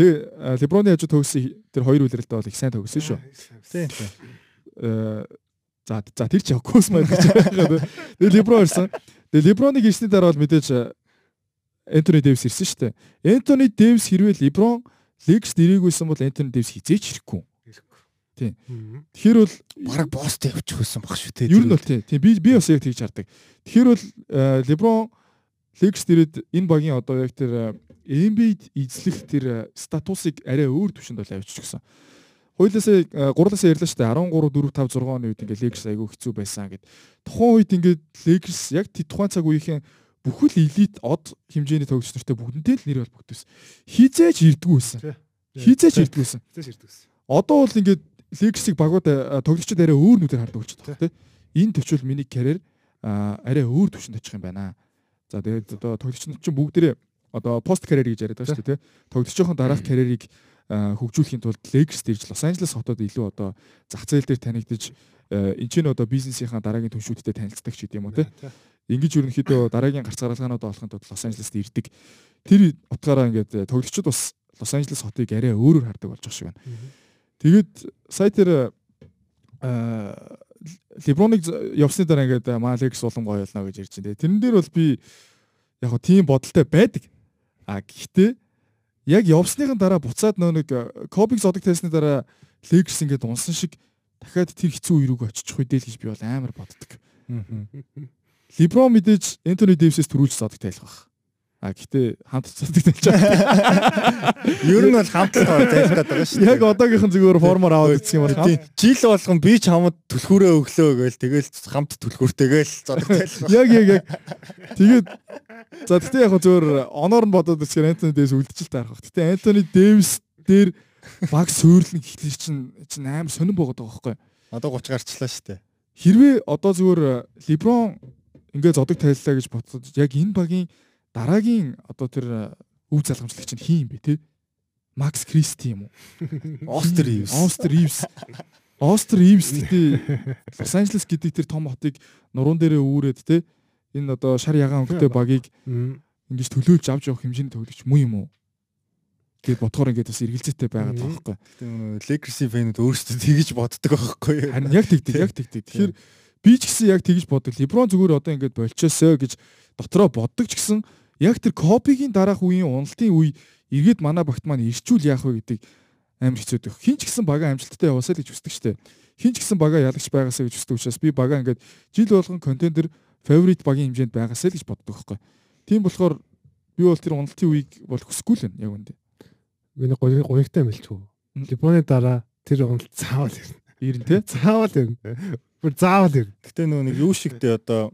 Леброны хажуу төгсөн тэр хоёр үлрэлтээ бол их сайн төгсөн шүү. Тийм. За за тэр чи Кузма гэж байгаа. Тэгээ Леброн ирсэн. Тэгээ Леброныг ирсний дараа бол мэдээж Энтони Дэвис ирсэн шүү дээ. Энтони Дэвис хэрвээ Леброн Лекс дэрэгүйсэн бол Энтони Дэвис хизээч ирэхгүй. Тийм. Тэгэхээр бол бараг боостой явчих байсан баг шүү те. Ер нь бол тийм. Би би бас яг тэгж хардаг. Тэгэхээр бол LeBron Lakers дээрээ энэ багийн одоо яг тэр Embiid эзлэх тэр статусыг арай өөр түвшинд бол авчиж гисэн. Хойлоосаа гурлаасаа ярьлаа шүү дээ 13 4 5 6 оны үед ингээ Lakers айгүй хэцүү байсан гэд. Тухайн үед ингээ Lakers яг тухайн цаг үеийнхэн бүхэл элит од хэмжээний тоглогч нартай бүгднтэй л нэр холбогдсон. Хизээч ирдгүү байсан. Хизээч ирдгүү байсан. Хизээч ирдгүү байсан. Одоо бол ингээд Лексиг багууд тоглогчид арай өөр нүдээр хардаг болчиход байна тийм. Энэ төвчл миний карьер арай өөр төвшөнд очих юм байна. За тэгээд одоо тоглогчид чинь бүгдээрээ одоо пост карьер гэж яриад байгаа шүү дээ тийм. Тоглогчийн дараах карьерийг хөгжүүлэхийн тулд Lakers дэрж Лос Анжелес хотод илүү одоо зах зээл дээр танигдж энэ ч н одоо бизнесийнхаа дараагийн түншүүдтэй танилцдаг ч гэдэм юм уу те. Ингиж ерөнхийдөө дараагийн гарц гаргалгаанууд олохын тулд Лос Анжелест ирдэг. Тэр утгаараа ингээд тоглогчид бас Лос Анжелес хотыг арай өөрөөр хардаг болж байгаа шиг байна. Тэгээд сая тэр Леброныг явсны дараа ингээд Малекс улам гоё болно гэж ярьж байна. Тэрэн дээр бол би яг тийм бодолтой байдаг. А гэхдээ яг явсныхан дараа буцаад нөө нэг Кобиг зодог тайсны дараа Лекс ингээд унсан шиг дахиад тэр хэцүү үе рүүгээ очих үедээ л гэж би бол амар боддог. Леброн мэдээж Энтони Дэвисээс төрүүлж зодог тайлах баг. А гэтээ хамт цацдаг тайлж байгаа. Ер нь бол хамт тайлах гэдэг байгаа шүү. Яг одоогийнхан зүгээр формоор аваад идэх юм бол жил болгон би ч хамт түлхүүрээ өглөө гээл тэгэл хамт түлхүүртэйгээл зодог тайлах. Яг яг яг. Тэгээд за гэтээ яг зүгээр оноор нь бодоод үзэхээр Антони Дэвис үлдчихэл таарах. Гэтээ Антони Дэвис дээр баг суурлын гэхлээр чинь чинь амар сонирн богод байгаа байхгүй. Одоо 30 гарчлаа шүү дээ. Хэрвээ одоо зүгээр Леброн ингээ зодог тайллаа гэж бодсод яг энэ багийн дараагийн одоо тэр э, өв залгамжлагч нь хин юм бэ те? Макс Кристи юм уу? Остер Ивс. Остер Ивс. Остер Ивс гэдэг Лос Анжелес гэдэг тэр том хотыг нуруунд дээрээ үүрээд те энэ одоо шар ягаан өнгөтэй багийг ингэж төлөөлж авч явах хэмжээний тоглогч муу юм уу? гэд бодохоор ингээд бас эргэлзээтэй байгаад байгаа байхгүй. Лекерси фэнүүд өөрсдөө тэгж боддог байхгүй. Харин яг тэгдэг, яг тэгдэг. Тэгэхээр би ч гэсэн яг тэгж боддог. Леброн зүгээр одоо ингээд болчоосоо гэж дотроо боддог ч гэсэн яг тэр Кобигийн дараах үеийн уналтын үе эргээд манай багт маань ирчүүл яах вэ гэдэг амар хэцүү дэх. Хин ч гэсэн бага амжилттай яваасаа л гэж хүсдэг штэ. Хин ч гэсэн бага ялагч байгаасаа гэж хүсдэг учраас би бага ингээд жил болгон контендер фаворит багийн хэмжээнд байгаасаа л гэж боддог байхгүй. Тийм болохоор би бол тэр уналтын үеийг бол хүсэхгүй л байна яг үндэ. Миний гоё гоёгтай мэлчүү. Либоны дараа тэр уналт заавал ирнэ. Ирнэ те? Заавал ирнэ. Бүр заавал ирнэ. Гэтэ нөгөө нэг юу шигтэй одоо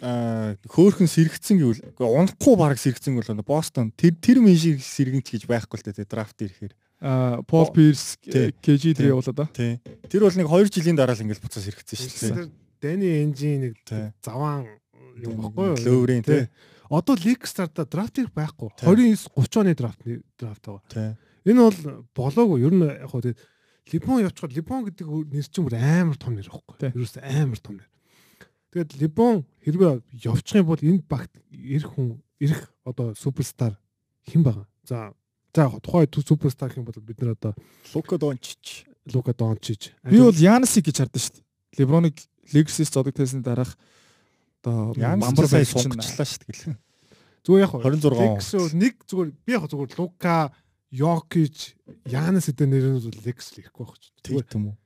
хөөхөн сэрэгцэн гэвэл унахгүй баг сэрэгцэн бол Бостон тэр тэр мэн шиг сэргэнч гэж байхгүй л дээ драфт ирэхээр аа Пол Пирс KG3 явуулаад ба. Тий. Тэр бол нэг 2 жилийн дараа л ингээл буцаа сэрэгцэн шүү дээ. Дэни Энжи нэг заваан юм баггүй юу? Лөөврийн тий. Одоо Ликстарда драфт их байхгүй. 29 30 оны драфт драфт байгаа. Тий. Энэ бол болоогүй. Ер нь яг хөө тэгээд Либон явчихад Либон гэдэг нэр чинь бүр амар том нэр байхгүй. Ерөөс амар том нэр. Тэгээд Либон хэрвээ явчих юм бол энэ багт ирэх хүн ирэх одоо суперстар хэн байгаа? За за тухайн суперстар хэн бол бид нар одоо Лука Дончич, Лука Дончич. Би бол Янасыг гэж хардсан шүү дээ. Леброныг Лексис зодог тайсны дараах одоо бамбар сая сунгачлаа шүү дээ. Зүгээр яг 26 нэг зүгээр би яг зүгээр Лука Йокич Янас гэдэг нэрнүүд бол Лекс л ихгүй байх ч. Юм уу?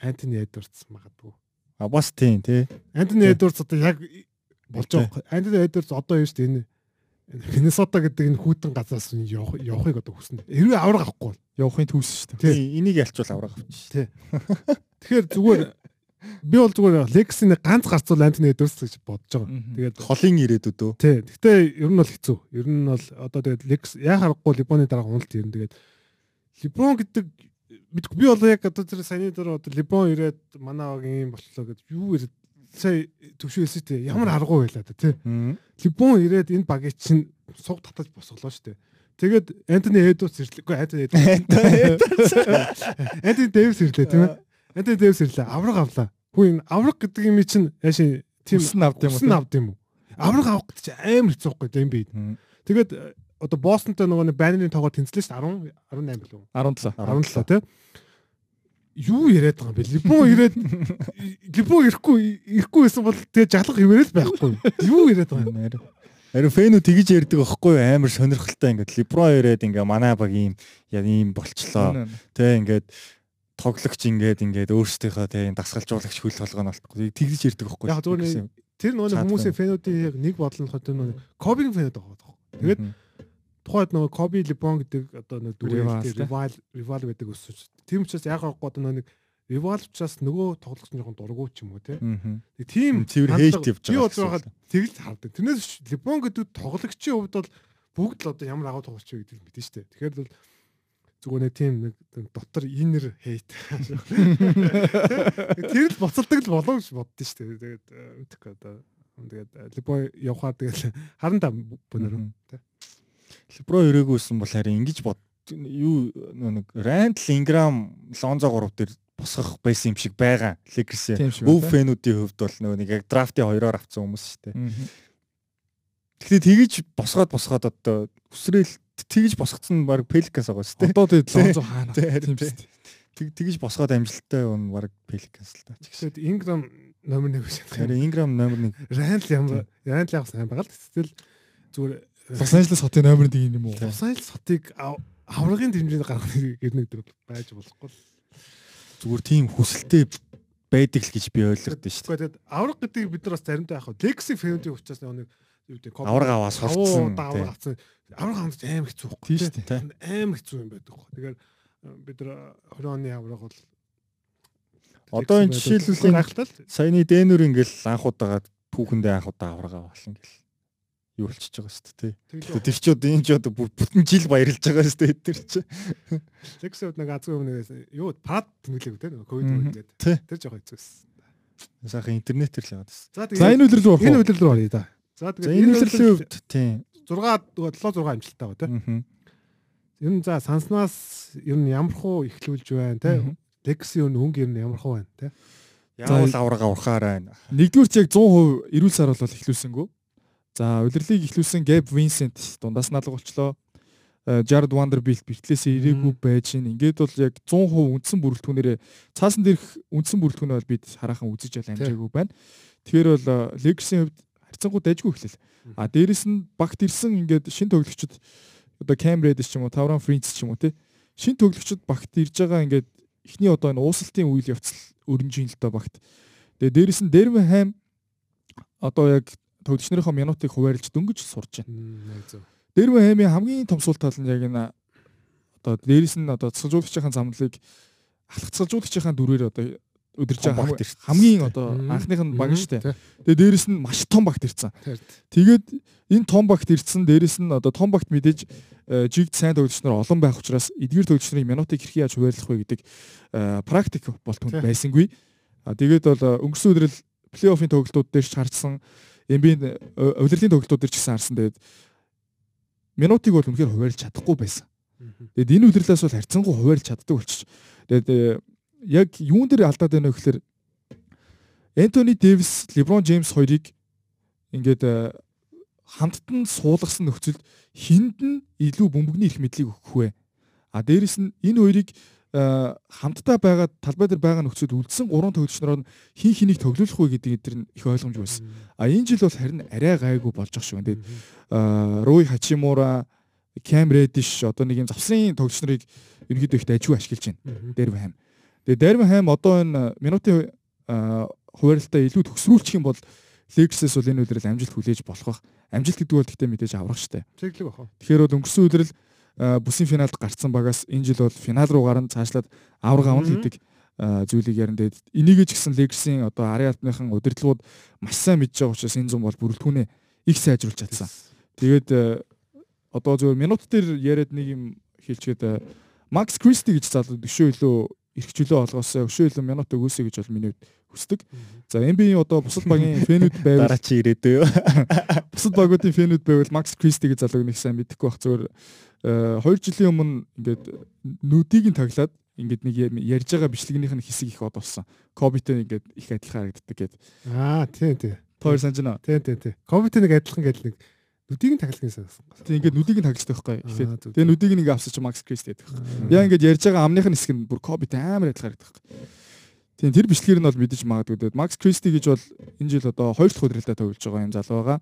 Антони Эдвардс магадгүй. А бас тийм тий. Антони Эдвардс одоо яг болж байгаа. Антони Эдвардс одоо юу шүү дээ энэ Миннесота гэдэг энэ хүүтэн газраас явахыг одоо хүснэ. Хэрвээ авраг авахгүй бол явахын түүс шүү дээ. Тий, энийг ялчвал авраг авчих. Тий. Тэгэхээр зүгээр би бол зүгээр Лексийн ганц гарцуул Антони Эдвардс гэж бодож байгаа. Тэгээд холын ирээдүйд үү. Тий. Гэхдээ ер нь бол хэцүү. Ер нь бол одоо тэгээд Лекс яа харахгүй Либоны дараа уналт ирнэ. Тэгээд Либон гэдэг мэдгүй би бол яг одоо тэр саяны дээр одоо Либон ирээд манай багийн болчлоо гэж юу ирээд сая төвшөө хэлсэн тий ямар аргагүй байлаа да тий. Либон ирээд энэ багийг чинь суг татаж босголоо штэ тэгээд Антони Эдвардс ирлээгүй Антони Эдвардс. Антони Дэвис ирлээ тийм ээ. Антони Дэвис ирлээ. Авраг авлаа. Хүү энэ авраг гэдэг юм чинь яаши тийм усан авд юм уу усан авд юм уу? Авраг авах гэдэг чинь амар хэцүү байхгүй юм бэ тэгээд одоо Бостонтой нөгөө нэг байрны тоогоо тэнцлээ шүү 10 18 билүү 17 17 тий юу яриад байгаа юм бэ? Либон ирээд Либон ирэхгүй ирэхгүй байсан бол тэгээ жалах хэмээрэл байхгүй. Юу яриад байгаа юм? Харин фэнүү тэгж ярьдаг байхгүй амар сонирхолтой ингээд Либрон ирээд ингээ манай баг ийм ийм болчлоо. Тэ ингээд тоглогч ингээд ингээд өөрсдийнхөө тэ дасгалжуулагч хөл толгойн болтгүй тэгж ярьдаг байхгүй. Яг зөвхөн тэр нөгөө хүмүүсийн фэнүүдийн яг нэг бодол нь одоо нөгөө Кобигийн фэнүүд байгаа. Тэгээд тухайд нөгөө Коби Лебон гэдэг одоо нэг rival rival гэдэг өсөж. Тийм учраас яг гоо одоо нэг rival учраас нөгөө тоглогч нь жоохон дургуй ч юм уу те. Тэг тийм цэвэр хейт явж байгаа. Би бол тэгэл хардаг. Тэрнээс Лебон гэдэг тоглогчийн хувьд бол бүгд л одоо ямар агуу тоглогч вэ гэдэг мэдэн штэ. Тэгэхээр бол зүгээр нэг тийм нэг дотор инер хейт. Тэр л боцолдог л болов гэж боддоо штэ. Тэгээд мэдхгүй одоо тэгээд Лебон явхаа тэгээд харанда бөнөр те. Лебро ирээгүйсэн бол харин ингэж бод юу нэг Рандл Инграм Лонзо 3 дээр босгох байсан юм шиг байгаа. Шиг өв фэнүүдийн хувьд бол нөгөө нэг яг драфтын хоёроор авсан хүмүүс шүү дээ. Тэгэхээр тэгэж босгоод босгоод одоо хүсрээл тэгэж босгоцсон нь баг Pelicans байгаа шүү дээ. Одоо тэгээд Лонзо хаана. Тийм тий. шүү дээ. Тэг тэгэж босгоод амжилттай он баг Pelicans л та. Тэгэхээр Ingram номер 1 гэж байна. Ingram номер 1 Randall ямар Randall яг сайн байгаа л тэгэл зүгээр Лос Анжелес хотын номер 1 юм уу? Лос Анжелес хотыг ав- аврагын хэмжээнд гаргах гэрнэг дээр байж болохгүй л. зүгээр тийм хүсэлтэй байдаг л гэж би ойлгоод шүү дээ. Тэгээд авраг гэдэг бид нар бас заримдаа яг Legacy фэнүүдийн учраас нэг юу гэдэг Авраг аваа сурцсан. авраг авсан. Авраг хамт аим хэцүү байхгүй шүү дээ. Аим хэцүү юм байдаг байхгүй. Тэгэхээр бид нар 20 оны авраг бол Одоо энэ жишээлбэл саяны Дэнүр ингээл анхудаага түүхэндээ анхудаа аврагаа болно гэл. Юу болчихж байгаа шүү дээ. тэгээд Тэр чууд энэ ч одоо бүр бүтэн жил баярлж байгаа шүү дээ тэр чи. Legacy нэг азгүй өмнөөс юу пад тэмдэглэв тий нөгөө ковид үед Тий. тэр жоо хэцүүс. Сайхан интернетээр л яваад байна. За энэ үлрэл рүү орох энэ уу? үйлдэл рүү оръё да. За тэгээд энэ үлрэлийн хувьд тийм. 6 7 6 амжилттай байгаа тий. Ер нь за санснаас ер нь ямар хуу ихлүүлж байна тий. Мгм. Legacy өн хөнгө ер нь ямар хуу байна тий. Яавал аврагаа урахаарай. Нэгдүгээр ч яг 100% эрүүл сар бол эхлүүлсэнгүү. За удирлыг эхлүүлсэн Gab Vincent дундаас наалга болчлоо. Э, Jared Vanderbilt битлээс ирээгүй байж гин. Ингээд бол яг 100% үндсэн бүрэлдэхүүнээрээ цаасан дээрх үндсэн бүрэлдэхүүнээ бол бид хараахан үзэж бол амжаагүй байна. Тэгэхээр бол э, Lakers-ийн хувьд харьцангуй дайггүй эхлэл. А дээрэс нь багт ирсэн ингээд шин тоглогчид одоо Cam Reddish ч юм уу, Tauron Prince ч юм уу тий. Шин тоглогчид багт ирж байгаа ингээд эхний одоо энэ уусалтын үйл явц өрнжин л доо багт. Тэгээ дээрэс нь Dermham одоо яг тоглогчнэрийнхөө минутыг хуваарлж дөнгөж сурж байна. Зөв. Dermham-ийн хамгийн том сул тал нь яг энэ одоо дээрэс нь одоо цэцэлжуулагчийн замналыг алхацгалжуулагчийн дөрөөр одоо өдөрж байгаа хамгийн- одоо анхных нь баг штэ. Тэгээ дээрэс нь маш том багт ирсэн. Тэр. Тэгээд энэ том багт ирсэн дээрэс нь одоо том багт мэдээж э, жигд сайн тоглогч нар олон байх учраас эдгээр нарын минутыг хэрхэн яаж хуваарлах вэ гэдэг э, практик бол түнд Тий. байсангүй. Тэгээд бол э, өнгөрсөн өдрөл плей-оффын тоглолтууд дээр ч харсан NBA удирдлагын тоглолтууд дээр ч гэсэн харсан. Тэгээд минутыг бол үнэхээр хуваарлж чадахгүй байсан. Тэгэд энэ үдэрлээс бол харьцангуй хуваарлж чаддаг болчих. Тэгээд э, яг юун дээр алдаад байна вэ гэхээр Энтони Дэвис, Леброн Джеймс хоёрыг ингээд э, хамтд нь суулгасан нөхцөлд хинд нь илүү бөмбөгний их мэдлийг өгөх вэ? А дээрэс нь энэ хоёрыг э, хамтдаа байгаа талбай дээр байгаа нөхцөлд үлдсэн гурван тоглогчноор нь хин хэнийг тоглуулах вэ гэдэг энэ их ойлгомжгүй байсан. А энэ жил бол харин арай гайгүй болж ах байна. Тэгээд э, Руи Хачимура, Cam Reddish одоо нэг юм завсрын нарыг ерөнхийдөө их дайггүй ашиглаж байна. Дервхэм. Тэгээ Дервхэм одоо энэ минутын а, хуваарлалтаа илүү төгсрүүлчих юм бол Lakers-с бол энэ үдрэл амжилт хүлээж болох бах. Амжилт гэдэг бол гэхдээ мэдээж аврах штэ. Чиглэг баха. Тэгэхээр бол өнгөрсөн үдрэл а, бүсийн финалд гарцсан багаас энэ жил бол финал руу гарan цаашлаад авраг авна л гэдэг а, зүйлийг ярина. Тэгээд энийг ч гэсэн Lakers-ийн одоо арын албаныхан удирдлагууд маш сайн мэдж байгаа учраас энэ зам бол бүрэлдэхүүнээ их сайжруулж чадсан. Тэгээд э, одоо зөвхөн минут дээр яриад нэг юм хэлчихэд Макс Кристи гэж залуу өшөө илүү эрхчлөө олгоосоо өшөө илүү минут өгөөсэй гэж бол миний хүсдэг. За NBA-ийн одоо бусад багийн фэнүүд байвал Дараа чи ирээдөө. бусад багуудын фэнүүд байвал Макс Кристи гэж залууг нэг сайн мэдэхгүй байх зүгээр 2 жилийн өмнө ингээд нүдийг нь таглаад ингээд нэг ярьж байгаа бичлэгнийх нь хэсэг их од болсон. Кобитэй ингээд их адилхан харагддаг гэдэг. Аа тий тий. Тоор санаж байна. Тий тий тий. Ковид нэг адилхан гэдэл нэг нүдийг нь тахилгын санасан. Тэг ингээд нүдийг нь таглаждаг байхгүй. Тэгээ нүдийг нэг авсаж Макс Кристи гэдэг. Яа ингээд ярьж байгаа амных нь хэсэг нь бүр Кобитэй амар адилхан харагддаг. Тийм тэр бичлэгээр нь бол мэдэж магадгүй. Тэгээд Макс Кристи гэж бол энэ жил одоо хоёр дахь удирдалтаа тоглож байгаа юм залуу байгаа.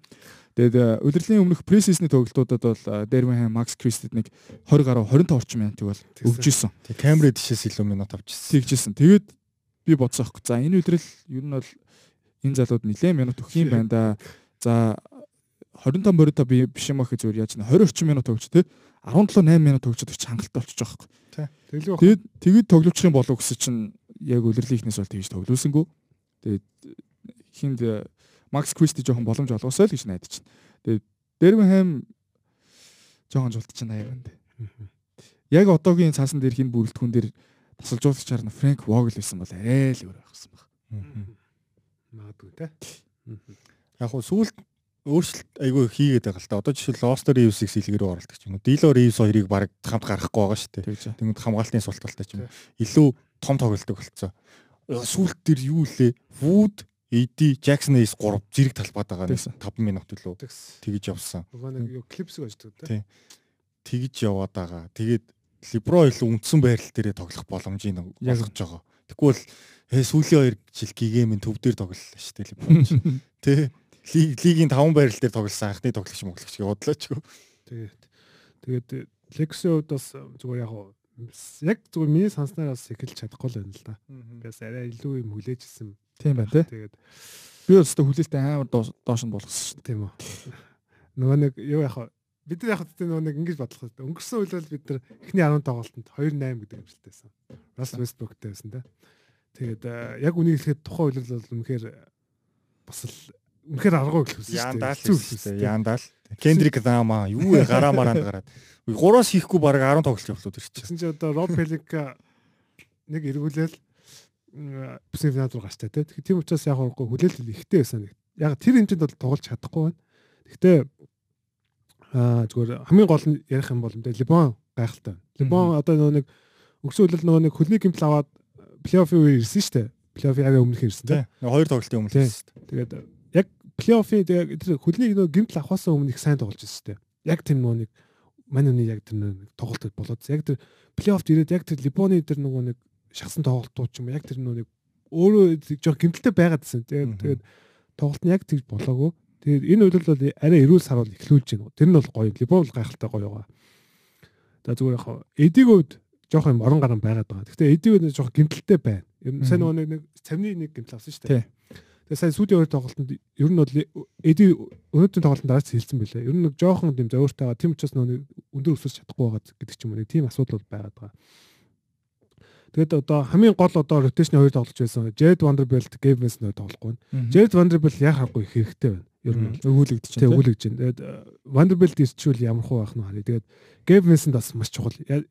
Тэгээд э, удирдлагын өмнөх пресисний тоглолтуудад бол Дермхэм Макс Кристид нэг 20 гаруй 25 орчим минутыг бол исэн. Тэг камерын тишээс илүү минут авчихсан. Тэгжсэн. Тэгээд би бодсоо аахгүй. За энэ үдрэл ер нь бол энэ залууд нэлээд минут өгөх юм байна да. За 25 морито би биш юм ахи зүгээр яаж нэ 20 орчим минут өгч тэ 17 8 минут өгчөд их хангалттай болчих жоох. Тэглэг баха. Тэгээд тэгээд тогловчих юм болов гэсэн чинь яг үлрэлийн ихнээс бол тэгж тоглуулсангүй. Тэгээд хинд э, Макс Кристи жоохон боломж олгосоо л гэж найдаж чинь. Тэгээд Дермхэм жоохон аяа байна. Яг одоогийн цаасан дээр хин бүрэлдэхүүн дээр тасалжуулагч харна Фрэнк Вогл байсан бол арай л өөр байхсан баг. Магадгүй те. Яг хуу сүүлд өөрчлөлт айгүй хийгээд байгаа л та. Одоо жишээл Лостер Ривсийг сэлгэрөө оролдог ч юм уу. Дило Ривс хоёрыг баг хамт гаргахгүй байгаа шүү дээ. Тэгж. Тэнгүүд хамгаалтын султалтай ч юм уу. Илүү том тоглолтог болцсон. Сүүлд тэр юу лээ? Wood AD Jackson Ace 3 зэрэг талбайд байгаа нэг 5 минут илүү тэгж явсан. Нөгөө нэг юу клипсэг аждаг тий. Тэгж яваад байгаа. Тэгээд Либро илүү үндсэн байрал дээрээ тоглох боломжийг олгож байгаа. Тэгвэл ээ сүүлийн хоёр жил гигэм төв дээр тоглолоо шүү дээ Либро. Лиг лигийн 5 байрал дээр тоглосон анхны тоглогч моглогч бодлооч. Тэгээд тэгээд Lexi хувьд бас зүгээр яг яг зүгээр миний санснаар бас эхэлж чадахгүй л байна л да. Бас арай илүү юм хүлээжсэн Тийм байна тий. Тэгээд би өөртөө хүлээлттэй амар доош нь болгосон шүү дээ. Тийм үү. Нөгөө нэг юу яхаа бид нар яг хэвтэ нөгөө нэг ингэж бодлох хэрэгтэй. Өнгөрсөн үеэл бид нар эхний 10 тоглолтод 2-8 гэдэг амжилтайсан. Russell Westbrook-тэй байсан тий. Тэгээд яг үнийг хэлэхэд тухайн үеэл бол үнэхээр бас л үнэхээр аргагүй гэх үсэн шүү дээ. Яандаал. Яандаал. Кендрик Лама юу вэ гараа мараанд гараад. Гураас хийхгүй баг 10 тоглолт явуулаад ирчихсэн. Тэгсэн чинь одоо Роб Пелика нэг эргүүлээл бүсийн финал руу гаштай тий. Тэгэхээр тийм учраас яг хөөхгүй хүлээлт ихтэй байсан. Яг тэр хэмжээнд бол тоглож чадахгүй байна. Гэхдээ аа зүгээр хамгийн гол нь ярих юм бол энэ Либон гайхалтай. Либон одоо нөгөө нэг үеэл нөгөө нэг хөлний гимтэл аваад плей-оффын үе ирсэн шүү дээ. Плей-оффын аваа өмнөх ирсэн тий. Хоёр тоглолтын өмнө ирсэн шүү дээ. Тэгээд яг плей-оффын тэр хөлнийг нөгөө гимтэл авахаас өмнө их сайн тоглож шүү дээ. Яг тэр нөгөө нэг мань үний яг тэр нэг тоглолтод болоод яг тэр плей-оффд ирээд яг тэр Либоны тэр нөгөө нэг шахсан тоглолтууд ч юм яг тэр нэг өөрөө жоо гимтэлтэй байгаад гэсэн. Тэгээд тэгээд тоглолт нь яг тэгж болоогүй. Тэгээд энэ үйлдэл бол арай эрүүл саруул эхлүүлж байна. Тэр нь бол гоё. Либон бол гайхалтай гоё байгаа. За зүгээр яг эдигөөд жоох юм орон гарan байгаад байгаа. Гэхдээ эдигөөд жоох гимтэлтэй байна. Ер нь сайн нөгөө нэг цамны нэг гимтэл авсан шүү дээ. Тэгээд сайн сүүлийн хоёр тоглолтод ер нь бол эди өнөөдрийн тоглолтод дараач хэлсэн байлээ. Ер нь нэг жоохон тийм зөөртэй байгаа. Тийм учраас нөгөө өндөр өсөж чадахгүй байгаа гэдэг ч юм уу. Нэг тийм асуудал бол байгаад байгаа. Тэгээд одоо хамгийн гол одоо ротейшны хоёр тоглож байсан. Jed Vanderbilt, Gabe Vincent тоглохгүй байна. Jed Vanderbilt яг харахгүй хэрэгтэй байна. Ер нь өгүүлэгдэж байна. Өгүүлэгдэж байна. Тэгээд э, Vanderbilt ирчүүл ямар хуу байх нь харъя. Тэгээд Gabe Vincent бас маш чухал. Э,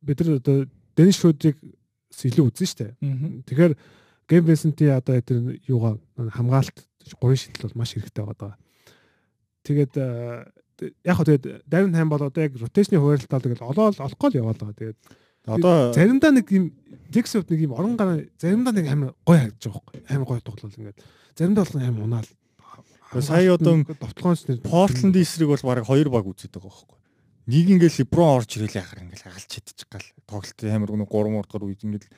бид нар одоо Dennis Schroeder-ыг илүү үзэн штэ. Тэгэхээр Gabe Vincent-ийн одоо тэр юугаа хамгаалалт гурван шидэл бол маш хэрэгтэй байгаа. Тэгээд э, яг хөө тэгээд Darren Ham бол одоо яг ротейшны хуваарлалтаа тэгэл олоод олохгүй л яваад байгаа. Тэгээд Одоо заримдаа нэг юм Dixot нэг юм орон гараа заримдаа нэг амар гой харагдаж байгаа байхгүй. Амар гой тоглол ингээд. Заримдаа бол амар унаал. Сая одоо довтлогоонч нэр Portland эсрэг бол баг хоёр баг үзээд байгаа байхгүй. Нэг ингээл LeBron орж ирэл яхаар ингээл алж чадчих гал. Тоглолт амар нэг 3 мурдгаар үед ингээл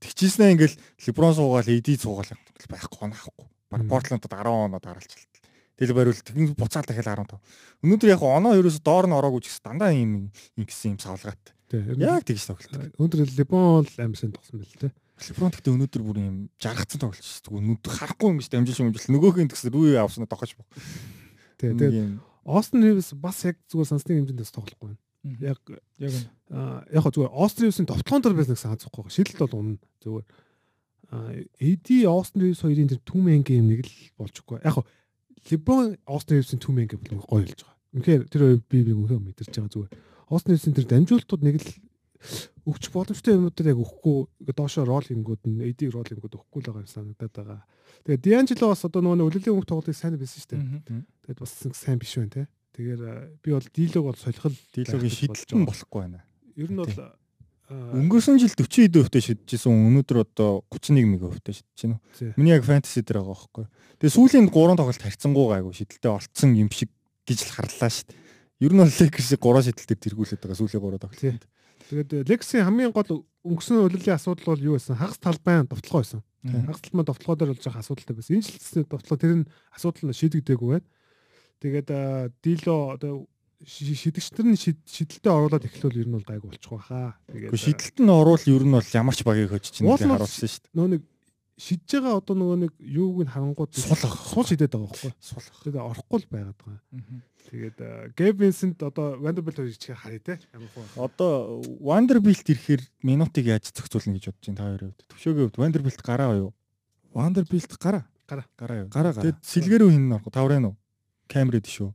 тэгчихснээ ингээл LeBron суугаал AD суугаал байхгүй наахгүй. Баг Portland-д 10 оноо дараалчлаа. Тэгэл бариул тэгэн буцаал дахиад 15. Өнөөдөр яг оноо ерөөсө доор нь ороогүй ч гэсэн дандаа юм ингэсэн юм савлгаатай. Яг тэгж тоглолт. Өнөөдөр Лебон л амьсан тогсон байл те. Лебон гэхдээ өнөөдөр бүр юм жаргацсан тоглолт шүү дээ. Өнөөдөр харахгүй юм биш дамжиж юм биш. Нөгөөхөн тэгс рүү авснаа тохож. Тий, тэгээд Остин Ривс бас яг зүгээр сонсны хэмжээндээс тоглохгүй байна. Яг яг яг зүгээр Остин Ривсийн товтлоон дээр байсан гэсэн хазахгүй. Шилэлт бол унна зүгээр. Эди Остин Ривс хоёрын тэр түүмэн гейм нэг л болчихгүй. Яг Леброн Остин Ривсийн түүмэн гейм бол гоё болж байгаа. Үнэхээр тэр би би үнэхээр мэдэрч байгаа зүгээр Хоснэсэн тэр дамжуултууд нэг л өгч боломжтой юмнуудаар яг өгөхгүй доошоо рол хийнгүүд нь AD рол хийнгүүд өгөхгүй л байгаа юм санагдаад байгаа. Тэгээд Дианжело бас одоо нөгөө үлэлийн өмнөх тоглолтыг сайн байсан шүү дээ. Тэгээд бас сайн биш байна те. Тэгэхээр би бол дийлог бол солихол дийлогийн шидэлтэн болохгүй байна. Ер нь бол өнгөрсөн жил 40 хэдэн хувьтай шидчихсэн өнөөдөр одоо 31 мэг хувьтай шидэж байна. Миний яг фэнтези дээр байгаа байхгүй. Тэгээ сүүлийн 3 тоглолт харьцангуй гайгүй шидэлтэй олцсон юм шиг гэж л харлаа шүү дээ. Ер нь бол Lakers-ийг 3 шидэлтээр тэргүүлээд байгаа сүүлийн 3 тоглолт. Тэгээд Lakers-ийн хамгийн гол өнгөрсөн үлрэлийн асуудал бол юу байсан? Хагас талбайн довтлогоо байсан. Хагас талбайн довтлогоо дээр болж байгаа асуудалтай байсан. Энэ жилийн довтлого тэр нь асуудал нь шийдэгдээгүй байна. Тэгээд дило одоо шидэгчдэр нь шидэлтэд оруулаад эхлүүл ер нь бол гайг болчих واخа. Тэгээд шидэлтэд нь оруул ер нь бол ямар ч багийг хожиж чинь харуулсан шүү дээ. Нөө нэг шидэж байгаа одоо нөгөө нэг юуг нь харангууд сул сул шидэд байгаа байхгүй. Сул. Тэгээд орохгүй л байгаад байгаа. Тэгээд Гэвинсэнд одоо Vanderbilt ирчихээр харъя те. Одоо Vanderbilt ирэхээр минутыг яаж зохицуулна гэж бодож чинь та хоёрын хувьд. Төвшөөгийн хувьд Vanderbilt гараа уу? Vanderbilt гараа. Гараа. Гараа юу? Гараа гараа. Тэгээд сэлгэрүү хин нөрхө таврын уу? Камерид шүү.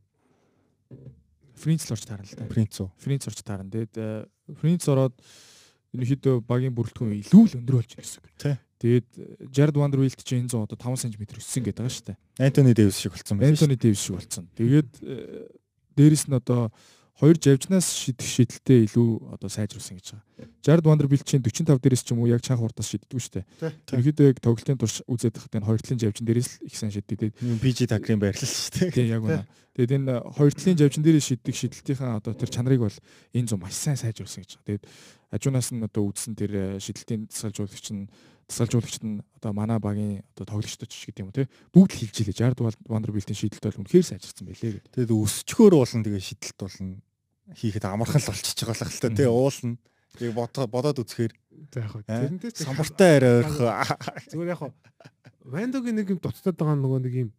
Фринц л орч таарна л да. Фринц үү? Фринц орч таарна. Тэгээд Фринц ороод ерөнхийдөө багийн бүрэлдэхүүн илүү л өндөр болж ирсэн. Тий. Тэгээд Jared Vanderbilt ч энэ 100 одоо 5 см өссөн гэдэг байгаа шүү дээ. Anthony Davis шиг болцсон байна. Anthony Davis шиг болцсон. Тэгээд э, дээрэс нь одоо хоёр завжнаас шидэх шидэлтэй илүү одоо сайжруулсан гэж байгаа. Jared Vanderbilt чинь 45 дээрээс ч юм уу яг чанга хурдаас шиддэг шүү дээ. Ерөнхийдөө яг тоглолтын турш үзээд байхад энэ хоёр талын завжин дээрээс л их сайн шиддэг. PG Такрын байрлал шүү дээ. Тийм яг үнэ. Тэгээд энэ хоёр талын завжин дээрээс шиддэг шидэлтийнхаа одоо тэр чанарыг бол энэ зам маш сайн сайжруулсан гэж байгаа. Тэгээд ажуунаас нь одоо үзсэн тэр шидэлтийн тасалжуулагч нь тасалжуулагчд нь одоо манай багийн одоо тоглогчдод ч гэдэг юм уу те бүгд л хэлж илээ. Жард Вандербилтийн шийдэлт бол үнэхээр сайжирсан байлээ гэдэг. Тэгээд өсчгөр болно тэгээ шийдэлт болно хийхэд амархан л болчихж байгаа л та. Тий уулна. Бодоо бодоод үзэхээр яг тэрнтэй самбартай арай ойрох. Зүгээр яг Вандогийн нэг юм дуцтаад байгаа нөгөө нэг юм.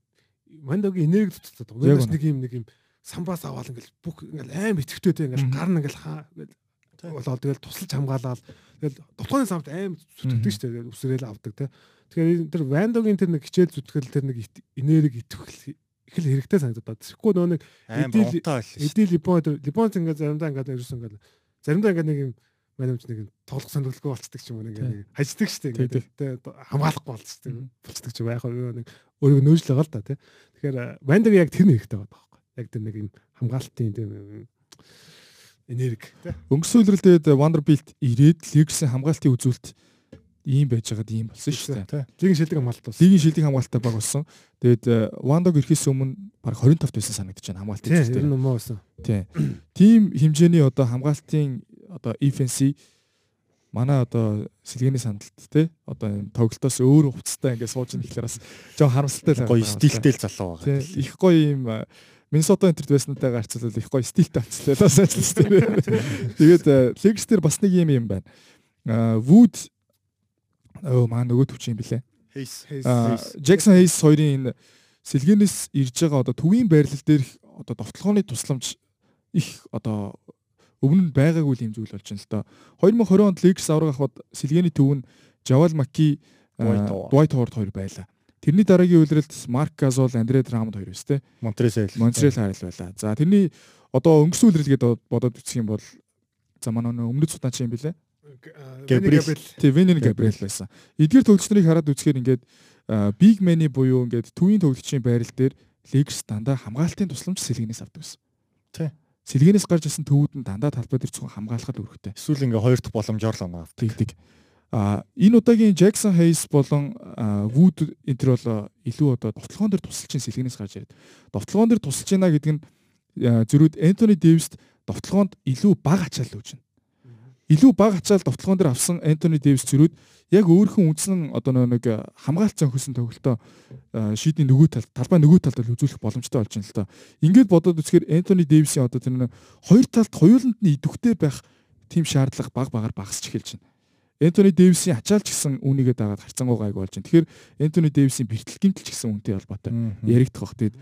Вандогийн энерги дуцтаад байгаа. Вандос нэг юм нэг юм. Самбаас аваад ингээл бүх ингээл аим итгэвтэй те ингээл гар нь ингээл хаа. Болоод тэгэл тусалж хамгаалаад тэгэл дотлооны самт аим зүтгэдэг шүү дээ үсрээл авдаг те тэгэхээр тэр вандогийн тэр нэг хичээл зүтгэл тэр нэг энерги итгэх их л хэрэгтэй санагдаад. Тэгэхгүй нөө нэг эдил липон тэр липонц ингээд заримдаа ингээд ерөөсөн ингээд заримдаа ингээд нэг юм менежмент нэг тоглох сонирхолгүй болцдог ч юм уу нэг хаждаг штэ ингээд хамгаалахгүй болцдог болцдог ч юм яг нэг өөрийгөө нөөжл байгаа л да тий. Тэгэхээр вандаг яг тэр нэг хэрэгтэй байгаа байхгүй. Яг тэр нэг юм хамгаалтын тэр энерги тий. Өнгөрсөн үеэрдээд Wonderbilt ирээд Lakers-ийн хамгаалтын үзүүлэлт ийм байж байгаад ийм болсон шүү дээ. Лигийн шилдэг хамгаалалт болсон. Лигийн шилдэг хамгаалалттай баг болсон. Тэгээд Вандог ирэхээс өмнө баг 25 байсан санагдаж байна хамгаалтын зүйл. Тийм юм болсон. Тийм. Тим хэмжээний одоо хамгаалтын одоо EFNC манай одоо сэлгээний сандалт те одоо энэ тоглолтоос өөр хувцастай ингээд сууж ин гэхлээр бас жоо харамсалтай л гоё стилтэй л залуу байгаа. Их гоё юм Миннесота энтерт байснуудаа гарцлал их гоё стилтэй авцлаа Лос Анжелес дээр. Тэгээд Лекс дээр бас нэг юм юм байна. Вуд өө маа нөгөө төвч юм блэ. Хейс. Джексон Хейс хоёрын энэ сэлгэнээс ирж байгаа одоо төвийн байрлал дээр одоо довтлогооны тусламж их одоо өмнө нь байгаагүй юм зүйл болж байна л да. 2020 онд Lakers авраг авахд сэлгээний төв нь Жавал Маки Dwight Howard хоёр байлаа. Тэрний дараагийн үйлрэлд Марк Газол, Андре Драмонд хоёр те. Монтресэл. Монтресэл харил байлаа. За тэрний одоо өнгөрсөн үйлрэлгээд бодоод үзэх юм бол за манай өмнөд судаан чи юм билэ? Габриэл. Тэг Венен Габриэл байсан. Эдгээр тоглогч нарыг хараад үзэхээр ингээд Big Man-ы буюу ингээд төвийн тоглогчийн байрал дээр Lakers дандаа хамгаалтын тусламж сэлгэнээс авдаг байсан. Тий. Сэлгэнээс гарч ирсэн төвүүд нь дандаа талбай дээр зөвхөн хамгаалахад өрхтэй. Эсвэл ингээ хоёр дахь боломжоор л оноо авдаг. А энэ удаагийн Jackson Hayes болон Wood энтер бол илүү одоо довтлогоон дээр тусалж ин сэлгэнээс гарч ирээд довтлогоон дээр тусалж байна гэдэг нь зөрүүд Anthony Davis довтлогоонд илүү бага ачаал байна илүү бага ачаал довтлогоон дээр авсан Антони Дэвис зөрүүд яг өөрхөн үндсэн одоо нэг хамгаалт зөнхөсөн тоглолтоо шийдний нөгөө тал талбай нөгөө талд үзүүлэх боломжтой болж байна л да. Ингээд бодоод үзэхээр Антони Дэвисийн одоо тэр хоёр талд хоёуланд нь идэвхтэй байх тийм шаардлага баг багаар багасч эхэлж байна. Антони Дэвисийн ачаалч гэсэн үнийгээ дагаад харцангуй гайг болж байна. Тэгэхээр Антони Дэвисийн бэртэл гимтэл ч гэсэн үнтэй холбоотой яригдах бах. Тэгээд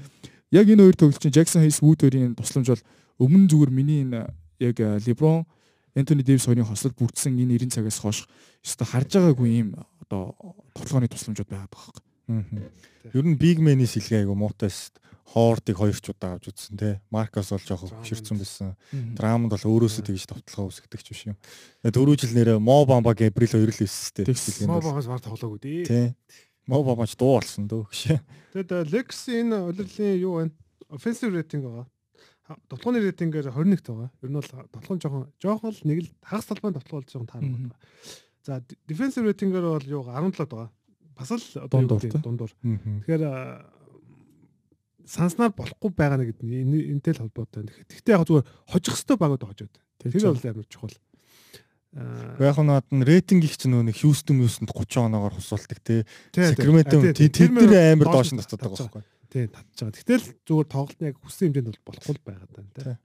яг энэ хоёр тоглолчин Jackson Hayes Wood хоёрын тусламж бол өмнө зүгээр миний энэ яг LeBron Энтони Дэвис хоёрын хослол бүрдсэн энэ 90 цагаас хойш өстой харж байгаагүй юм одоо тоглооны тусламжууд байгаад байгаа юм. Ер нь Big Man-ийн сэлгээ айгу муутайс Хоордыг хоёр ч удаа авч үзсэн те. Маркос бол жоох хөшөрцөн байсан. Драмд бол өөрөөсөө тэгж товтлогоо үсгдэг ч биш юм. Дөрөв жил нэрэ Мо Бамба Габрил хоёр л өссөн те. Мо Бамбаас баг тоглоогүй дээ. Тий. Мо Бамбач дуу болсон дөө гэж. Тэгэд Lex энэ улирлын юу вэ? Offensive rating байгаа тоглооны рейтингээр 21 байгаа. Ер нь бол тоглоом жоохон жоохон л нэг л хагас талбайн тоглоом жоохон таарах байна. За defensive рейтингээр бол юу 17 байгаа. Бас л одоо юу дундуур. Тэгэхээр санснаар болохгүй байгаа нэг энэтэй л холбоотой. Гэхдээ яг зүгээр хожих хөстөө багууд хожоод. Тэр бол амар чухал. Яг наад нь рейтинг их чинь нэг Хьюстон мөсөнд 30 оноогоор хусуулдаг те. Сакраменто тэд нэр амар доош нь татдаг байгаа байхгүй. Тий татж байгаа. Гэтэл зүгээр тоглолт нь яг хүссэн хэмжээнд бол болохгүй байгаад байна тий.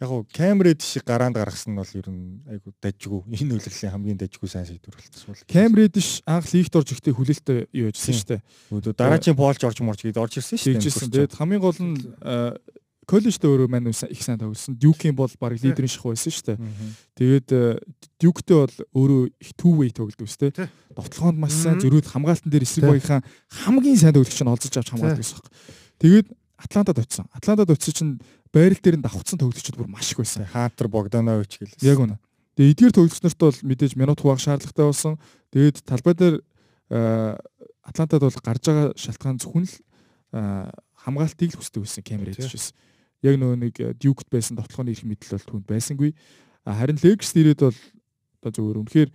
Яг гоо Камред шиг гараанд гаргасан нь бол ер нь айгу дажгүй. Энэ үйлрлийн хамгийн дажгүй сайн шийдвэр болчихсон. Камред ш анх лигт орж ихтэй хүлээлттэй юу яжсэн шүү дээ. Өөдөө дараагийн Полж орж морж гээд орж ирсэн шүү дээ. Тэгээд хамгийн гол нь коллежд өөрөө мань их сайн тоглосон. Дюкийн бол баг лидерийн шах байсан шүү дээ. Тэгээд Дюктэй бол өөрөө их two way тоглодог шүү дээ. Довтлогоонд маш сайн зөрүүд хамгаалтан дээр эсрэг багийнхаа хамгийн сайн тоглогч нь олзож авч хамгаалдаг гэсэн юм. Тэгээд Атлантад очсон. Атлантад очсон чинь байрал дээр нь давхцсан тоглогчид бүр маш их байсан. Хатер Богданович гэлээ. Яг үнэ. Тэгээд эдгээр тоглогч нарт бол мэдээж минут хуваах шаардлагатай болсон. Тэгээд талбай дээр Атлантад бол гарч байгаа шалтгаан зөвхөн л хамгаалтыг л хүсдэг байсан Кэмер ээж шээс. Яг нөгөө нэг Duke-д байсан тоглооны их мэдл бол түүнд байсангүй. Харин Lakers ирээд бол одоо зөвөр үнэхээр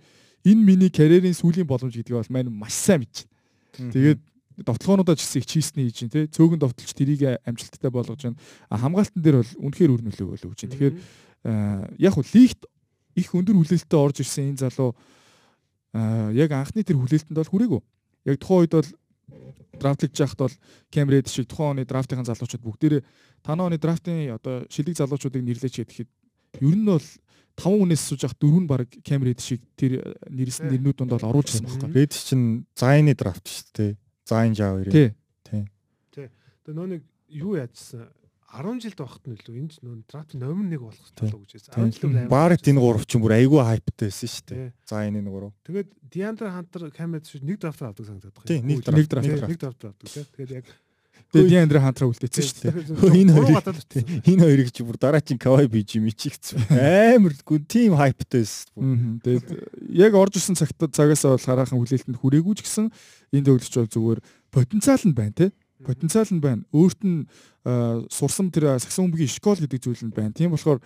энэ миний карьерийн сүүлийн боломж гэдгийг бол маань маш сайн байна. Тэгээд довтлогоонуудаа ч гэсэн их чийсний хийж байна те цөөхөн довтлж тэрийг амжилттай болгож байна. Хамгаалтан дээр бол үнэхээр үр нөлөө өгж байна. Тэгэхээр яг хөө лигт их өндөр хүлээлттэй орж ирсэн энэ залуу яг анхны тэр хүлээлтэнд бол хүрээгүй. Яг тухайн үед бол драфтлж яхад бол Кэмред шиг тухайн оны драфтын залуучууд бүгдээрээ танаа оны драфтын одоо шилэг залуучуудыг нэрлэж хэдэхэд ер нь бол 5 хүнээс сууж явах дөрөв нь баг Кэмред шиг тэр нэрсэн нэрнүүд донд бол оруулж ирсэн байхгүй. Ред чинь Зайны драфт шүү дээ. Зайн жав ирээ. Тий. Тий. Тэгээ нөө нэг юу яажсан 10 жилд багт нь лөө энд нөө драфт номер 1 болох болов гэж байсан. 10 жил Барт энэ гурав чинь бүр айгүй хайптай байсан шүү дээ. Зайн энэ гурав. Тэгээд Диандер Хантер Кэмред шиг нэг драфт авдаг санагдаад байна. Тий, нэг драфт. Нэг драфт авдаг тий. Тэгээд яг Тэгээ Диандре Хантраа үлдээсэн шүү дээ. Энэ хоёрыг энэ хоёрыг чи бүр дараа чин Кавай биж юм ичигцсэн. Амар гүн тим хайптай байсан. Тэгээд яг орж ирсэн цагт цагаас бол хараахан хүлээлтэнд хүрээгүй ч гэсэн энэ төвлөгч бол зүгээр потенциал нь байна те. Потенциал нь байна. Өөрт нь сурсан тэр сагсан өмгийн школ гэдэг зүйл нь байна. Тийм болохоор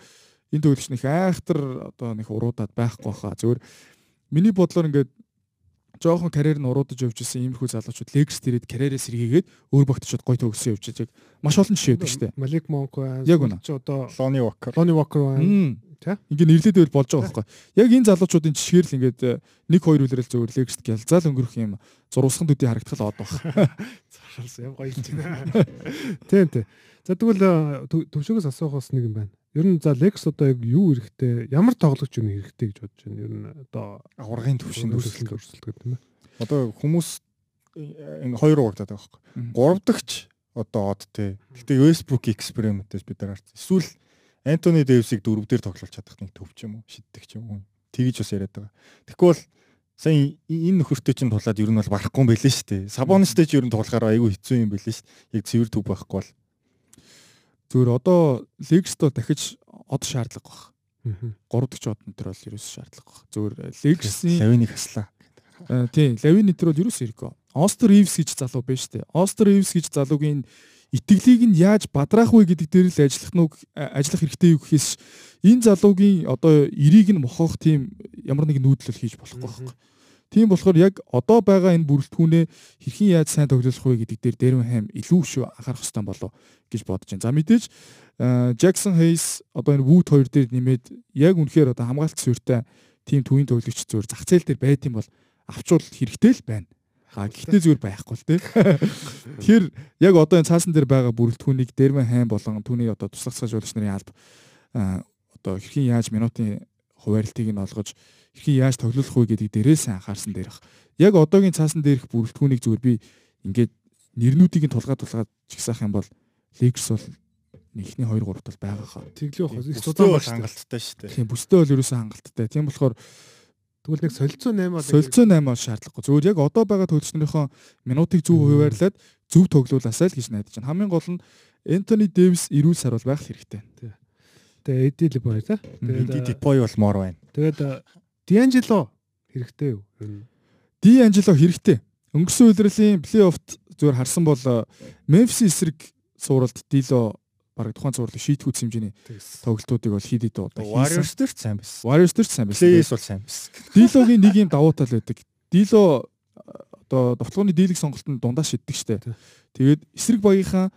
энэ төвлөгч нэг айхтар одоо нэг уруудаад байхгүй хаа. Зүгээр миний бодлоор ингээд жоохон карьер нь уруудаж явж исэн иймэрхүү залуучууд Лекс дээрээд карьерээ сэргийгээд өөр багтчууд гоё төгссөн явж байгаа. Маш олон жишээ байдаг шүү дээ. Малик Монк байна. Яг үнэ. Чи одоо Лони Вокер. Лони Вокер байна. Тэ? Ингээ нэрлээд байвал болж байгаа байхгүй. Яг энэ залуучуудын жишгээр л ингээд э, нэг хоёр үлрэл зөвөр Лекст гялзаал өнгөрөх юм зурусхан төдий харагдтал од баг. Заршилсан юм гоё юм. Тийм тийм. За тэгвэл э, төвшөөс асуухаас нэг юм байна. Ер нь за Lex одоо яг юу хэрэгтэй, ямар тоглогч юу хэрэгтэй гэж бодож байна. Ер нь одоо аваргын төвшин өрсөлдөлт өрсөлдөлт гэдэг юм байна. Одоо хүмүүс э, хоёр уурдаад байгаа байхгүй. Гурав дахьч одоо од те. Гэтэ Westbrook экспериментээс бид нар харсан. Эсвэл Антони Дэвисийг дөрөв дээр тоглуулж чадах нэг төв ч юм уу, шиддэг ч юм уу. Тэгж бас яриад байгаа. Тэгэхгүй бол сайн энэ нөхөртөө чинь тулаад ер нь бол барахгүй юм байлээ шүү дээ. Сабонистэй ч ер нь тулахаар айгүй хэцүү юм байлээ шүү дээ. Яг цэвэр төв байхгүй бол Зүгээр одоо Lex-то дахиж од шаардлага баг. 3 дахь од нэтер бол ерөөс шаардлага баг. Зүгээр Lex-ийн Лавиныг хаслаа. Аа тийм, Лавин нэтер бол ерөөс ирэхгүй. Остер Ивс гэж залуу байна шүү дээ. Остер Ивс гэж залуугийн итгэлийг нь яаж бадраах вэ гэдэг дээр л ажиллах нүг ажиллах хэрэгтэй юу гэхээс энэ залуугийн одоо эрийг нь мохох тийм ямар нэгэн нүүдлэл хийж болохгүй байхгүй. Тийм болохоор яг одоо байгаа энэ бүрэлдэхүүнээ хэрхэн яаж сайн тоглох вэ гэдэг дээр Дэрвин Хайм илүү шүү анхаарах хэрэгтэй болов гэж бодож байна. За мэдээж Jackson Hayes одоо энэ Wood хоёр дээр нэмээд яг үнэхээр одоо хамгаалт суурьтай тийм төвийн тоглогч зүгээр зах зээл дээр байт юм бол авчвал хэрэгтэй л байна. А гэхдээ зүгээр байхгүй л тий. Тэгэхээр яг одоо энэ цаасан дээр байгаа бүрэлдэхүүнийг Дэрвин Хайм болон түүний одоо туслах цаашуулагч нарын алба одоо хэрхэн яаж минутын хуваарлтыг нь олгож хэрхэн яаж тоглох вэ гэдэг дээрээс анхаарсан дээрх. Яг одоогийн цаасан дээрх бүрэлдэхүүнийг зүгээр би ингээд нэрнүүдийг нь тулгаад тулгаад чигсаах юм бол Лекс бол эхний 2 3 тал байгаа хаа. Тэглээ хоо их судаан бол хангалттай шүү дээ. Тийм бүстэй бол ерөөсөө хангалттай. Тийм болохоор тэгвэл нэг солилцоо 8 солилцоо 8 шаардлагагүй. Зүгээр яг одоо байгаа төлөвчнөрийнхөө минутыг зөв хуваарлаад зөв тоглуулаасаа л гэж найдаж байна. Хамгийн гол нь Энтони Дэвис эрүүл сар бол байх хэрэгтэй. Тэгээ Эди Либой та. Тэгээд Эди Либой бол моор байна. Тэгээд Дианжело хэрэгтэй юу? Дианжело хэрэгтэй. Өнгөрсөн үеэрлийн плей-оффт зүгээр харсан бол Memphis эсрэг сууралт Дило бараг тухайн цувралыг шийтгэх хэмжээний тоглолтуудыг бол хид хид удаа хийсэн. Warriors ч сайн байсан. Warriors ч сайн байсан. Plays бол сайн байсан. Дилогийн нэг юм давуу тал байдаг. Дило одоо довтлооны дийлэг сонголтод дундаа шиддэг штэ. Тэгээд эсрэг багийнхаа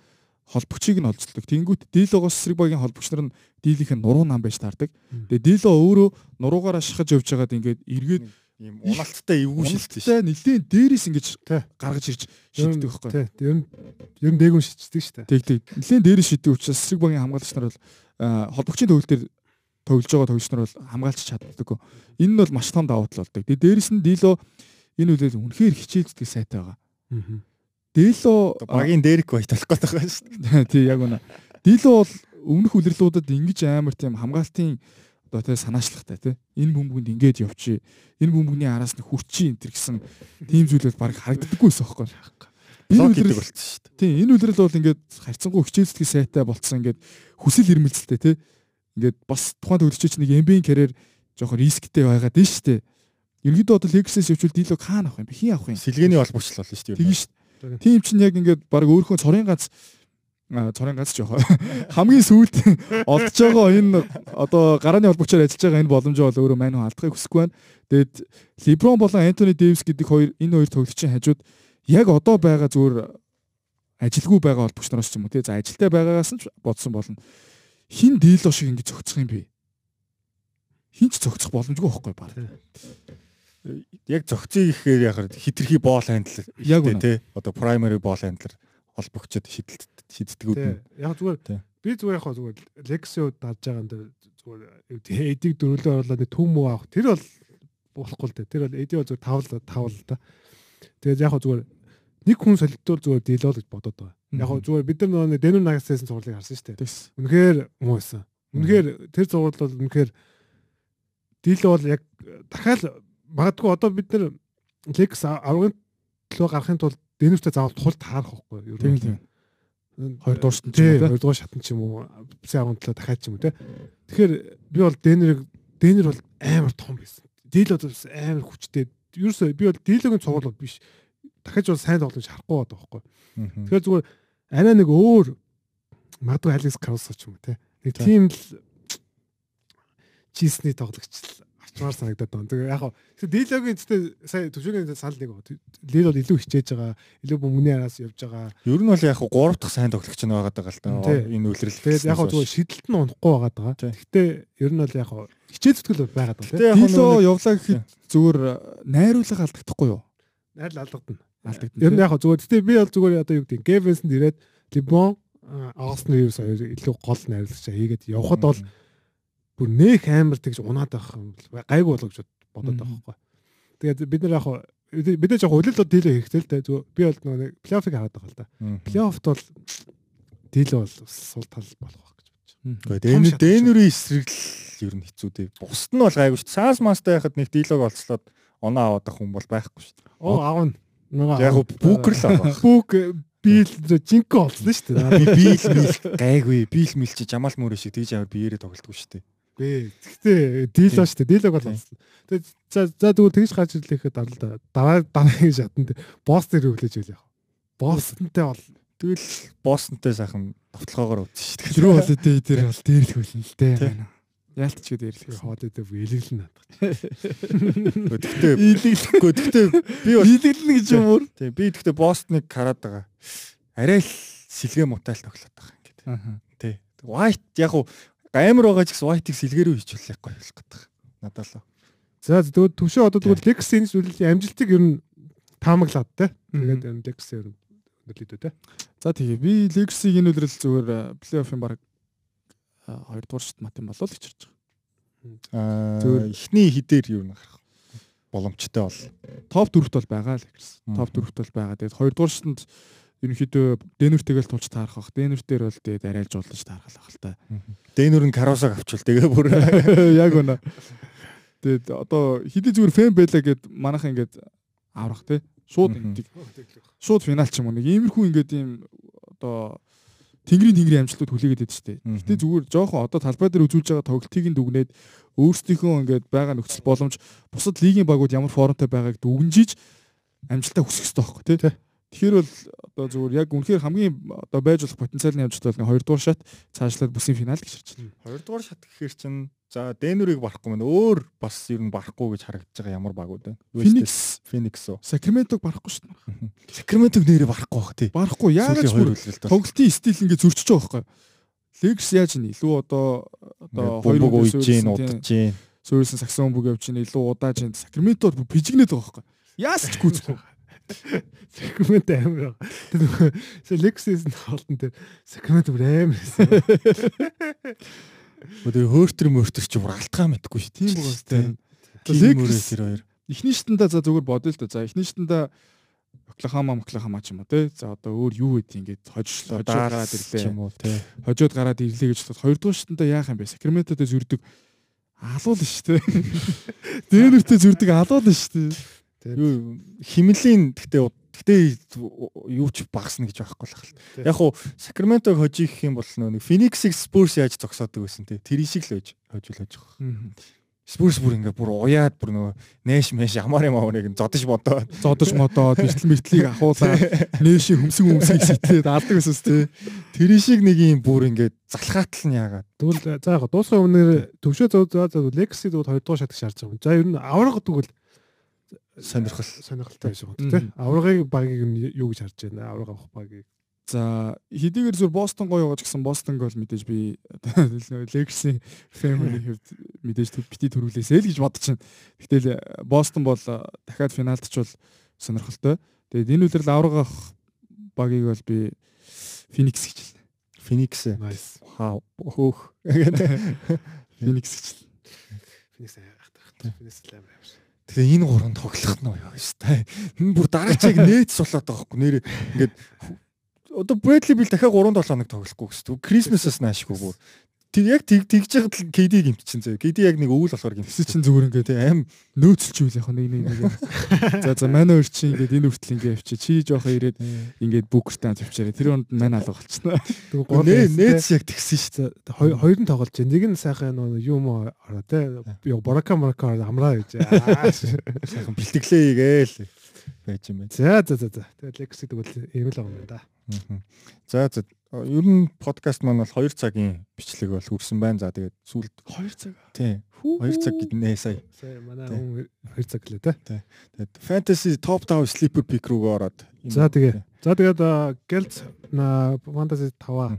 холбогчийг нь олзолдог. Тэнгүүт Дилогоос эсрэг багийн холбогч нар нь Дилийнх нь нуруу нам байж таардаг. Тэгээ Дило өөрөө нуруугаар ашихаж явж байгаад ингээд эргээд ийм унаалттай эвгүй шилдэг шүү. Нилээн дээрээс ингэж гаргаж ирж шиддэг байхгүй. Ер нь ер нь дээгүүн шиддэг шүү. Тэг тэг. Нилээн дээрээс шиддэг учраас эсрэг багийн хамгаалагч нар бол холбогчийн төвөл дээр тоглож байгаа тоглогч нар бол хамгаалж чаддаг. Энэ нь бол маш том давуу тал болдог. Тэгээ дээрээс нь Дило энэ үлээл үнэхээр хичээлдэг сайтай байгаа. Дило багийн дээрх бай толох гээд байгаа шүү дээ. Тий яг үнэ. Дило бол өмнөх үлрэлүүдэд ингэж амар тийм хамгаалтын одоо тий санаачлагтай тий энэ бөмбөгөнд ингэж явчих. Энэ бөмбөгний араас нь хүрчи энэ төр гэсэн тийм зүйлүүд баг харагддаггүй байсан байхгүй. Энэ үлрэл болчихсон шүү дээ. Тий энэ үлрэл бол ингээд харьцангуй хичээлцгийн сайтай болцсон ингээд хүсэл эрмэлзэлтэй тий ингээд бас тухайн төгөлчч нэг MB-ийн карьер жоохон рисктэй байгаад нь шүү дээ. Ерөнхийдөө одоо Lexus явуул Дило хаана авах юм бэ? Хин авах юм? Сэлгээний холбогч л болно шүү дээ. Тийм шүү дээ. Тийм чинь яг ингээд баг өөрийнхөө цорын ганц цорын гац жоох. Хамгийн сүүлд олдж байгаа энэ одоо гарааны холбогчоор ажиллаж байгаа энэ боломжоо бол өөрөө мань алдахыг хүсэхгүй байна. Тэгээд Леброн болон Антони Дэвис гэдэг хоёр энэ хоёр тоглогчийн хажууд яг одоо байгаа зүгээр ажилгүй байгаа холбогч нараас ч юм уу тий. За ажилтай байгаагаас нь бодсон болно. Хин дийло шиг ингэж зөгцөх юм бэ? Хин ч зөгцөх боломжгүй байхгүй баг. Яг зөгцөе гэхээр яг хитрхи боол хандлал яг тий. Одоо primary боол хандлал холбогчд шидэлт шиддгүүд нь. Яг зүгээр би зүгээр яг зүгээр Lexio дадж байгаа дээр зүгээр эдийг дөрөлөө оруулаад төв мөө авах тэр бол болохгүй л дээ. Тэр бол эдий зүгээр тавал тавал та. Тэгээд яг зүгээр нэг хүн солилтуул зүгээр дийлоо гэж бодоод байгаа. Яг зүгээр бид нар нөгөө Denver Nuggets-ийн зурлыг харсан шүү дээ. Үнэхээр муу байсан. Үнэхээр тэр зурлал бол үнэхээр дийлөө бол яг дахиад магадгүй одоо бид нар Lex аврагын төлөө гарахын тулд Денвертэй заавал тул таарах байхгүй юу? Тийм тийм. Хоёр дугаар шатн ч юм уу, хоёр дугаар шатн ч юм уу, бисээ аврагын төлөө дахиад ч юм уу те. Тэгэхээр би бол Денверийг Денвер бол амар том байсан. Дийл бол амар хүчтэй. Ерөөсөө би бол дийлөгийн цугуул бол биш. Дахиж бол сайн тоглож харахгүй байгаа байхгүй. Тэгэхээр зүгээр арай нэг өөр магадгүй Алекс Карусо ч юм уу те. Нэг тийм л чисний тоглогч авчмаар санагдаад байна. Тэгээ яг хаа дийлогийн зүйтэй сая төвшөөгийн санал нэг лид бол илүү хичээж байгаа. Илүү бөмбөний араас явж байгаа. Ер нь бол яг хаа 3 дахь сайн тоглогч нь байгаад байгаа л та. Энэ үйлрэл. Тэгээд яг хаа зүгээр шидэлт нь унахгүй байгаад байгаа. Гэхдээ ер нь бол яг хаа хичээл зүтгэл байгаад байгаа. Дийло явлаа гэхэд зүгээр найруулга алдагдахгүй юу? Найрал алдагдана. Алдагдана. Ер нь яг хаа зүгээр гэхдээ би бол зүгээр одоо юу гэдэг Гэвэнсэнд ирээд Либон Арсен Ривс илүү гол найруулагч хийгээд явхад бол бүр нөх амар тэгж унаад байх юм гайг болгож бодоод байгаа байхгүй. Тэгээд бид нар яг бид нар яг улирлууд дийлээ хэрэгтэй л дээ. Зүгээр би бол нэг плей-оффыг хараад байгаа л да. Плей-оффт бол дийлээ бол сул тал болох байх гэж бодож байгаа. Тэгээд Дэнүрийн эсрэг л ер нь хэцүү дээ. Бусд нь бол гайгүй шүү. Саас мастай байхад нэг дийлог олцлоод оноо аваад ах хүн бол байхгүй шүү. Оо аавна. Яг бүкэр л авах. Бүк бийл жинкэн олцсон шүү дээ. Би бийл мил гайгүй. Бийл мил чи Жамал мөрөө шиг тэгж амар биеэрээ тоглолтгүй шүү дээ. Гэ. Гэхдээ дийлоо шүү дээ. Дийлог бол болсон. Тэгээд за за тэгвэл тэгж гарч ирлэхэд арал да. Дараа дараагийн шатанд босс дээр өглөөж ийл яг. Боссонтэй бол тэгэл боссонтэй сайхан товтлогоогоор үтсэн шүү дээ. Тэрүү бол дээ дээр бол дээрлэх үлэн л дээ. Яалтч гээд дээрлэх. Хоод дээ илэглэн надах. Гэхдээ илэглэхгүй. Гэхдээ би бол илэглэн гэж юм уу? Тийм би гэхдээ боссныг хараад байгаа. Арай л сэлгээ мутайл тоглоод байгаа юм гэдэг. Тий. White яг уу амар байгаа ч гэсэн white-ийг сэлгэрүү хийчихвэл гоё болох гэдэг. Надад л. За тэгвэл төвшөө одоо тэгвэл Lex энэ зүйлийн амжилтыг ер нь таамаглаад те. Тэгээд энэ Lex ер нь нөлөөдөө те. За тэгээ би Lex-ийг энэ үлрэл зүгээр плей-оффын баг 2 дугаар шат мат юм болов л гэж харж байгаа. Аа зөвөр эхний хідээр юу нэг гарах боломжтой бол топ 4-т бол байгаа л гэсэн. Топ 4-т бол байгаа. Тэгээд 2 дугаар шатанд ерөнхийдөө Дэнүртэйгэл тулж таарах бах. Дэнүртээр бол тэгээд арайлж уулж таарах л та. Дэнүр нь Каросог авчвал тэгээ бүр яг үнэ. Тэгээд одоо хэдий зүгээр фэн байлаа гэд манайхан ингээд аврах те. Шууд ингээд шууд финал ч юм уу нэг иймэрхүү ингээд ийм одоо тэнгэрийн тэнгэрийн амжилтууд хүлээгээд байдаг шүү дээ. Гэтэ зүгээр жоохон одоо талбай дээр үзүүлж байгаа тоглолтыг нь дүгнээд өөрсдийнхөө ингээд байгаа нөхцөл боломж бусад лигийн багууд ямар формтой байгааг дүгнжиж амжилтаа хүсэх хэрэгтэй байхгүй тий. Тэгэхээр бол одоо зүгээр яг үнэхээр хамгийн одоо байж болох потенциалын амжилт бол 2 дугаар шат цаашлаад бүсийн финал гэж харж байна. 2 дугаар шат гэхээр чинь за Дэнүрийг барахгүй мэн өөр бас ер нь барахгүй гэж харагдаж байгаа ямар багууд байна. Phoenix, Phoenix уу. Sacramento-г барахгүй шүү дээ. Sacramento-г нэрээ барахгүй бах тий. Барахгүй яагаад ч тоглолтын стил ингэ зөрчиж байгаа байхгүй. Lakers яаж ин илүү одоо одоо хоёр үйж гин удаж гин. Сүүрсэн саксон бүг явж гин илүү удааж гин. Sacramento бүр бижигнээд байгаа байхгүй. Яаж ч гүйцэхгүй. Сакрамент амар. Тэр Lexus-ийн хоолтон дээр Сакрамент бүр амар байсан. Өдөр хөөртөр мөртөр чи бүр алтгаа мэдгүй шүү. Тийм тийм. Lexus тэр хоёр. Эхний шатанда за зүгээр бодъё л да. За эхний шатанда Оклахома Оклахома ч юм уу те. За одоо өөр юу гэдэг ингээд хожлоо дараад ирлээ юм уу те. Хожоод гараад ирлээ гэж бодоход хоёрдугаар шатанда яах юм бэ? Сакраментодо зүрдэг алуул шүү те. Дэнэртээ зүрдэг алуул шүү те. Юу химэлийн гэхдээ гэхдээ юу ч багасна гэж байхгүй л хэл. Яг уу Сакраментог хожих юм бол нэг Phoenix-ийг Spurs яаж зогсоодог байсан те. Тэр шиг л байж хожил хожих. Спүрс бүр ингээ бүр уяад бүр нөгөө нээш мэш ямар юм аварыг зодож бодоод зодож модоод бэртэл мэртлийг ахуулаад нээшийн хөмсг хөмсгийг сэтээд алдаг гэсэн тий. Тэр шиг нэг юм бүр ингээ залхаатал нь яагаад. Тэгвэл за яг дуусах өмнөр төвшөө зөө зөө Legacy дүүд 2 дугаар шатыг шаарч байгаа юм. За ер нь авраг тэгвэл сонирхол сонирхолтой байж байгаа тийм. Аврагыг багийг нь юу гэж харж байна? Авраг авах багийг За хэдийгээр зүр Бостон гоё яваач гэсэн Бостонг бол мэдээж би Legacy family хэвд мэдээж бити төрүүлээсэй л гэж байна. Гэтэл Бостон бол дахиад финалдчвал сонирхолтой. Тэгээд энэ үлрэл аврагах багийг бол би Phoenix гэж хэлнэ. Phoenix. Nice. Хаа хөөх. Phoenix гэж. Phoenix айхтарх. Phoenix л амар. Тэгээ энэ гурван тоглох нь юу та. Энэ бүр дараачийг нээц сулаад байгаа хөөхгүй нэр ингээд одоо Брэдли бил дахиад 3 7 хоног тоглохгүй гэсэн. Крисмасаас наашгүй бүр. Тэг яг тэг тэгж яхад KD гимтчихсэн зөө. KD яг нэг өвөл болохоор гимтсэн чинь зүгээр ингээд аим нөөцөлжүүл яг нэг нэг нэг. За за манай өөр чинь ингээд энэ хүртэл ингээд явчих. Чи жоохон ирээд ингээд бүкертаа тавьчаарай. Тэр онд мань алга болчихно. Тэгвэл нээц яг тэгсэн дээ. Хоёр нь тоглож байна. Нэг нь сайхан нөгөө юм ороо те. Борака морака амраа гэж. Сайхан бэлтгэлээ игээл байж юм байна. За за за за. Тэгээд Legacy тэгвэл ийм л байгаа юм да. За за ер нь подкаст маань бол 2 цагийн бичлэг бол хүрсэн байна. За тэгээд сүүлд 2 цаг. Тий. 2 цаг гэднээ сая. Сая манай хүн 2 цаг гэлээ те. Тий. Тэгээд fantasy top 5 sleeper pick руу ороод. За тэгээ. За тэгээд Geld на fantasy 5-аа.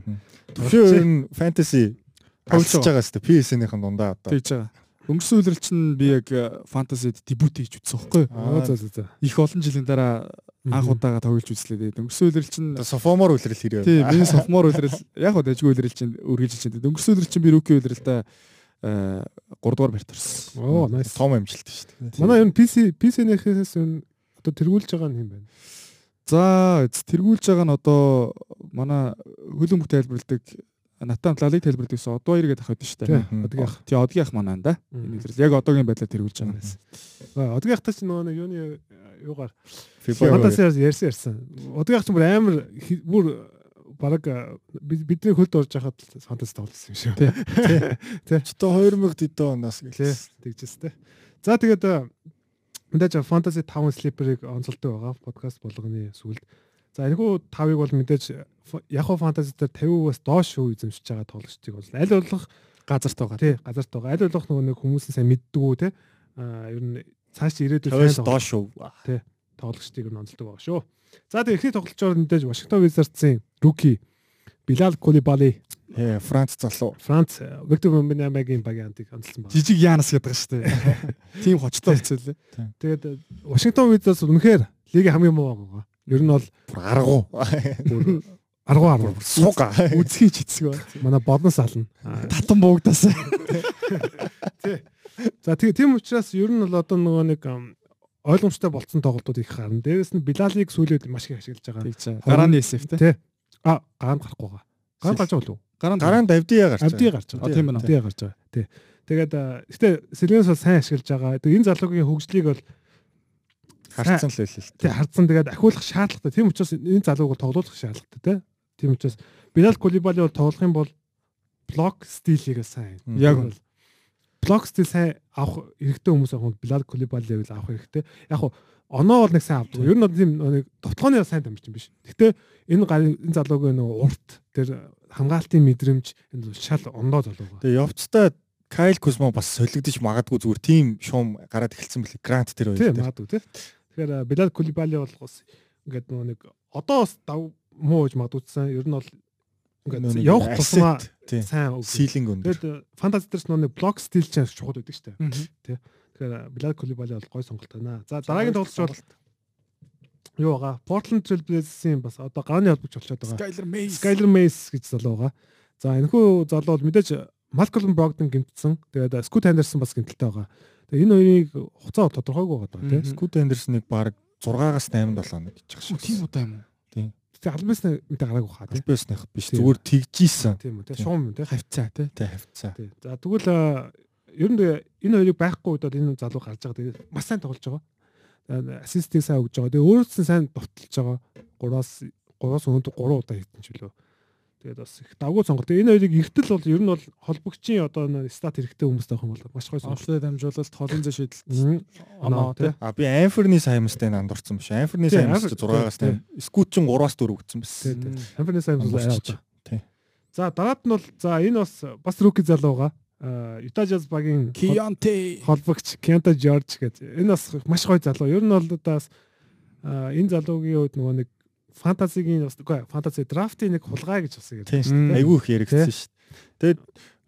Төвшөө ер нь fantasy тоглож байгаа дээ. PSN-ийн дундаа одоо. Тэгж байгаа. Өнгөрсөн үеэр чинь би яг фантазид дебют хийж үзсэн байхгүй юу? За за за. Их олон жилийн дараа анх удаага тоглож үзлээ. Өнгөрсөн үеэр чинь софомор үлрэл хэрэг. Тийм, миний софомор үлрэл яг хөө дайггүй үлрэл чинь үргэлж чинь. Өнгөрсөн үеэр чинь би руки үлрэлтэй 3 дугаар барьт орсон. Оо, nice. Том амжилт шүү дээ. Манай ер нь PC PC-нээс одоо тэргүүлж байгаа нь юм байна. За, тэргүүлж байгаа нь одоо манай хөлбөмбөг тайлбарладаг Натан лалыг тайлбардаг гэсэн одоо иргэд ах байдаг шүү дээ. Одгийн ах. Тий одгийн ах маань да. Энэ хэлрэл яг одоогийн байдлаар тэргүүлж байгаа юм. Одгийн ахтай чинь нөгөө юуны юугаар фантасиар ярьсан ярьсан. Одгийн ах чинь бүр амар бүр бараг бидний хөлд орж байхад фантаси тоглосон юм шүү. Тий. Тэ 2000 дэдэн оноос гэлээ тэгжээс тэ. За тэгээд мэдээж фантаси 5 слиперыг онцолдог байгаа подкаст болгоны сүлд. За энэхүү 5-ыг бол мэдээж Yahoo Fantasy дээр 50%-аас доош шүү эзэмшиж байгаа тоглогчдыг бол аль болох газарт байгаа. Тий, газарт байгаа. Аль болох нөгөө нэг хүмүүс нь сайн мэддэг үү те. Аа ер нь цааш ирээдүйд сайн доош шүү. Тий, тоглогчдыг нь онцлдог байгаа шүү. За тэгээ эхний тоглолчоор мэдээж Washington Wizards-ийн rookie Bilal Coulibaly Э Франц залуу. Франц э, Виктор Вембинямагийн багийн антиг онцлсан байна. Жижиг Яанас гэдэг шүү дээ. Тим хочтой болцсон лээ. Тэгээд э, Вашингтон Визерс үнэхээр лигийн хамгийн муу байгаа. Ер нь бол аргагүй. 10 10 суга үзхий ч хэцүү байна. Манай бодноос ална. Татан буугдаас. Тий. За тэгээ тийм учраас ер нь бол одоо нөгөө нэг ойлгомжтой болцсон тоглолтууд их гарна. Дээрээс нь Билалыг сүүлээд маш их ашиглаж байгаа. Гарааны эсэв тий. А гараанд гарахгүй байгаа. Гараанд гарч байгаа болов уу? Гараанд гараанд авдиа гарч байгаа. Авдиа гарч байгаа. Тийм байна. Авдиа гарч байгаа. Тий. Тэгээд гэтээ Селенс бол сайн ашиглаж байгаа. Тэгээд энэ залуугийн хөгжлийг бол харцсан л байл л. Тий харцсан тэгээд ахиулах шаардлагатай. Тийм учраас энэ залууг бол тоглуулах шаардлагатай тий. Тийм учраас Билал Кулибали бол тоглох юм бол блок стилийг сайн. Яг бол блок стил сайн авах хэрэгтэй хүмүүс авах Билал Кулибалиг л авах хэрэгтэй. Яг хуу оноо бол нэг сайн авдаг. Ер нь тийм нэг товтлооны сайн тамирчин биш. Гэхдээ энэ энэ залуугийн нэг урт тэр хамгаалтын мэдрэмж энэ шал ондоо залуу. Тэгээ явцдаа Кайл Кузмо бас солигдож магадгүй зүгээр тийм шуум гараад эхэлсэн бэлээ. Грант тэр хоёр. Тийм магадгүй тий. Тэгэхээр Билал Кулибали бол ингээд нөгөө нэг одоо бас дав муу гэж магадгүйсэн. Ер нь бол ингээд явах тусмаа сайн силинг өндөр. Тэгээд фантази дээрс нөгөө блок стил ч чухал байдаг шүү дээ. Тэ. Тэгэхээр Билал Кулибали бол гой сонголт байна. За дараагийн тоглолт бол юу байгаа? Portland Trail Blazers-ийн бас одоо гааны холбогч болчиход байгаа. Skyler Mays. Skyler Mays гэж залуу байгаа. За энэхүү залуу бол мэдээж Malcolm Brogdon гимтсэн. Тэгээд Scoot Henderson бас гимтэлтэй байгаа. Тэгээ энэ хоёрыг хуцаа тодорхойгүй байгаа тийм. Скут Андерсныг баг 6-аас 8 7 хоног гэж шиг. Тийм удаа юм уу? Тэгээ албаас мэдээ гараагүй хаа тийм. Албаасных биш зүгээр тэгжийсэн. Тийм үү тийм. Шуум юм тийм. Хавцаа тийм. Тийм хавцаа. Тийм. За тэгвэл ер нь энэ хоёрыг байхгүй бол энэ залуу гарч байгаа. Тэгээ маш сайн тоглож байгаа. Ассистийг сайн өгж байгаа. Тэгээ өөрөөс нь сайн довтлж байгаа. 3-аас 3-аас өнөөдөр 3 удаа хийсэн ч үлээ. Тэгээд бас их давгүй сонголт. Энэ хоёрыг эртэл бол ер нь бол холбогчийн одоо стат хэрэгтэй хүмүүс таах юм бол маш гоё сонголт. Онцлог дамжуулалт, холын зэ шийдэлт оноо тий. А би Анферны Саймстэй андуурсан биш. Анферны Саймс 6-аас 8, Скут ч 3-аас 4 гэсэн байсан. Тий, тий. Анферны Саймс бол одоо. Тий. За дараад нь бол за энэ бас бас руки залууга. Юта Jazz багийн Кионте холбогч Кента Жорж гэдэг. Энэ бас маш гоё залуу. Ер нь бол удаас энэ залуугийн хувьд нөгөө нэг фэнтезигийн бас үгүй фэнтези драфтын нэг хулгай гэж бас ярьдаг шүү дээ. Айгүй их яригдсан шүү дээ. Тэгээд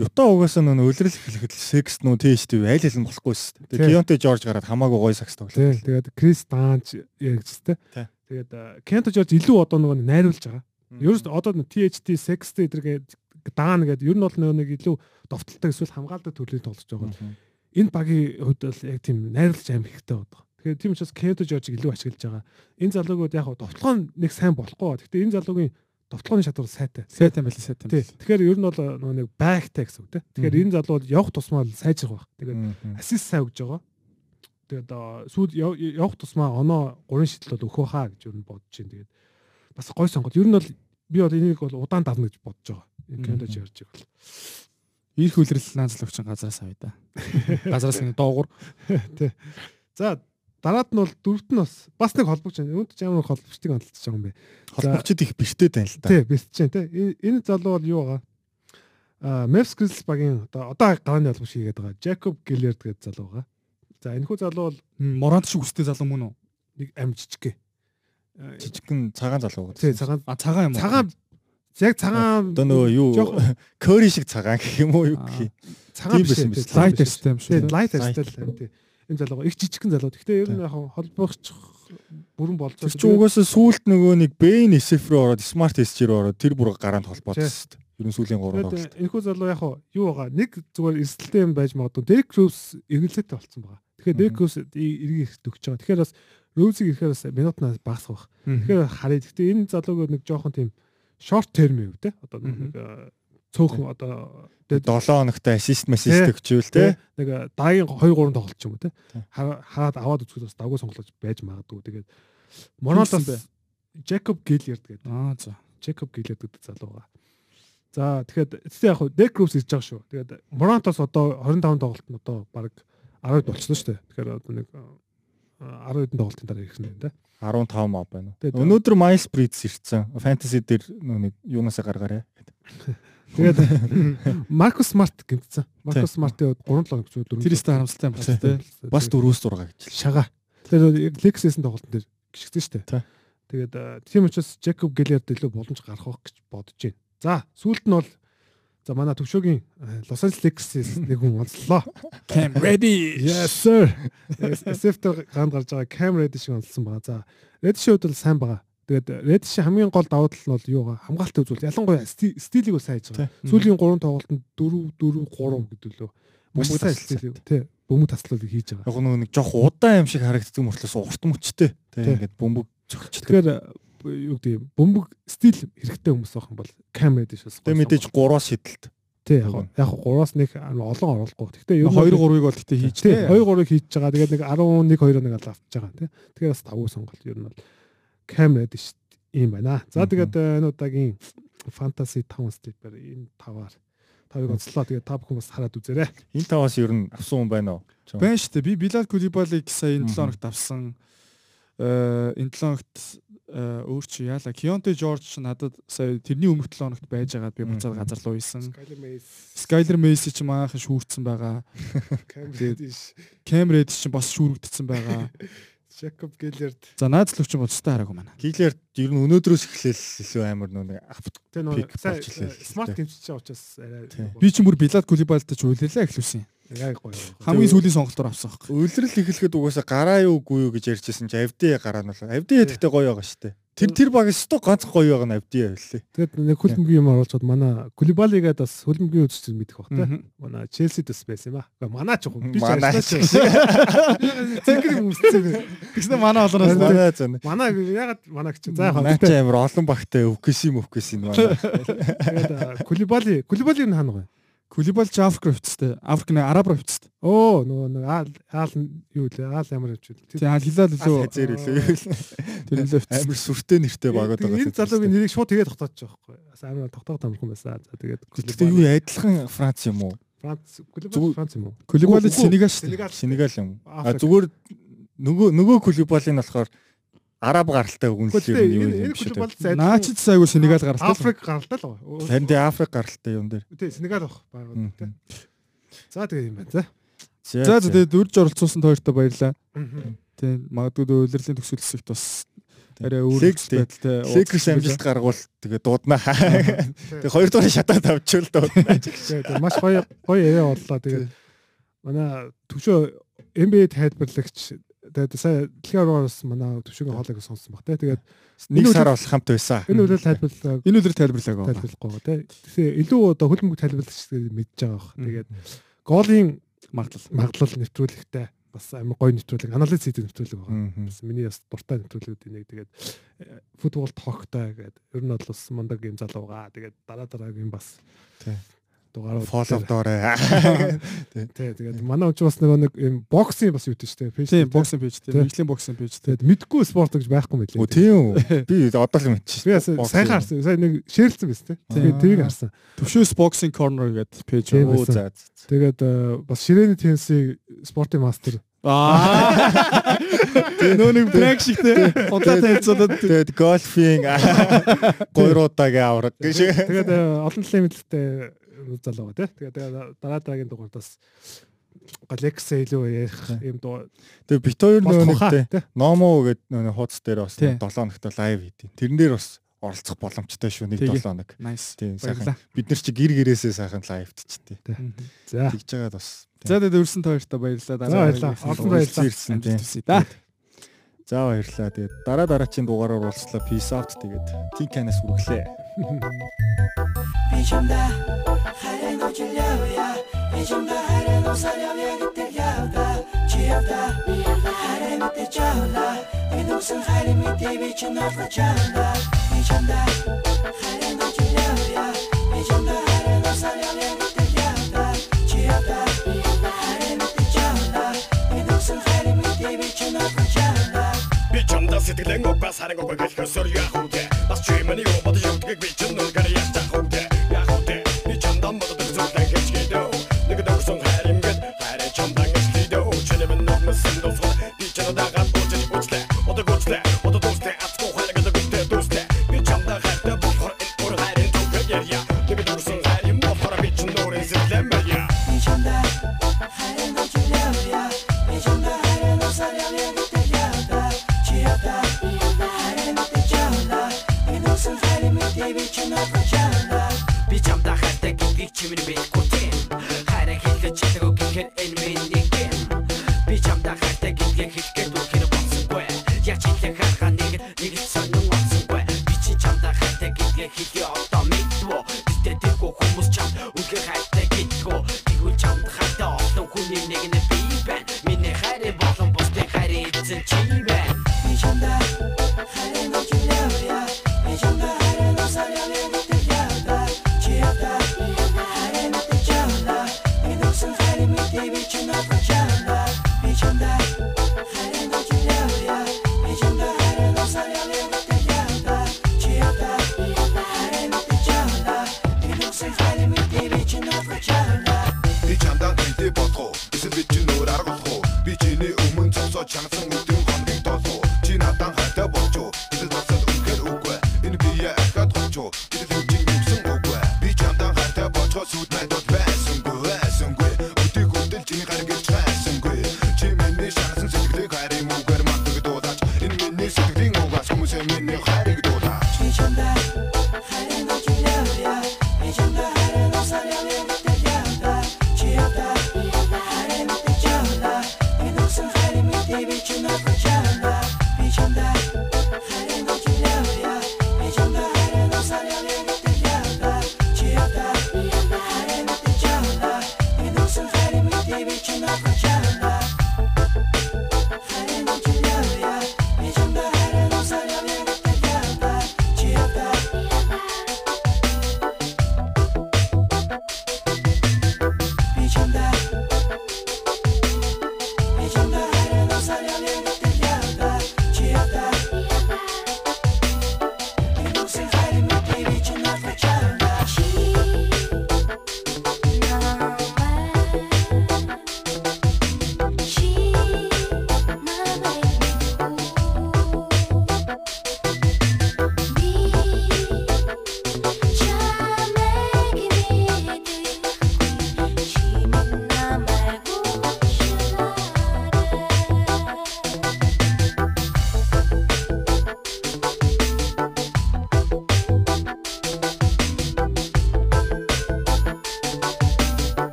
Юта угаасаа нөө өлрөл эхлэхэд секс нөө тийш тийм аль нь болохгүй шүү дээ. Тэгээд Кионте Жорж гараад хамаагүй гоё сакс тоглоо. Тэгээд Крис Данж яригдсан тэ. Тэгээд Кенто Жорж илүү одоо нөгөө найруулж байгаа. Ер нь одоо THT секс эдэргээ даана гэдэг ер нь бол нөгөө нэг илүү довтолтой эсвэл хамгаалдаг төрлийн тоглож байгаа. Энэ багийн хувьд бол яг тийм найруулж аим хэрэгтэй байдаг. Тэгэхээр тийм учраас Кенто Жоржиг илүү ашиглаж байгаа. Энэ залуугууд яг довтлогоо нэг сайн болохгүй. Гэхдээ энэ залуугийн довтлооны чадвар сайтай. Сайтай байли сайтай. Тэгэхээр ер нь бол нөгөө нэг байгтай гэсэн үг те. Тэгэхээр энэ залуу бол явах тусмаа сайжрах баг. Тэгээд ассист сайн өгж байгаа. Тэгээд сүүл явах тусмаа оноо гурван шидэл бол өгөх хаа гэж ер нь бодож байна. Тэгээд бас гой сонголт. Ер нь бол би бол энийг бол удаан давна гэж бодож байгаа. Кенто Жоржиг бол. Ирэх үлрэл наазлагч газраас авъя да. Газраас нэг доогуур. Тий. За Дараад нь бол дөрөвт нь бас бас нэг холбогч байна. Үүнд ч ямар холбогчдыг хандлагч байгаа юм бэ? Холбогчд их бэртэй тань л та. Тий, бэртэж байна тий. Энэ залуу бол юу байгаа? Аа, Mavs Grizzlies багийн одоо одоо гарааны холбогч хийгээд байгаа. Jacob Gillard гэдэг залуу байгаа. За энэ хүү залуу бол Морант шиг өстэй залуу мөн үү? Нэг ам жижиг. Жижигхэн цагаан залуу. Тий, цагаан. А цагаан юм уу? Цагаан яг цагаан одоо нөгөө юу curry шиг цагаан гэх юм уу юу гэх юм. Цагаан биш юм биш. Light system шүү. Light system тий энэ залууга их жижигхэн залуу. Гэхдээ ер нь яг холбоогч бүрэн болцоо. Тэр чинь угаасаа сүулт нөгөө нэг Бэйн Эсеф рүү ороод Smart SG рүү ороод тэр бүр гараанд холбооцсон шүү дээ. Ер нь сүүлийн 3 тоглолт. Энэхүү залуу яг юу байгаа нэг зүгээр эрсдэлтэй юм байж магадгүй. Derek Rose эргэлзээтэй болцсон байгаа. Тэгэхээр Derek Rose эргийг их төгч байгаа. Тэгэхээр бас Rose-ийг ирэхээр бас минутнаас багасгах. Тэгэхээр харъя. Гэхдээ энэ залууг нэг жоохон тийм short term юм те. Одоо нэг цөөхөн одоо 7 хоногт ассист массист өгчүүл те нэг даагийн 2 3 тоглолт ч юм уу те хараад аваад үзэхэд бас давгүй сонголож байж магадгүй. Тэгээд Монолос Jacob Gilliard гэдэг. Аа за. Jacob Gilliard гэдэг залуу байгаа за тэгэхээр эцсээ яг Deck Groups ирж байгаа шүү. Тэгээд Моронтос одоо 25 тоглолт нь одоо баг 10-д болчихсон шүү дээ. Тэгэхээр одоо нэг 10 хэдэн тоглолтын дараа ирсэн юм да. 15 моб байна. Өнөөдөр Miles Bridges ирсэн. Fantasy дээр нэг юунасаа гаргаарэ. Тэгээд Маркус Смарт гэмтсэн. Маркус Смартын 3-7 гэж 4. Тэр ихтэй харамсалтай юм байна тий. Бас 4-6 гэж. Шага. Тэр яг Lexus-ын тоглолтын дээр гიშгсэн шүү дээ. Тэгээд тийм учраас Jacob Gillard илүү боломж гарах байх гэж бодож байна. За, сүүлд нь бол за манай төвшөөгийн Los Angeles Lakers нэг хүн онцлоо. Cam ready. Yes sir. SF-тэй ганд гарч байгаа Cam ready шиг онцлсон байгаа. За, Ready шууд бол сайн байгаа. Тэгээд Reddish хамгийн гол давуу тал нь бол юу га хамгаалалтын үзүүл. Ялангуяа стилийг бол сайн хийж байгаа. Сүүлийн 3 тоглолтод 4 4 3 гэдэг лөө. Маш сайн стил тий. Бөмбөг таслалыг хийж байгаа. Яг нэг жоох удаан юм шиг харагддаг мөртлөөс урт мөчтэй. Тий ингээд бөмбөг зөгчдөг. Тэгэхээр юу гэдэг юм бөмбөг стил хэрэгтэй хүмүүс байх юм бол Cam Reddish бас. Тэгээ мэдээж 3-аас шидэлт. Тий яг яг 3-аас нэг олон оруулахгүй. Гэхдээ ер нь 2 3-ыг бол гэхдээ хийж тий 2 3-ыг хийж байгаа. Тэгээд нэг 11 2 нэг авч байгаа тий. Тэгэхээр бас тавгүй сонголт ер нь бол камерад ийм байна. За тэгээд энэ удаагийн фэнтези 5 степер энэ таваар тавыг онцлоо. Тэгээд та бүхэн бас хараад үзээрэй. Энэ таваас ер нь авсан хүн байна уу? Байна шүү дээ. Би Билал Кулибалиг сая энэ 7 хоногт авсан. Э энэ 7 хоногт э, өөр чи яала Кионте Жорж надад сая тэрний өмнөх 7 хоногт байж байгаад би буцаад газар руу исэн. Skyler Mace ч маахан шүүрцсэн байгаа. Камерад ч бас шүүрэгдсэн байгаа. Jacob Gillard. За наазлууч юм уустай хараагүй манай. Gillard ер нь өнөөдрөөс эхлээл илүү амар нэг авт. Тэ нэг смарт гэмчиж байгаа учраас арай би ч мөр Билад Кулибалтай ч үйлээлээ эхлүүлсэн. Яг гоё. Хамгийн сүүлийн сонголтоор авсан хэрэг. Үйлрэл эхлэхэд угаасаа гараа юу үгүй юу гэж ярьжсэн чи авди гараа нь бол авди гэхдээ гоё байгаа шүү дээ. Тэр тэр баг өстө ганц гоё байгаа нь авди явлаа. Тэгэд нэг хөлбөмбөгийн юм оруулаад манай Кулибалигээд бас хөлбөмбөгийн үзэгчд мэдэх бах та. Манай Челси дэс байсан юм аа. Манай ч юм. Би ч ажиллаж байна. Цэнгэр юм үсцээ. Тэгснэ манай олоноос манай зэн. Манай ягаад манай ч за яг наач амар олон багтай өвкэс юм өвкэс юм манай. Тэгээд Кулибали Кулибали нь хаана гоё? Кулибал ч Африк хувьцтай. Африк нэг араб хувьцтай. Оо нөгөө нэг аал аал юу лээ аал ямар вэ? Тийм аал хилал лөө. Хазэр үлээ. Тэр лөө Амар сүртэй нэртэй багаад байгаа. Энэ залуугийн нэрийг шууд тэгээд тогтооч байгаа байхгүй. Бас амар тогтоох амархан байсан. За тэгээд Гэхдээ юу адилхан Франц юм уу? Франц Кулибал Франц юм уу? Кулибал Үгүй, Сенегал шүү. дээ. Сенегал. Юм. А зүгээр нөгөө нөгөө Кулибалын болохоор араб гаралтай өгнөл юм юм биш үү? Наачид сайгүй Сенегал гаралтай. Африк гаралтай л байгаа. Харин тэ Африк гаралтай юм дээр. Тий, Сенегал баг баг тий. За тэгээ юм байна. За. За за тэгээд үрж оролцуулсанд хоёртоо баярлалаа. Мгм. Тийм магадгүй удирлын төгсөлсөйт бас арай өөр байдалтай. Лекерс амжилт гаргуул тэгээ дууднаа. Тэгээ хоёр дахь шатаад авчвал дууднаа. Тэгээ маш гоё гоё яриа боллоо. Тэгээд манай төвшөө NBA тайлбарлагч тэгээд сая дэлхийн орноос манай төвшөөгийн хоолойг сонссон баг те. Тэгээд Нэг сар болох хамт байсан. энэ үлээл тайлбарлаа Энэ өдөр тайлбарлаагаа. тайлбарлахгүй те. Тэгэхээр илүү одоо хөлбөмбөг тайлбарлагч мэдж байгаа баг. Тэгээд голын магадлал. магадлал нэвтрүүлэгтэй бас амар гоё нэвтрүүлэг, анализ хийдэг нэвтрүүлэг байгаа. Бас миний бас дуртай нэвтрүүлгүүдийн нэг тэгээд футбол токтой гэдэг. Ер нь бол бас мундаг юм залуу байгаа. Тэгээд дараа дараагийн бас. Дугаарууд Фоллоу доорой. Тий, тэгээд манай учраас нөгөө нэг юм боксын бас юу гэдэг чинь пэйж. Тийм боксын пэйж тийм Тийм. мэрэгжлийн боксын пэйж тийм. Тэгээд мэдгүй спорт гэж байхгүй мэт Оо тийм үү. Би одоо л мэдчихсэн. Би бас сайхан харсан. Сая нэг шеэрлсэн биз дээ. Тийм. Тэгээд тэрийг харсан. Төвшөөс боксинг корнер гэдэг пэйж. Оо за. за. Тэгээд э, бас ширээний тенсийн спортын мастер. Аа. Нөө нэг брейк шиг тийм. Удаа танилцуулаад Тэгээд гольфийн гойруудаагийн авраг гэж. Тэгээд э, олон талын мэдлэгтэй залуу тий. Тэгээд э, дараа дараагийн дугаартаас Лекс илүү ярих юм дуу. Тэгээд бит хоёр тий. Номо гэдэг нөгөө хуудас дээр бас Тий. 7 хоногт лайв хийдیں۔ Тэрэн дээр бас оролцох боломжтой шүү нэг Тэгээ. 7 хоног. Тийм сайхан. Бид нар чи гэр гэрээсээ сайхан лайвтчихдээ. За. Тэгж жагаад бас. За тэгээд өрсөн тойртой баярлалаа. За, баярлалаа. Олон баярлалаа. Ирсэн тийм. Да. За баярлалаа. Тэгээд дараа дараачийн дугаараар уулзлаа. Peace out тэгээд T-Can-аас үргэлээ. Бичэмдэ харин ожиляя Бичэмдэ харин осаряя гэдэг явда Чи явда харин мэдээ чавла Инусэн харин мэдээ би чи нотла чавла Бичэмдэ харин ожиляя Бичэмдэ харин осаряя гэдэг явда Чи явда харин мэдээ чавла Инусэн харин мэдээ би чи нотла чавла Би чамда сэтгэлэн угаас харин уг гэх хөсөр яах вэ?